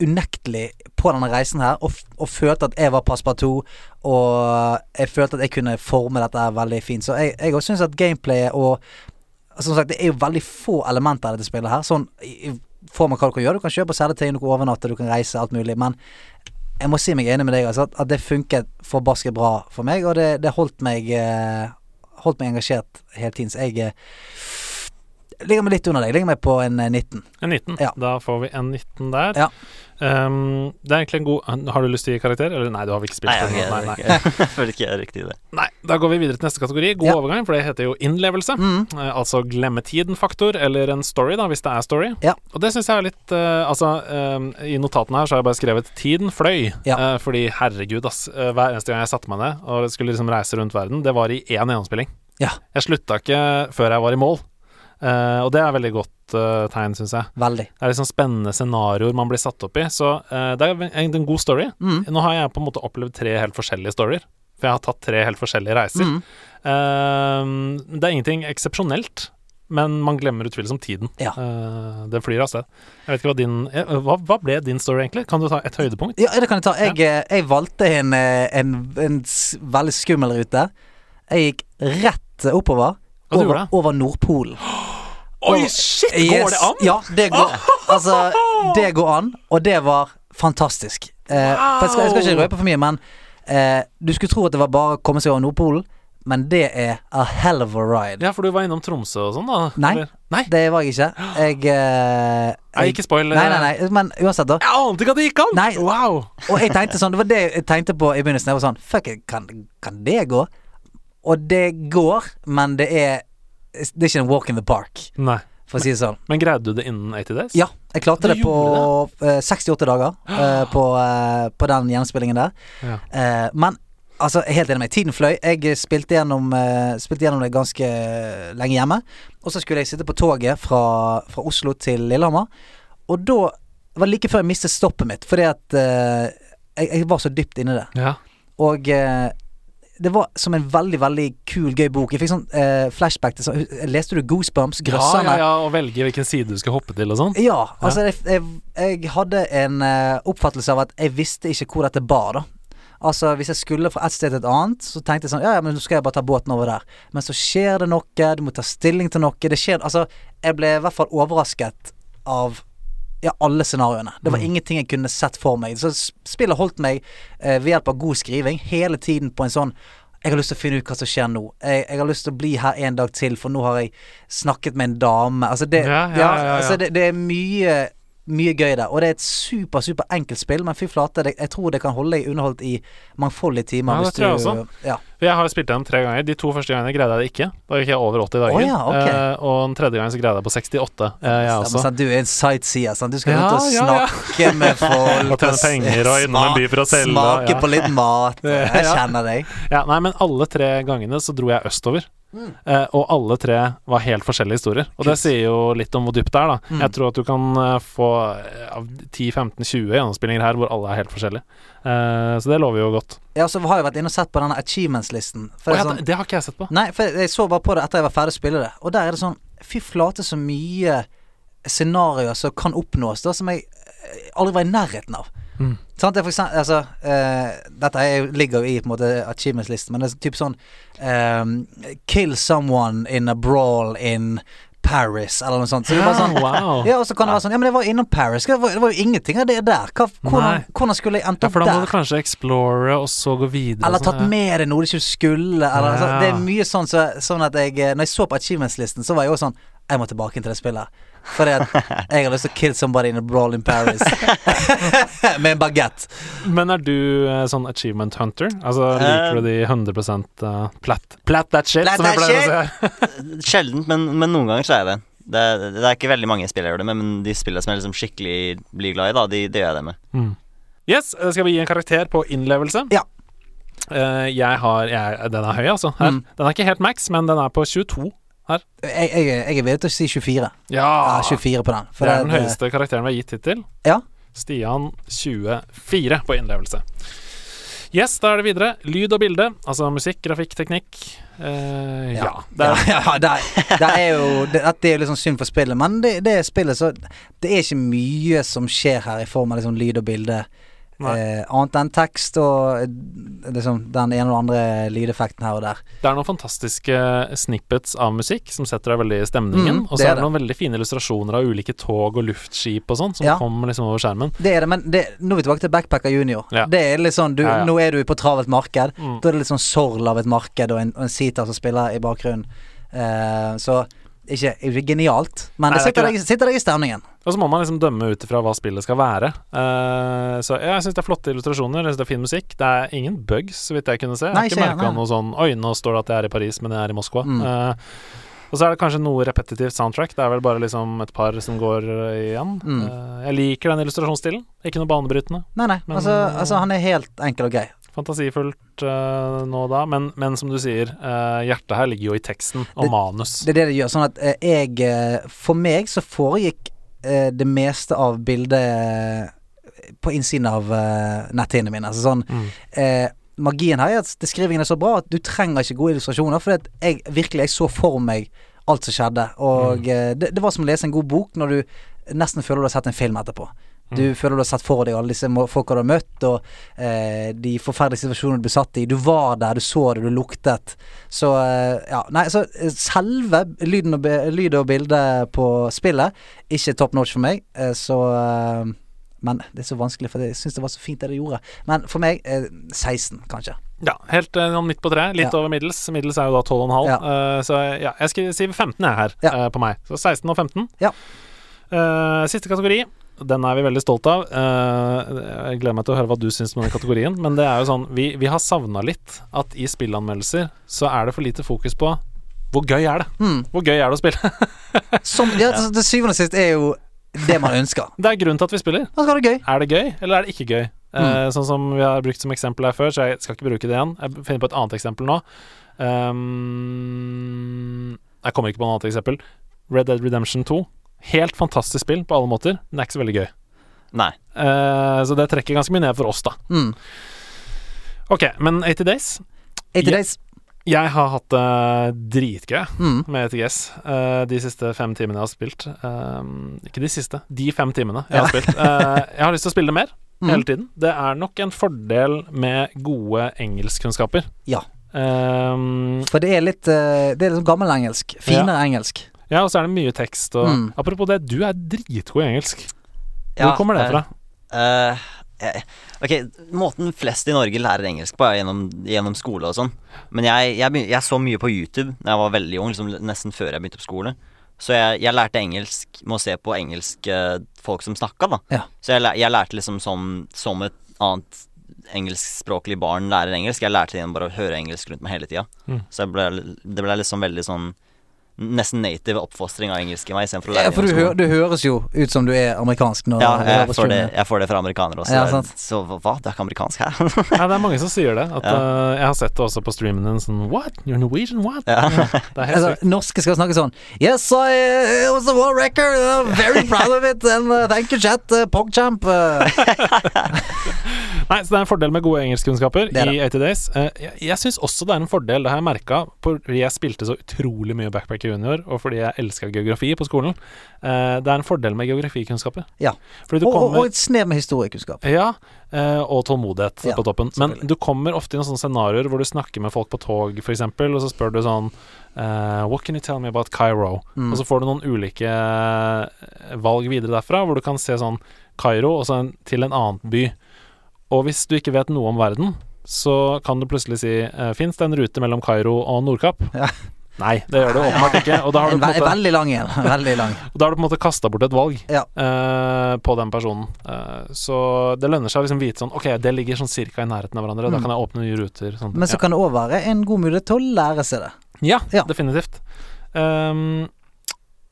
Speaker 2: unektelig på denne reisen her, og, og følte at jeg var Passepartout, og jeg følte at jeg kunne forme dette her veldig fint. Så jeg, òg syns at gameplayet og Som sagt, det er jo veldig få elementer i dette spillet her. Sånn i form av hva du kan gjøre. Du kan kjøpe og selge ting, du kan overnatte, du kan reise, alt mulig. Men jeg må si meg enig med deg, altså, at det funket forbasket bra for meg, og det, det holdt meg eh, Holdt meg engasjert hele tiden. Så jeg eh, ligger meg litt under deg. Ligger meg på en eh, 19.
Speaker 3: En 19.
Speaker 2: Ja.
Speaker 3: Da får vi en 19 der.
Speaker 2: Ja.
Speaker 3: Um, det er egentlig en god Har du lyst til å gi karakter? Eller nei, du har vel ikke spilt
Speaker 1: Nei,
Speaker 3: det?
Speaker 1: jeg,
Speaker 3: Nei, nei.
Speaker 1: jeg, føler ikke jeg er riktig i det.
Speaker 3: nei. Da går vi videre til neste kategori. God
Speaker 2: Ja.
Speaker 3: overgang, for det heter jo innlevelse.
Speaker 2: Mm.
Speaker 3: Uh, altså glemme tiden-faktor, eller en story, da, hvis det er story.
Speaker 2: Ja.
Speaker 3: Og det syns jeg er litt uh, Altså, eh, i notatene her så har jeg bare skrevet 'tiden fløy'.
Speaker 2: Ja.
Speaker 3: uh, fordi herregud, ass. eh, hver eneste gang jeg satte meg ned og skulle liksom reise rundt verden, det var i én gjennomspilling.
Speaker 2: Ja.
Speaker 3: Jeg slutta ikke før jeg var i mål. Eh, og det er veldig godt uh, tegn, syns jeg.
Speaker 2: Veldig.
Speaker 3: Det er liksom spennende scenarioer man blir satt opp i. Så uh, det er egentlig en god story.
Speaker 2: Mm.
Speaker 3: Nå har jeg på en måte opplevd tre helt forskjellige storyer. For jeg har tatt tre helt forskjellige reiser.
Speaker 2: Mm.
Speaker 3: Det er ingenting eksepsjonelt, men man glemmer utvilsomt tiden.
Speaker 2: Ja.
Speaker 3: Det flyr av sted. Jeg vet ikke hva din hva, hva ble din story, egentlig? Kan du ta et høydepunkt?
Speaker 2: Ja, det kan jeg ta. Jeg, ja. jeg valgte en, en, en veldig skummel rute. Jeg gikk rett oppover. Over, over Nordpolen.
Speaker 3: Oi, shit! Går
Speaker 2: Yes.
Speaker 3: det an?
Speaker 2: Ja, det går. Altså, det går an, og det var fantastisk. Eh, jeg skal, jeg skal ikke røpe for mye, men eh, du skulle tro at det var bare å komme seg over Nordpolen, men det er a hell of a ride.
Speaker 3: Ja, for du var innom Tromsø og sånn, da?
Speaker 2: Nei.
Speaker 3: Nei?
Speaker 2: det var jeg ikke. Jeg, eh, jeg
Speaker 3: ikke spoil.
Speaker 2: Nei, nei, nei, men uansett, da.
Speaker 3: Jeg ante ikke at det gikk an!
Speaker 2: Nei.
Speaker 3: Wow!
Speaker 2: Og jeg tenkte sånn, det var det jeg tenkte på i begynnelsen. Jeg var sånn Fuck, kan, kan det gå? Og det går, men det er Det er ikke en walk in the park,
Speaker 3: Nei.
Speaker 2: for å si det sånn.
Speaker 3: Men greide du det innen 80 days?
Speaker 2: Ja, jeg klarte
Speaker 3: Du
Speaker 2: det på det. 68 dager eh, på, eh, på den gjennomspillingen der.
Speaker 3: Ja.
Speaker 2: Eh, men altså, helt enig med. Tiden fløy. Jeg spilte gjennom, eh, spilte gjennom det ganske lenge hjemme. Og så skulle jeg sitte på toget fra, fra Oslo til Lillehammer. Og da var det like før jeg mistet stoppet mitt, fordi at eh, jeg, jeg var så dypt inni det.
Speaker 3: Ja.
Speaker 2: Og eh, det var som en veldig, veldig kul, gøy bok. Jeg fikk sånn eh, flashback til sånn Leste du Goosebumps?
Speaker 3: Ja,
Speaker 2: Grøsserne?
Speaker 3: ja, ja, og velge hvilken side du skal hoppe til og sånn.
Speaker 2: Ja, altså jeg, jeg, jeg hadde en uh, oppfattelse av at jeg visste ikke hvor dette bar, da. Altså Hvis jeg skulle fra et sted til et annet, så tenkte jeg sånn Ja, ja, men nå skal jeg bare ta båten over der. Men så skjer det noe, du må ta stilling til noe. Det skjer Altså, jeg ble i hvert fall overrasket av ja, alle scenarioene. Det var ingenting jeg kunne sett for meg. Så spillet holdt meg eh, ved hjelp av god skriving hele tiden på en sånn jeg har lyst til å finne ut hva som skjer nå. Jeg, jeg har lyst til å bli her en dag til, for nå har jeg snakket med en dame. Altså det,
Speaker 3: Ja, ja, ja, ja.
Speaker 2: Altså det, det er mye mye gøy der. Og det er et super, super enkelt spill, men fy flate, det, jeg tror det kan holde deg underholdt i mangfoldige timer.
Speaker 3: Ja, det tror jeg
Speaker 2: du-
Speaker 3: også.
Speaker 2: Ja.
Speaker 3: For jeg har spilt den tre ganger. De to første gangene greide jeg det ikke. Da gikk jeg over 80 dager.
Speaker 2: Oh, ja, ok.
Speaker 3: eh, og den tredje gangen så greide jeg på 68. Eh, jeg også.
Speaker 2: Sånn, du er en sightseer, sant. Du skal
Speaker 3: Ja,
Speaker 2: ut og snakke med folk.
Speaker 3: Og tjene penger og innom en by for å selge,
Speaker 2: Smake på litt mat. Jeg kjenner deg.
Speaker 3: Ja, nei, men alle tre gangene så dro jeg østover.
Speaker 2: Mm.
Speaker 3: Eh, og alle tre var helt forskjellige historier. Og det sier jo litt om hvor dypt det er, da.
Speaker 2: Mm.
Speaker 3: Jeg tror at du kan eh, få eh, av 10-15-20 gjennomspillinger her hvor alle er helt forskjellige. Eh, så det lover jo godt.
Speaker 2: Ja, så har jeg vært inne og sett på denne achievements-listen.
Speaker 3: Oh,
Speaker 2: det sånn,
Speaker 3: det, har ikke jeg sett på.
Speaker 2: Nei, for jeg så bare på det etter jeg var ferdig å spille det, og der er det sånn Fy flate så mye scenarioer som kan oppnås, da, som jeg eh, aldri var i nærheten av.
Speaker 3: Mm.
Speaker 2: Sant, det er for eksempel, altså, uh, dette jo- ligger jo i på en måte achievements-listen, men det er typ sånn um, Kill someone in a brawl in Paris, eller noe sånt. Så er sånn
Speaker 3: wow.
Speaker 2: Ja, og så kan det være sånn Ja, men jeg var innom Paris. Det var, det var jo ingenting av det der. Hva, hvordan, hvordan skulle jeg endt
Speaker 3: Ja,
Speaker 2: opp
Speaker 3: for da må
Speaker 2: der?
Speaker 3: du kanskje explore og så gå videre.
Speaker 2: Eller
Speaker 3: sånn,
Speaker 2: tatt
Speaker 3: ja.
Speaker 2: med deg noe du ikke skulle. Eller,
Speaker 3: ja.
Speaker 2: så, det er mye sånn, så, sånn at jeg eh, Når jeg så på achievements-listen, så var jeg jo sånn Jeg må tilbake til det spillet. Fordi at jeg har lyst til å kill somebody in a brawl in Paris. med en bagett.
Speaker 3: Men er du eh, sånn achievement hunter? Altså Liker du de 100 uh, plat, plat that shit,
Speaker 2: Plat
Speaker 3: som jeg
Speaker 2: that
Speaker 3: pleier å si?
Speaker 1: Sjeldent, men, men noen ganger så er jeg det. Det, det er ikke veldig mange spill jeg gjør det med, men de spillene som jeg liksom skikkelig blir glad i, da, de, det gjør jeg det med.
Speaker 3: Mm. Yes, eh, skal vi gi en karakter på innlevelse?
Speaker 2: Ja.
Speaker 3: Eh, jeg har jeg, Den er høy, altså. Her.
Speaker 2: Mm.
Speaker 3: Den er ikke helt max, men den er på 22 her.
Speaker 2: Jeg, jeg, jeg er villig til å si 24.
Speaker 3: Ja!
Speaker 2: Ja, 24 på den.
Speaker 3: Det er den
Speaker 2: det-
Speaker 3: høyeste karakteren vi har gitt hittil.
Speaker 2: Ja.
Speaker 3: Stian 24 på innlevelse. Yes, da er det videre. Lyd og bilde. Altså musikk, grafikk, teknikk. Eh, ja. Det er,
Speaker 2: ja, ja det, er, det er jo det, det er litt sånn synd for spillet, men det, det spillet, så Det er ikke mye som skjer her i form av liksom lyd og bilde. Eh, annet enn tekst og eh, liksom den ene og andre lydeffekten her og der.
Speaker 3: det er noen fantastiske snippets av musikk som setter deg veldig i stemningen.
Speaker 2: Mm,
Speaker 3: og så
Speaker 2: er
Speaker 3: det noen veldig fine illustrasjoner av ulike tog og luftskip og sånn, som
Speaker 2: Ja.
Speaker 3: kommer liksom over skjermen.
Speaker 2: Det er det, men det, nå er vi tilbake til Backpacker Junior.
Speaker 3: Ja.
Speaker 2: Det er litt sånn du,
Speaker 3: Ja, ja.
Speaker 2: Nå er du på travelt marked.
Speaker 3: Mm.
Speaker 2: Da er det litt sånn sorl av et marked og en, og en sitar som spiller i bakgrunnen. Eh, så ikke, ikke genialt, men
Speaker 3: Nei,
Speaker 2: det
Speaker 3: er
Speaker 2: sitter,
Speaker 3: det.
Speaker 2: deg, sitter i stemningen.
Speaker 3: Og så må man liksom dømme ut ifra hva spillet skal være. Uh, så jeg syns det er flotte illustrasjoner, jeg synes det er fin musikk. Det er ingen bugs, så vidt jeg kunne se. Jeg har ikke merka noe sånn Oi, nå står det at jeg er i Paris, men jeg er i Moskva.
Speaker 2: Mm.
Speaker 3: Uh, og så er det kanskje noe repetitivt soundtrack. Det er vel bare liksom et par som går eh, igjen.
Speaker 2: Mm.
Speaker 3: Uh, jeg liker den illustrasjonsstilen. Ikke noe banebrytende.
Speaker 2: Nei, nei.
Speaker 3: Men,
Speaker 2: altså, altså, han er helt enkel og grei.
Speaker 3: Fantasifullt uh, nå da, men, men som du sier, uh, hjertet her ligger jo i teksten og
Speaker 2: Det-
Speaker 3: manus.
Speaker 2: Det er det det gjør. Sånn at uh, jeg For meg så foregikk det meste av bildet på innsiden av netthinnene mine. Altså sånn
Speaker 3: Mm.
Speaker 2: Magien her er at beskrivingen er så bra at du trenger ikke gode illustrasjoner. For jeg virkelig jeg så for meg alt som skjedde. Og
Speaker 3: Mm.
Speaker 2: det, det var som å lese en god bok når du nesten føler du har sett en film etterpå. Du
Speaker 3: Mm.
Speaker 2: føler du har sett for deg alle disse folka du har møtt, og eh, de forferdelige situasjonene du ble satt i. Du var der, du så det, du luktet. Så eh, ja, nei, så eh, selve lyden og, lyd og bildet på spillet, ikke top notch for meg. Eh, så eh, Men det er så vanskelig, for jeg syns det var så fint det du gjorde. Men for meg eh, 16, kanskje.
Speaker 3: Ja, helt eh, sånn midt på treet. Litt
Speaker 2: Ja.
Speaker 3: over middels. Middels er jo da 12,5.
Speaker 2: Ja.
Speaker 3: Uh, så ja, jeg si 15 jeg her
Speaker 2: Ja.
Speaker 3: uh, på meg. Så 16 og 15.
Speaker 2: Ja.
Speaker 3: Uh, siste kategori. Den er vi veldig stolt av. Eh, jeg gleder meg til å høre hva du syns om den kategorien. Men det er jo sånn Vi, vi har savna litt at i spillanmeldelser så er det for lite fokus på hvor gøy er det?
Speaker 2: Mm.
Speaker 3: Hvor gøy er det å spille?
Speaker 2: Som, ja, til til syvende og sist er jo det man ønsker.
Speaker 3: det er grunnen til at vi spiller.
Speaker 2: Skal det gøy.
Speaker 3: Er det gøy, eller er det ikke gøy?
Speaker 2: Mm.
Speaker 3: Eh, sånn som vi har brukt som eksempel her før, så jeg skal ikke bruke det igjen. Jeg finner på et annet eksempel nå. Um, jeg kommer ikke på noe annet eksempel. Red Dead Redemption 2. Helt fantastisk spill på alle måter, men det er ikke så veldig gøy.
Speaker 1: Nei.
Speaker 3: Eh, så det trekker ganske mye ned for oss, da.
Speaker 2: Mm.
Speaker 3: Ok, men 80 Days
Speaker 2: 80 days.
Speaker 3: Jeg har hatt det dritgøy
Speaker 2: Mm.
Speaker 3: med ETGS eh, de siste fem timene jeg har spilt. Um, ikke de siste, de fem timene jeg har spilt. Eh, jeg har lyst til å spille det mer
Speaker 2: Mm.
Speaker 3: hele tiden. Det er nok en fordel med gode engelskkunnskaper.
Speaker 2: Ja.
Speaker 3: Um,
Speaker 2: For det er litt eh, Det er liksom gammelengelsk. Finere engelsk.
Speaker 3: Ja, og så er det mye tekst og
Speaker 2: Mm.
Speaker 3: Apropos det, du er dritgod i engelsk. Hvor
Speaker 1: Ja,
Speaker 3: kommer det
Speaker 1: eh,
Speaker 3: fra?
Speaker 1: Uh, eh, ok, måten flest i Norge lærer engelsk på, er gjennom, gjennom skole og sånn. Men jeg, jeg, jeg så mye på YouTube da jeg var veldig ung, liksom nesten før jeg begynte på skole. Så jeg, jeg lærte engelsk med å se på engelske folk som snakka, da.
Speaker 2: Ja.
Speaker 1: Så jeg, jeg lærte liksom som, som et annet engelskspråklig barn lærer engelsk. Jeg lærte igjen bare å høre engelsk rundt meg hele tida.
Speaker 3: Mm.
Speaker 1: Så jeg ble, det ble liksom veldig sånn Nesten native oppfostring av engelsk i meg, For, å
Speaker 2: Ja, for du, hø du høres jo ut som du er amerikansk når
Speaker 1: Ja, jeg får, det, jeg får det fra amerikanere også.
Speaker 2: Ja,
Speaker 1: så hva- du Det er ikke amerikansk her?
Speaker 3: Ja, det er mange som sier det. At,
Speaker 1: Ja.
Speaker 3: eh, jeg har sett det også på streamen din. Sånn What? You're Norwegian? What?
Speaker 1: ja.
Speaker 3: Det helt
Speaker 2: Altså, norske skal snakke sånn Yes, I, uh, it was a world record. I'm very proud of it. And uh, thank you, chat. Uh, Pogchamp.
Speaker 3: Nei, så det er en fordel med gode engelskkunnskaper
Speaker 2: er
Speaker 3: i 80 Days. Eh, jeg jeg syns også det er en fordel, det har jeg merka, fordi jeg spilte så utrolig mye Backpacker Junior, og fordi jeg elska geografi på skolen. Eh, det er en fordel med geografikunnskaper.
Speaker 2: Ja. Og,
Speaker 3: kommer
Speaker 2: og et snev med historiekunnskap.
Speaker 3: Ja, eh, og tålmodighet
Speaker 2: Ja,
Speaker 3: på toppen. Men du kommer ofte i noen sånne scenarioer hvor du snakker med folk på tog, f.eks., og så spør du sånn Uh, What can you tell me about Cairo?
Speaker 2: Mm.
Speaker 3: Og så får du noen ulike valg videre derfra, hvor du kan se sånn Kairo og så en, til en annen by. Og hvis du ikke vet noe om verden, så kan du plutselig si uh, Fins det en rute mellom Kairo og Nordkapp?
Speaker 2: Ja.
Speaker 3: Nei, det gjør det åpenbart ikke. Og da har du på en måte
Speaker 2: veldig lang en. Veldig lang.
Speaker 3: og da har du på en måte kasta bort et valg
Speaker 2: Ja.
Speaker 3: uh, på den personen. Uh, så det lønner seg å liksom vite sånn Ok, det ligger sånn cirka i nærheten av hverandre. Da
Speaker 2: Mm.
Speaker 3: kan jeg åpne nye ruter. Sånn.
Speaker 2: Men så
Speaker 3: ja.
Speaker 2: kan det òg være en god mulighet til å lære seg det.
Speaker 3: ja,
Speaker 2: Ja.
Speaker 3: definitivt. Um,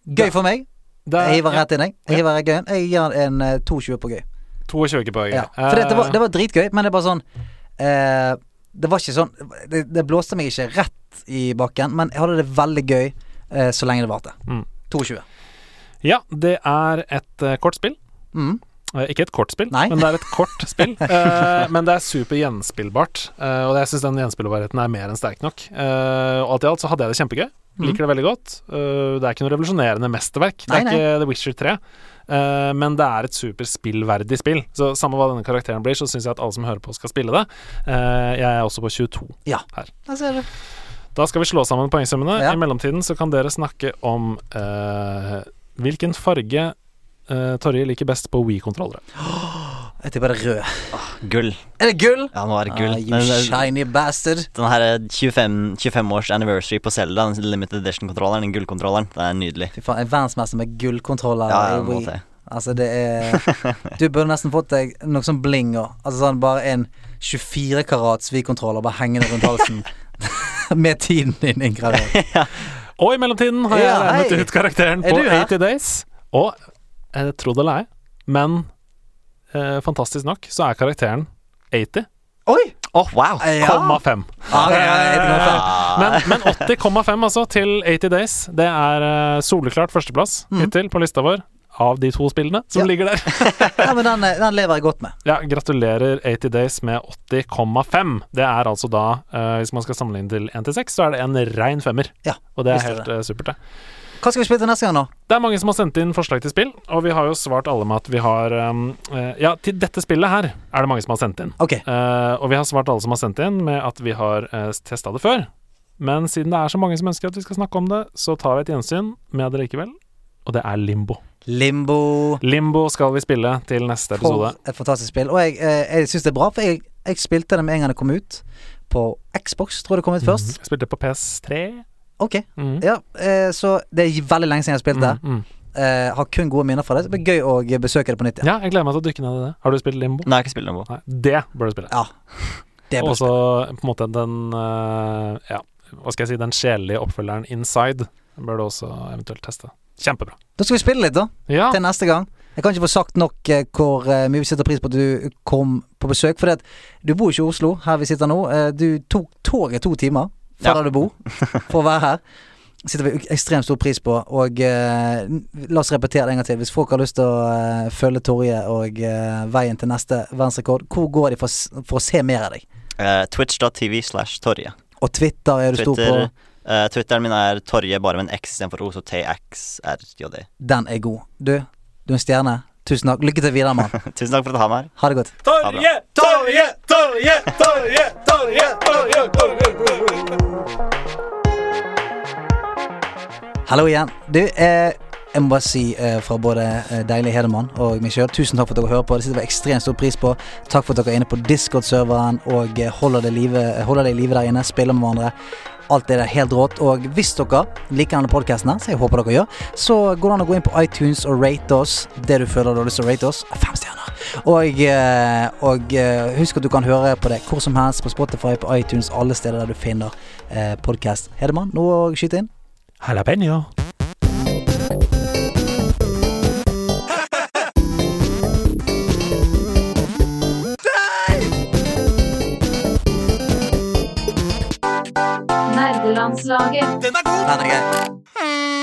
Speaker 2: Gøy for meg.
Speaker 3: det er-
Speaker 2: Jeg hiver rett inn, jeg. Jeg hiver gøyen. Jeg gir en uh, 2,20 på gøy.
Speaker 3: 22 poeng.
Speaker 2: Ja. For det, det, var, det var dritgøy, men det er bare sånn eh, Det var ikke sånn det, det blåste meg ikke rett i bakken, men jeg hadde det veldig gøy eh, så lenge det varte.
Speaker 3: Mm.
Speaker 2: 22.
Speaker 3: Ja, det er et uh, kort spill.
Speaker 2: Mm.
Speaker 3: Eh, ikke et kort spill,
Speaker 2: Nei.
Speaker 3: men det er et kort spill. Eh, men det er super gjenspillbart, eh, og jeg syns den gjenspillbarheten er mer enn sterk nok. Eh, og alt i alt så hadde jeg det kjempegøy.
Speaker 2: Mhm.
Speaker 3: Liker det veldig godt. Uh, det er ikke noe revolusjonerende mesterverk. Det
Speaker 2: Nei,
Speaker 3: er
Speaker 2: nei.
Speaker 3: ikke The Witcher 3. eh, men det er et superspillverdig spill. Så samme hva denne karakteren blir, så syns jeg at alle som hører på, skal spille det. Uh, jeg er også på 22
Speaker 2: Ja.
Speaker 3: her.
Speaker 2: Der ser du.
Speaker 3: Da skal vi slå sammen poengsummene.
Speaker 2: Ja.
Speaker 3: I mellomtiden så kan dere snakke om uh, hvilken farge uh, Torje liker best på Wii-kontrollere.
Speaker 2: Jeg tipper det er rød.
Speaker 1: Gull.
Speaker 2: Er det gull?
Speaker 1: Ja, nå er det gull.
Speaker 2: Ah, you
Speaker 1: Men, eh,
Speaker 2: shiny bastard.
Speaker 1: den her 25, 25 års anniversary på Zelda, den limited edition-kontrolleren, den gullkontrolleren, det er nydelig.
Speaker 2: Fy faen, jeg er verdensmester med gullkontroller.
Speaker 1: Ja,
Speaker 2: i
Speaker 1: ja, må til.
Speaker 2: Altså, det er Du burde nesten fått deg noe sånn bling og Altså sånn bare en 24 karats Wii-kontroller bare hengende rundt halsen. med tiden din inngravert.
Speaker 3: Og i mellomtiden har jeg
Speaker 2: Ja,
Speaker 3: regnet ut karakteren
Speaker 2: Er
Speaker 3: på
Speaker 2: du
Speaker 3: 80 Days. Og jeg tror det eller ei, men eh, fantastisk nok så er karakteren 80.
Speaker 2: Oi!
Speaker 1: Åh, wow!
Speaker 2: Ja. Ah, ja, ja, ikke.
Speaker 3: Men, men 80,5 altså til 80 Days. Det er eh, soleklart førsteplass
Speaker 2: Mm.
Speaker 3: hittil på lista vår av de to spillene som
Speaker 2: Ja.
Speaker 3: ligger der.
Speaker 2: ja, men den, eh, den lever jeg godt med.
Speaker 3: Ja, gratulerer 80 Days med 80,5. Det er altså da, eh, hvis man skal sammenligne til 1 til 6, så er det en rein femmer.
Speaker 2: Ja,
Speaker 3: Og det er
Speaker 2: er
Speaker 3: helt det. supert, det.
Speaker 2: Hva skal vi spille til neste gang, da?
Speaker 3: Det er mange som har sendt inn forslag til spill, og vi har jo svart alle med at vi har um, eh, Ja, til dette spillet her er det mange som har sendt inn.
Speaker 2: Okay.
Speaker 3: Uh, og vi har svart alle som har sendt inn, med at vi har uh, testa det før. Men siden det er så mange som ønsker at vi skal snakke om det, så tar vi et gjensyn med det likevel. og det er Limbo.
Speaker 2: Limbo.
Speaker 3: Limbo skal vi spille til neste episode.
Speaker 2: For et fantastisk spill. Og jeg, eh, jeg syns det er bra, for jeg, jeg spilte det med en gang det kom ut. På Xbox, tror jeg det kom ut først.
Speaker 3: Jeg spilte på PS3.
Speaker 2: Ok.
Speaker 3: Mm.
Speaker 2: Ja, eh, så det er veldig lenge siden jeg har spilt det.
Speaker 3: Mm, mm.
Speaker 2: Eh, har kun gode minner fra det. Så det blir gøy å besøke det på nytt. Ja.
Speaker 3: Ja, jeg gleder meg til å dykke ned i det. Har du spilt Limbo?
Speaker 1: Nei, jeg har ikke spilt Limbo.
Speaker 3: Nei, det bør du spille.
Speaker 2: ja. Det
Speaker 3: Og
Speaker 2: så
Speaker 3: også på en måte den uh, Ja, hva skal jeg si, den sjelelige oppfølgeren Inside bør du også eventuelt teste. Kjempebra.
Speaker 2: Da skal vi spille litt, da.
Speaker 3: Ja,
Speaker 2: Til neste gang. Jeg kan ikke få sagt nok eh, hvor eh, mye vi setter pris på at du kom på besøk. For du bor ikke i Oslo, her vi sitter nå. Eh, du tok toget to timer fra
Speaker 1: Ja.
Speaker 2: der du bor, for å være her. Sitter vi ekstremt stor pris på. Og eh, la oss repetere det en gang til. Hvis folk har lyst til å eh, følge Torje og eh, veien til neste verdensrekord, hvor går de for, for å se mer av deg?
Speaker 1: Eh, Twitch.tv slash Torje.
Speaker 2: Og Twitter er du stor på.
Speaker 1: Twitter, eh, Twitteren min er Torje, bare med en X istedenfor O, så TXRJD.
Speaker 2: Den er god. Du, du er en stjerne. Tusen takk. Lykke til videre, mann.
Speaker 1: Tusen takk for at du har meg her.
Speaker 2: Ha det godt.
Speaker 1: Torje.
Speaker 3: Torje, Torje, Torje, Torje, Torje, Torje,
Speaker 2: Hallo igjen. Du, eh, jeg må bare si eh, fra både eh, Deilig Hedemann og meg sjøl, tusen takk for at dere hører på. Det setter vi ekstremt stor pris på. Takk for at dere er inne på Discord-serveren og eh, holder det live, holder det i live der inne. Spiller med hverandre. Alt det helt rått. Og hvis dere liker denne podkasten, så jeg håper dere gjør, så går det an å gå inn på iTunes og rate oss det du føler du har lyst til å rate oss. Fem stjerner. Og, eh, og eh, husk at du kan høre på det hvor som helst, på Spotify, på iTunes, alle steder der du finner eh, podkast. Hedemann, noe å skyte inn?
Speaker 3: Jalapeño.
Speaker 8: Landslaget.
Speaker 2: Den er god! Den er grei. Hmm.